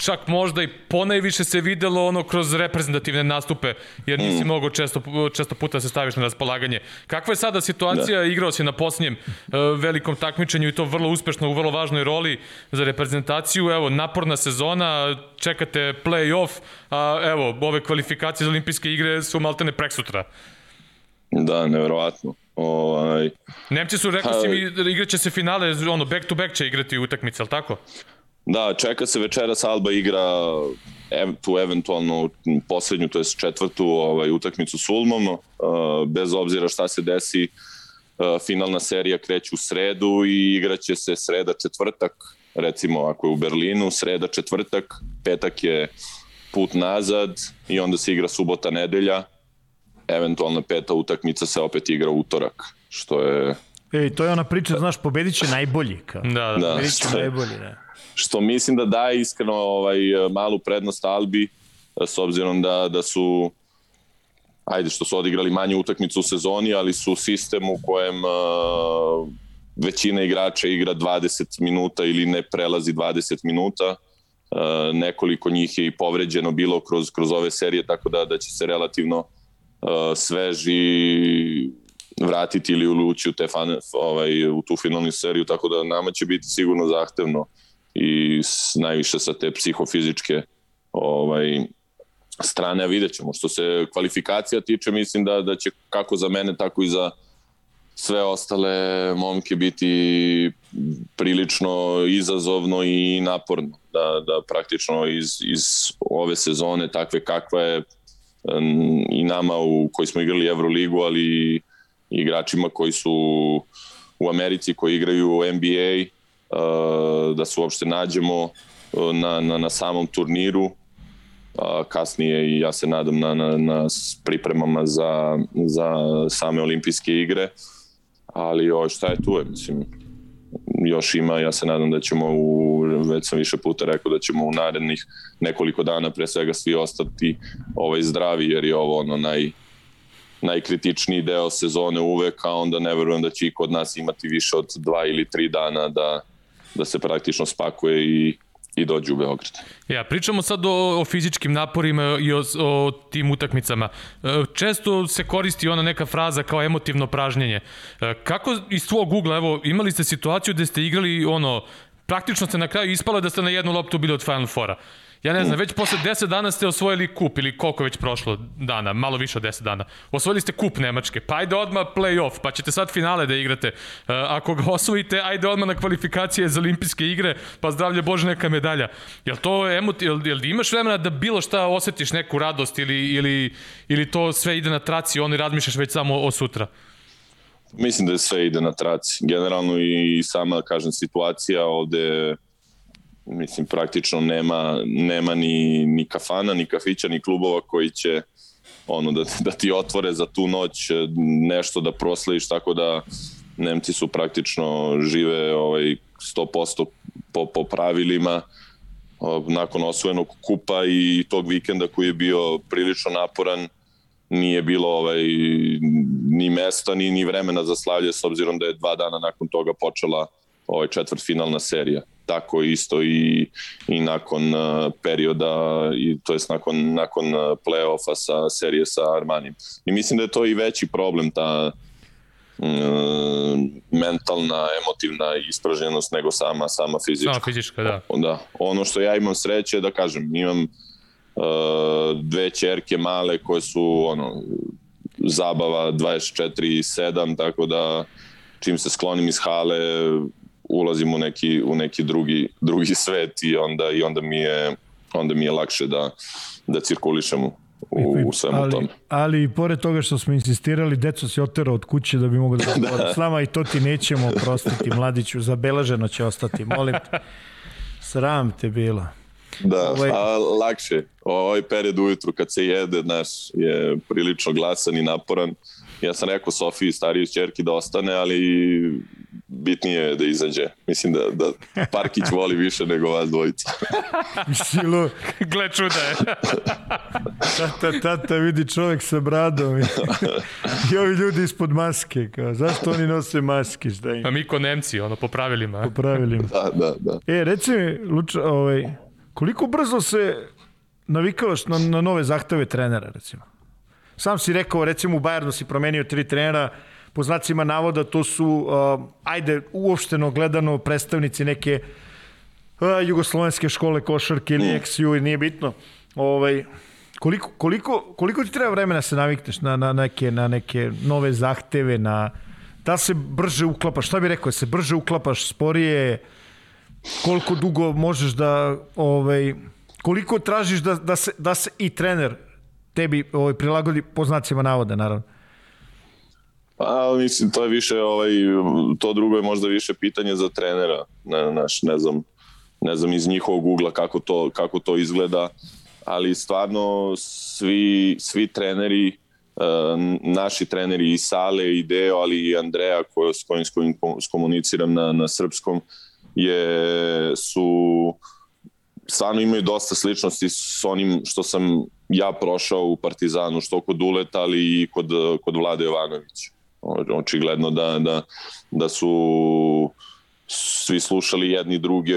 čak možda i ponajviše se videlo ono kroz reprezentativne nastupe, jer nisi mm. mogao često, često puta se staviš na raspolaganje. Kakva je sada situacija? Da. Igrao si na posljednjem uh, velikom takmičenju i to vrlo uspešno u vrlo važnoj roli za reprezentaciju. Evo, naporna sezona, čekate play-off, a evo, ove kvalifikacije za olimpijske igre su maltene preksutra. Da, neverovatno. Ovaj... Nemci su, rekli si mi, igraće se finale, ono, back to back će igrati utakmice, al tako? Da, čeka se večeras Alba igra ev, tu eventualno poslednju, to je četvrtu ovaj, utakmicu s Ulmom, uh, bez obzira šta se desi, uh, finalna serija kreće u sredu i igraće se sreda četvrtak, recimo ako je u Berlinu, sreda četvrtak, petak je put nazad i onda se igra subota nedelja, eventualno peta utakmica se opet igra utorak, što je... Ej, to je ona priča, znaš, pobedit će najbolji. Kao. Da, da. Pobedit će najbolji, da što mislim da daje iskreno ovaj, malu prednost Albi, s obzirom da, da su ajde što su odigrali manju utakmicu u sezoni, ali su sistem u kojem uh, većina igrača igra 20 minuta ili ne prelazi 20 minuta. Uh, nekoliko njih je i povređeno bilo kroz, kroz ove serije, tako da, da će se relativno uh, sveži vratiti ili ući u, te fan, ovaj, u tu finalnu seriju, tako da nama će biti sigurno zahtevno i najviše sa te psihofizičke ovaj, strane, a vidjet ćemo. Što se kvalifikacija tiče, mislim da, da će kako za mene, tako i za sve ostale momke biti prilično izazovno i naporno. Da, da praktično iz, iz ove sezone takve kakva je i nama u koji smo igrali Euroligu, ali i igračima koji su u Americi koji igraju NBA da se uopšte nađemo uh, na, na, na samom turniru, kasnije i ja se nadam na, na, na pripremama za, za same olimpijske igre, ali o, šta je tu mislim, još ima, ja se nadam da ćemo u, već sam više puta rekao da ćemo u narednih nekoliko dana pre svega svi ostati ovaj zdravi jer je ovo ono naj, najkritičniji deo sezone uvek, a onda ne verujem da će i kod nas imati više od dva ili tri dana da, da se praktično spakuje i i dođe u Beograd. Ja, pričamo sad o, o fizičkim naporima i o, o tim utakmicama. E, često se koristi ona neka fraza kao emotivno pražnjenje. E, kako iz tvojeg ugla, evo, imali ste situaciju gde ste igrali ono, praktično ste na kraju ispale da ste na jednu loptu bili od Final Fora. Ja ne znam, već posle 10 dana ste osvojili kup ili koliko već prošlo dana, malo više od 10 dana. Osvojili ste kup Nemačke, pa ajde odmah play-off, pa ćete sad finale da igrate. Uh, ako ga osvojite, ajde odmah na kvalifikacije za olimpijske igre, pa zdravlje Bože neka medalja. Jel to emoti, jel, jel imaš vremena da bilo šta osetiš neku radost ili, ili, ili to sve ide na traci, i razmišljaš već samo o sutra? Mislim da sve ide na traci. Generalno i sama, kažem, situacija ovde mislim praktično nema, nema ni, ni kafana, ni kafića, ni klubova koji će ono da, da ti otvore za tu noć nešto da proslaviš, tako da Nemci su praktično žive ovaj 100% po, po pravilima nakon osvojenog kupa i tog vikenda koji je bio prilično naporan nije bilo ovaj, ni mesta ni, ni vremena za slavlje s obzirom da je dva dana nakon toga počela ovaj četvrtfinalna serija. Tako isto i, i nakon uh, perioda, i, to jest nakon, nakon uh, play-offa sa serije sa Armanim. I mislim da je to i veći problem, ta uh, mentalna, emotivna ispražnjenost nego sama, sama fizička. Sama fizička, da. da. Ono što ja imam sreće da kažem, imam uh, dve čerke male koje su ono, zabava 24-7, tako da čim se sklonim iz hale ulazim u neki, u neki drugi, drugi svet i onda, i onda mi je onda mi je lakše da, da cirkulišem u, u svemu ali, tome. Ali i pored toga što smo insistirali, deco si oterao od kuće da bi mogo da, da. s nama i to ti nećemo oprostiti, mladiću, zabeleženo će ostati, molim te. Sram te bilo. Da, ovaj... a lakše. Ovaj period ujutru kad se jede, naš, je prilično glasan i naporan. Ja sam rekao Sofiji, stariji čerki, da ostane, ali bitnije je da izađe. Mislim da, da Parkić voli više nego vas dvojica. Silo. Gle čuda je. tata, tata, vidi čovek sa bradom. I ovi ljudi ispod maske. Kao, zašto oni nose maske? Šta im? Pa mi ko Nemci, ono, po pravilima. Po pravilima. da, da, da. E, reci mi, Luča, ovaj, koliko brzo se navikavaš na, na nove zahteve trenera, recimo? Sam si rekao, recimo u Bayernu si promenio tri trenera, po znacima navoda to su, uh, ajde, uopšteno gledano predstavnici neke uh, jugoslovenske škole košarke ili mm. XU, nije bitno. Ovaj, koliko, koliko, koliko ti treba vremena da se navikneš na, na, neke, na neke nove zahteve, na, da se brže uklapaš, šta bi rekao, da se brže uklapaš, sporije, koliko dugo možeš da, ovaj, koliko tražiš da, da, se, da se i trener tebi ovaj, prilagodi po znacima navoda, naravno. Pa, mislim, to je više, ovaj, to drugo je možda više pitanje za trenera, ne, naš, ne znam, ne znam iz njihovog ugla kako to, kako to izgleda, ali stvarno svi, svi treneri, e, naši treneri i Sale i Deo, ali i Andreja koji, s kojim, s komuniciram na, na srpskom, je, su stvarno imaju dosta sličnosti s onim što sam ja prošao u Partizanu, što kod Uleta, ali i kod, kod Vlade Jovanovića očigledno da, da, da su svi slušali jedni druge,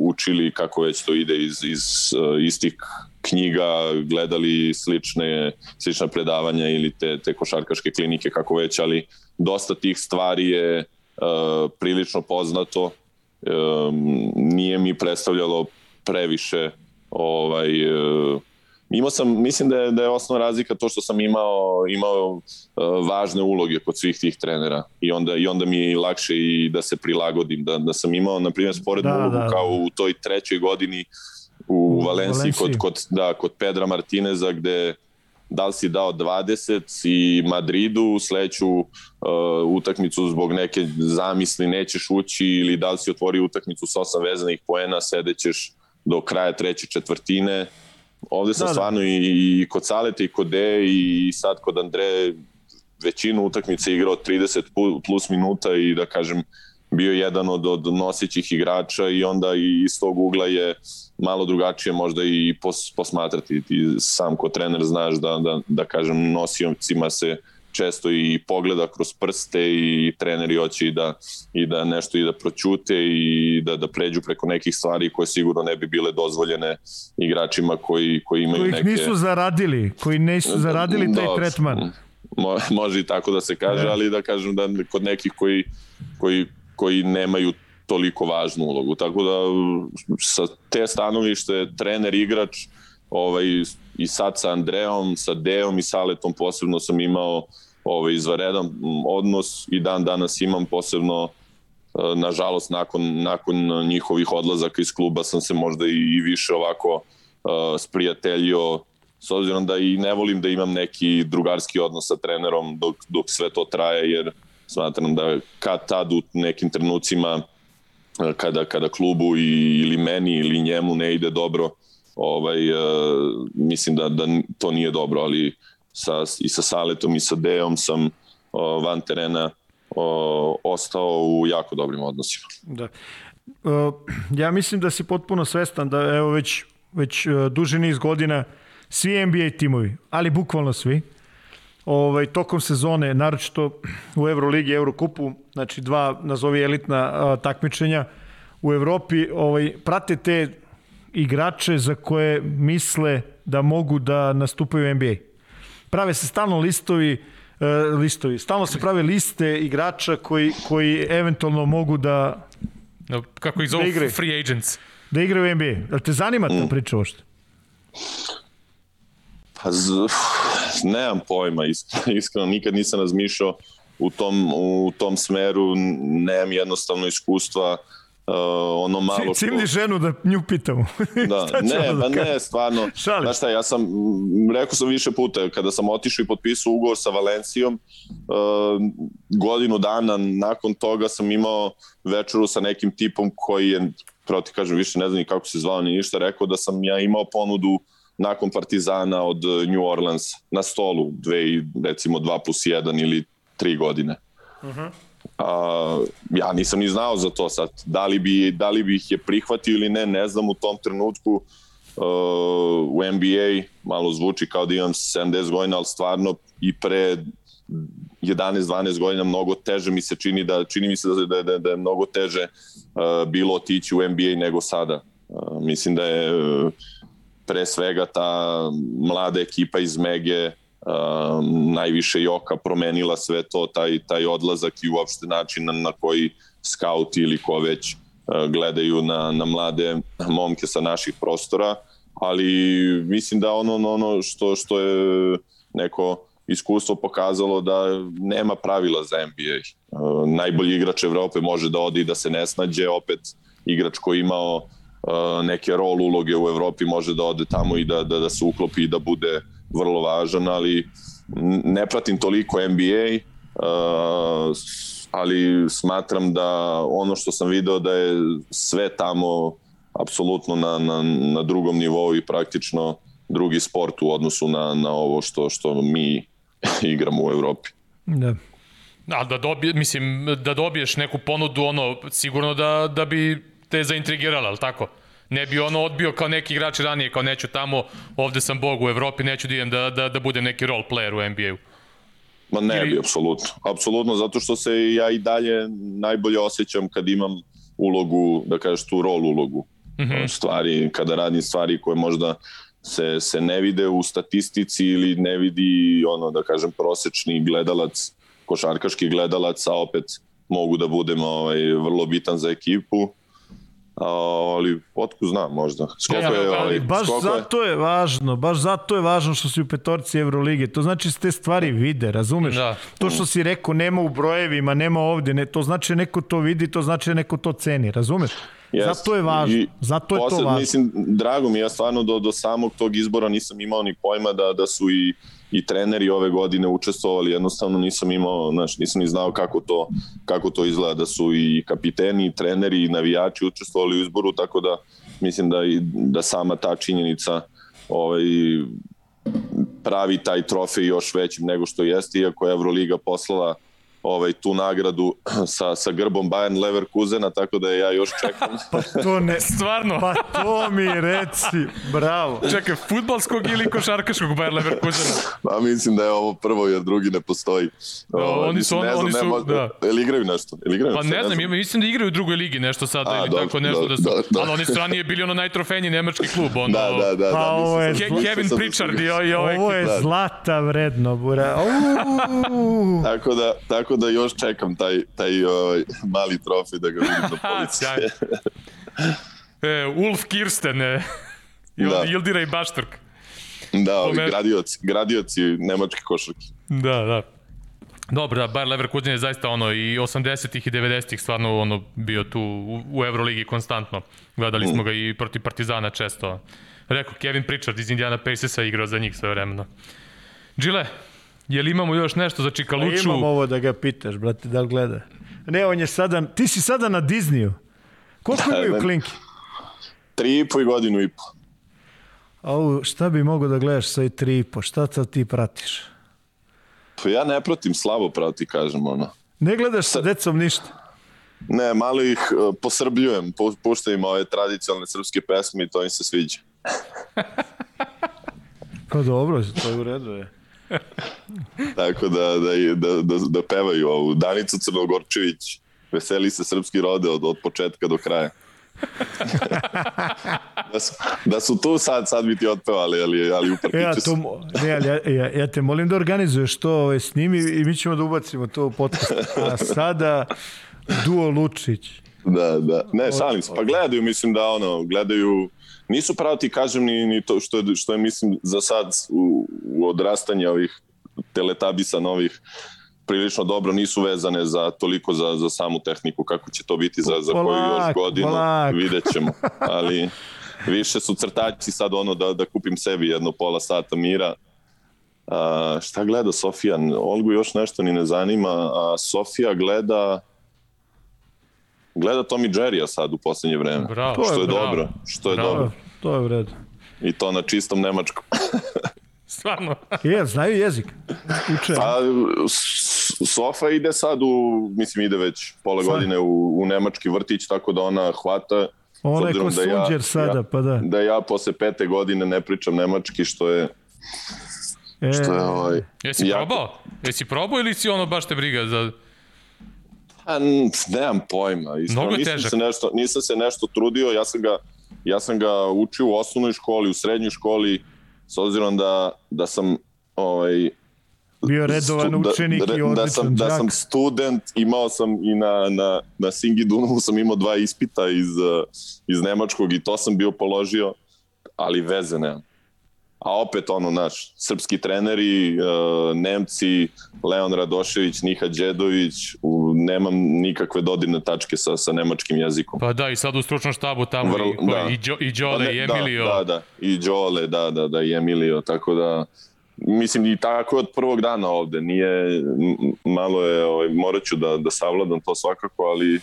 učili kako već to ide iz, iz uh, istih knjiga, gledali slične, slična predavanja ili te, te košarkaške klinike, kako već, ali dosta tih stvari je uh, prilično poznato. Um, nije mi predstavljalo previše ovaj, uh, imao sam, mislim da je, da je osnovna razlika to što sam imao, imao uh, važne uloge kod svih tih trenera i onda, i onda mi je lakše i da se prilagodim, da, da sam imao, na primjer, sporednu da, ulogu da, da. kao u toj trećoj godini u, u Valenciji, kod, kod, da, kod Pedra Martineza gde da li si dao 20 i Madridu sledeću uh, utakmicu zbog neke zamisli nećeš ući ili da li si otvori utakmicu sa osam vezanih poena sedećeš do kraja treće četvrtine Ovde sam da, da. stvarno da. i, i kod Saleta i kod De i sad kod Andre većinu utakmice igrao 30 plus minuta i da kažem bio jedan od, od nosićih igrača i onda i iz tog ugla je malo drugačije možda i pos, posmatrati. Ti sam ko trener znaš da, da, da kažem nosiocima se često i pogleda kroz prste i treneri hoće i da, i da nešto i da proćute i da, da pređu preko nekih stvari koje sigurno ne bi bile dozvoljene igračima koji, koji imaju koji neke... Koji nisu zaradili, koji nisu zaradili taj da, tretman. Mo, može i tako da se kaže, ne. ali da kažem da kod nekih koji, koji, koji nemaju toliko važnu ulogu. Tako da sa te stanovište trener, igrač, ovaj, i sad sa Andreom, sa Deom i Saletom posebno sam imao ovaj, izvaredan odnos i dan danas imam posebno e, nažalost nakon, nakon njihovih odlazaka iz kluba sam se možda i, i više ovako uh, sprijateljio s obzirom da i ne volim da imam neki drugarski odnos sa trenerom dok, dok sve to traje jer smatram da kad tad u nekim trenucima e, kada, kada klubu i, ili meni ili njemu ne ide dobro ovaj, uh, mislim da, da to nije dobro, ali sa, i sa Saletom i sa Deom sam uh, van terena o, ostao u jako dobrim odnosima. Da. Uh, ja mislim da si potpuno svestan da evo već, već uh, duži niz godina svi NBA timovi, ali bukvalno svi, ovaj, tokom sezone, naročito u Euroligi, Eurokupu, znači dva, nazovi elitna a, takmičenja u Evropi, ovaj, prate te igrače za koje misle da mogu da nastupaju u NBA. Prave se stalno listovi, e, listovi, stalno se prave liste igrača koji, koji eventualno mogu da No, kako ih zovu Da free agents. da igraju u NBA. Da te zanima ta priča uopšte? Pa z, nemam pojma, is- iskreno nikad nisam razmišljao u tom, u tom smeru, nemam jednostavno iskustva, uh, ono malo što... Cimni ženu da nju pitamo. Da, ne, pa da kaže? ne, stvarno. Šalim Znaš šta, ja sam, m, rekao sam više puta, kada sam otišao i potpisao ugovor sa Valencijom, uh, godinu dana nakon toga sam imao večeru sa nekim tipom koji je, pravo ti kažem, više ne znam ni kako se zvao ni ništa, rekao da sam ja imao ponudu nakon Partizana od uh, New Orleans na stolu, dve, i, recimo 2 plus 1 ili 3 godine. Ja nisam ni znao za to sad. Da li, bi, da li bi ih je prihvatio ili ne, ne znam u tom trenutku. Uh, u NBA malo zvuči kao da imam 70 godina, ali stvarno i pre 11-12 godina mnogo teže mi se čini da čini mi se da da, da, da je mnogo teže uh, bilo otići u NBA nego sada. Uh, mislim da je uh, pre svega ta mlada ekipa iz Mege najviše Joka promenila sve to, taj, taj odlazak i uopšte način na, na koji skauti ili ko već uh, gledaju na, na mlade momke sa naših prostora, ali mislim da ono, ono što, što je neko iskustvo pokazalo da nema pravila za NBA. Uh, najbolji igrač Evrope može da ode i da se ne snađe, opet igrač koji imao uh, neke rol uloge u Evropi može da ode tamo i da, da, da se uklopi i da bude vrlo važan, ali ne pratim toliko NBA, uh, ali smatram da ono što sam video da je sve tamo apsolutno na, na, na drugom nivou i praktično drugi sport u odnosu na, na ovo što, što mi igramo u Evropi. Da. A da dobije, mislim, da dobiješ neku ponudu, ono, sigurno da, da bi te zaintrigirala, ali tako? Ne bi ono odbio kao neki igrač ranije, kao neću tamo, ovde sam bog u Evropi, neću da idem da, da, da budem neki role player u NBA-u. Ma ne Ili- bi, apsolutno. Apsolutno, zato što se ja i dalje najbolje osjećam kad imam ulogu, da kažeš tu rol ulogu. Mm -hmm. Stvari, kada radim stvari koje možda se, se ne vide u statistici ili ne vidi, ono, da kažem, prosečni gledalac, košarkaški gledalac, a opet mogu da budem ovaj, vrlo bitan za ekipu. Ali otku znam možda. Skoliko Ja, je, ali ovaj, Baš skoliko je- zato je važno, baš zato je važno što si u petorci Evrolige. To znači da se te stvari vide, razumeš? Da. To što si rekao, nema u brojevima, nema ovde, ne, to znači neko to vidi, to znači neko to ceni, razumeš? Jest. Zato je važno, I zato je to posle, važno. Mislim, drago mi ja stvarno do, do samog tog izbora nisam imao ni pojma da, da su i, i treneri ove godine učestvovali, jednostavno nisam imao, znaš, nisam ni znao kako to, kako to izgleda, da su i kapiteni, i treneri, i navijači učestvovali u izboru, tako da mislim da, i, da sama ta činjenica ovaj, pravi taj trofej još većim nego što jeste, iako je Euroliga poslala ovaj tu nagradu sa sa grbom Bayern Leverkusena tako da ja još čekam Pa to ne... Stvarno? Pa to mi reci, bravo. Čekaj, futbalskog ili košarkaškog Bayer Leverkusena? Pa mislim da je ovo prvo jer drugi ne postoji. Ovaj, oni su- mislim, ne znam, oni su- nema- da. Jel igraju nešto? Jel igraju Pa nešto? ne znam, ima- mislim da igraju u drugoj ligi nešto sad A, ili dobro, tako nešto dobro, da su. dobro, dobro. Ali oni su ranije bili ono najtrofejniji nemački klub, ono. Da, da, da. Pa da, ovo je Ke Kevin Pritchard i, ovaj Ovo je Da. zlata vredno, bura. Tako da, tako da još čekam taj, taj ovaj, mali trofej da ga vidim na polici. E, Ulf Kirsten, e, i Da. Ildira i Baštrk. da, ovi Pomer- gradioci, gradioci nemačke košarke. Da, da. Dobro, da, Bayer Leverkusen je zaista ono i 80-ih i 90-ih stvarno ono bio tu u, u Euroligi konstantno. Gledali smo ga i protiv Partizana često. Rekao, Kevin Pritchard iz Indiana Pacersa igrao za njih sve vremeno. Džile, je li imamo još nešto za Čikaluču? Imam ovo da ga pitaš, brate, da li gleda. Ne, on je sada, ti si sada na Disneyu. Koliko Da, imaju da. klinki? Tri i po i godinu i po. Au, šta bi mogo da gledaš sa i tri i po? Šta sad ti pratiš? Pa ja ne pratim slabo pravo ti kažem, ono. Ne gledaš sa decom ništa? Ne, malo ih uh, posrbljujem, pu, puštam im ove tradicionalne srpske pesme i to im se sviđa. Pa dobro, to je u redu je. Tako da, da, da, da, da pevaju ovu Danicu Crnogorčević, veseli se srpski rode od, od početka do kraja. da, su, da su tu sad, sad bi ti otpevali, ali, ali upravo ja, to, ne, ali ja, ja, ja te molim da organizuješ to ovaj, s njimi i mi ćemo da ubacimo to u podcast. A sada Duo Lučić. Da, da. Ne, šalim se. Pa gledaju, mislim da ono, gledaju nisu pravo ti kažem ni, ni to što je, što je mislim za sad u, u odrastanje ovih teletabisa novih prilično dobro, nisu vezane za toliko za, za samu tehniku, kako će to biti za, za koju još godinu, polak. vidjet ćemo. Ali više su crtači sad ono da, da kupim sebi jedno pola sata mira. A, šta gleda Sofija? Olgu još nešto ni ne zanima, a Sofija gleda gleda Tom i Jerry-a sad u poslednje vreme. Bravo. To što je, je dobro. Što je bravo. dobro. To je u redu. I to na čistom nemačkom. Stvarno. je, znaju jezik. Uče. Pa, Sofa ide sad u, mislim ide već pola Sad. godine u, u nemački vrtić, tako da ona hvata. Ona je ko da ja, sada, ja, pa da. Da ja posle pete godine ne pričam nemački, što je E, što je ovaj... Jesi jako... probao? Jesi probao ili si ono baš te briga za... A, nemam pojma. Iskreno, Mnogo je nisam težak. Se nešto, nisam se nešto trudio, ja sam ga, ja sam ga učio u osnovnoj školi, u srednjoj školi, s obzirom da, da sam ovaj, bio redovan stu, učenik da, i odličan da sam, da sam student, imao sam i na, na, na Singi Dunavu sam imao dva ispita iz, iz Nemačkog i to sam bio položio, ali veze nemam. A opet ono, naš, srpski treneri, uh, Nemci, Leon Radošević, Niha Đedović, nemam nikakve dodirne tačke sa, sa nemačkim jezikom. Pa da, i sad u stručnom štabu tamo Vrlo, i, da. i, Đo, i Đole pa ne, i Emilio. Da, da, da, i Đole, da, da, da, i Emilio, tako da mislim i tako od prvog dana ovde, nije, malo je, ovaj, morat ću da, da savladam to svakako, ali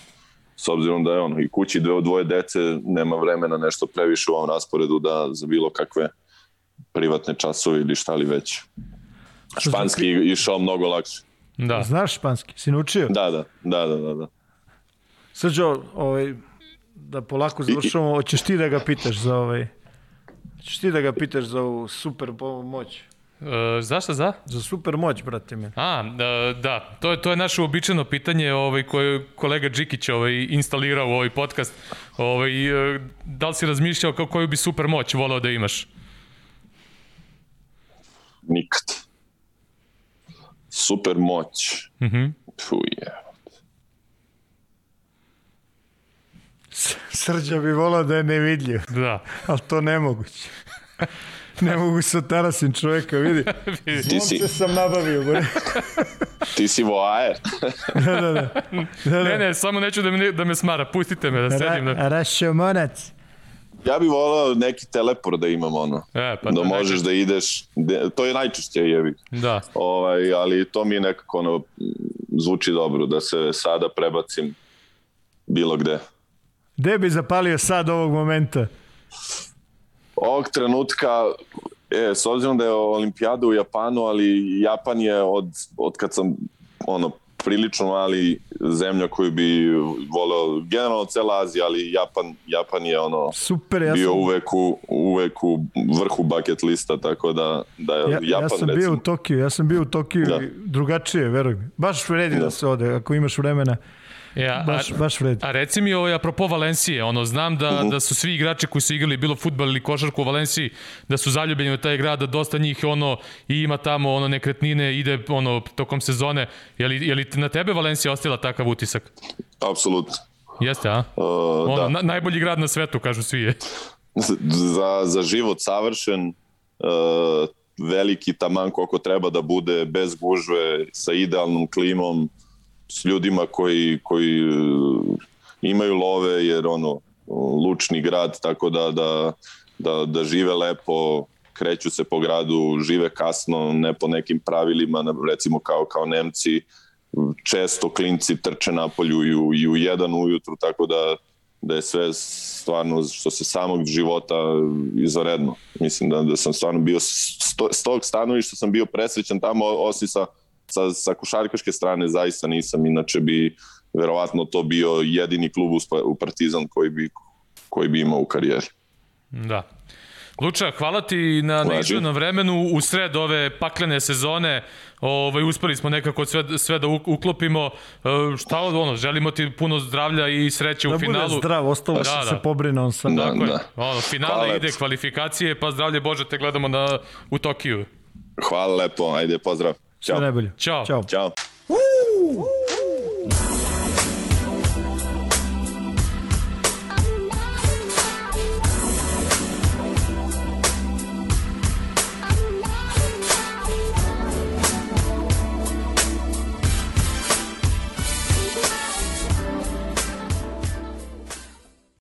s obzirom da je ono, i kući dve, dvoje dece, nema vremena nešto previše u ovom rasporedu da za bilo kakve privatne časove ili šta li već. Španski je išao mnogo lakše. Da. Znaš španski? Si naučio? Da, da, da, da, da. da. Srđo, ovaj, da polako završamo, hoćeš ti da ga pitaš za ovaj... Hoćeš ti da ga pitaš za ovu super moć? Uh, zašto za? Za super moć, brate mi. A, da, da, to je to je naše uobičajeno pitanje, ovaj koje kolega Džikić ovaj instalirao u ovaj podcast. Ovaj da li si razmišljao koju bi super moć voleo da imaš? Nikad. Super moć. Mhm. Mm Puh, je. Srđa bi volao da je nevidljiv. Da. Ali to nemoguće. ne mogu se otarasim čoveka, vidi. Ti si... se sam nabavio, bre. Ti si voajer. da, da, da, da. Ne, ne, samo neću da me, da me smara, pustite me da sedim. Da... Rašomonac. Ja bih volao neki teleport da imam ono. E, pa da, da možeš da ideš, de, to je najčešće jebi. Da. Ovaj, ali to mi je nekako ono, zvuči dobro, da se sada prebacim bilo gde. Gde bi zapalio sad ovog momenta? Ovog trenutka, e, s obzirom da je olimpijada u Japanu, ali Japan je od, od kad sam ono, prilično mali zemlja koju bi voleo, generalno cela Azija, ali Japan, Japan je ono Super, ja bio sam... uvek, u, uvek u vrhu bucket lista, tako da, da je ja, Japan Ja sam recimo. bio u Tokiju, ja sam bio u Tokiju da. drugačije, veruj mi. Baš vredi da. da se ode, ako imaš vremena. Ja, baš, a, baš vredi. A reci mi ovaj, apropo Valencije, ono, znam da, uh. -huh. da su svi igrači koji su igrali bilo futbal ili košarku u Valenciji, da su zaljubljeni u taj grad, da dosta njih ono, i ima tamo ono, nekretnine, ide ono, tokom sezone. Je li, je li na tebe Valencija ostavila takav utisak? Apsolutno. Jeste, a? Uh, ono, da. na, najbolji grad na svetu, kažu svi je. za, za život savršen, uh, veliki taman koliko treba da bude, bez gužve, sa idealnom klimom, s ljudima koji, koji e, imaju love, jer ono, lučni grad, tako da, da, da, da žive lepo, kreću se po gradu, žive kasno, ne po nekim pravilima, recimo kao, kao Nemci, često klinci trče napolju i u, i u jedan ujutru, tako da, da je sve stvarno što se samog života izvaredno. Mislim da, da sam stvarno bio s, tog stanovišta sam bio presrećan tamo, osim sa sa, sa košarkaške strane zaista nisam, inače bi verovatno to bio jedini klub u Partizan koji bi, koji bi imao u karijeri. Da. Luča, hvala ti na neizglednom vremenu u sred ove paklene sezone. Ovaj uspeli smo nekako sve sve da uklopimo. E, šta ono, želimo ti puno zdravlja i sreće da u finalu. Da bude zdrav, ostalo da, da. se pobrine on sad. Da, Tako da. je. Ono, finale hvala ide lepo. kvalifikacije, pa zdravlje Bože te gledamo na u Tokiju. Hvala lepo, ajde pozdrav. Ćao. Sve najbolje. Ćao. Ćao. Ćao.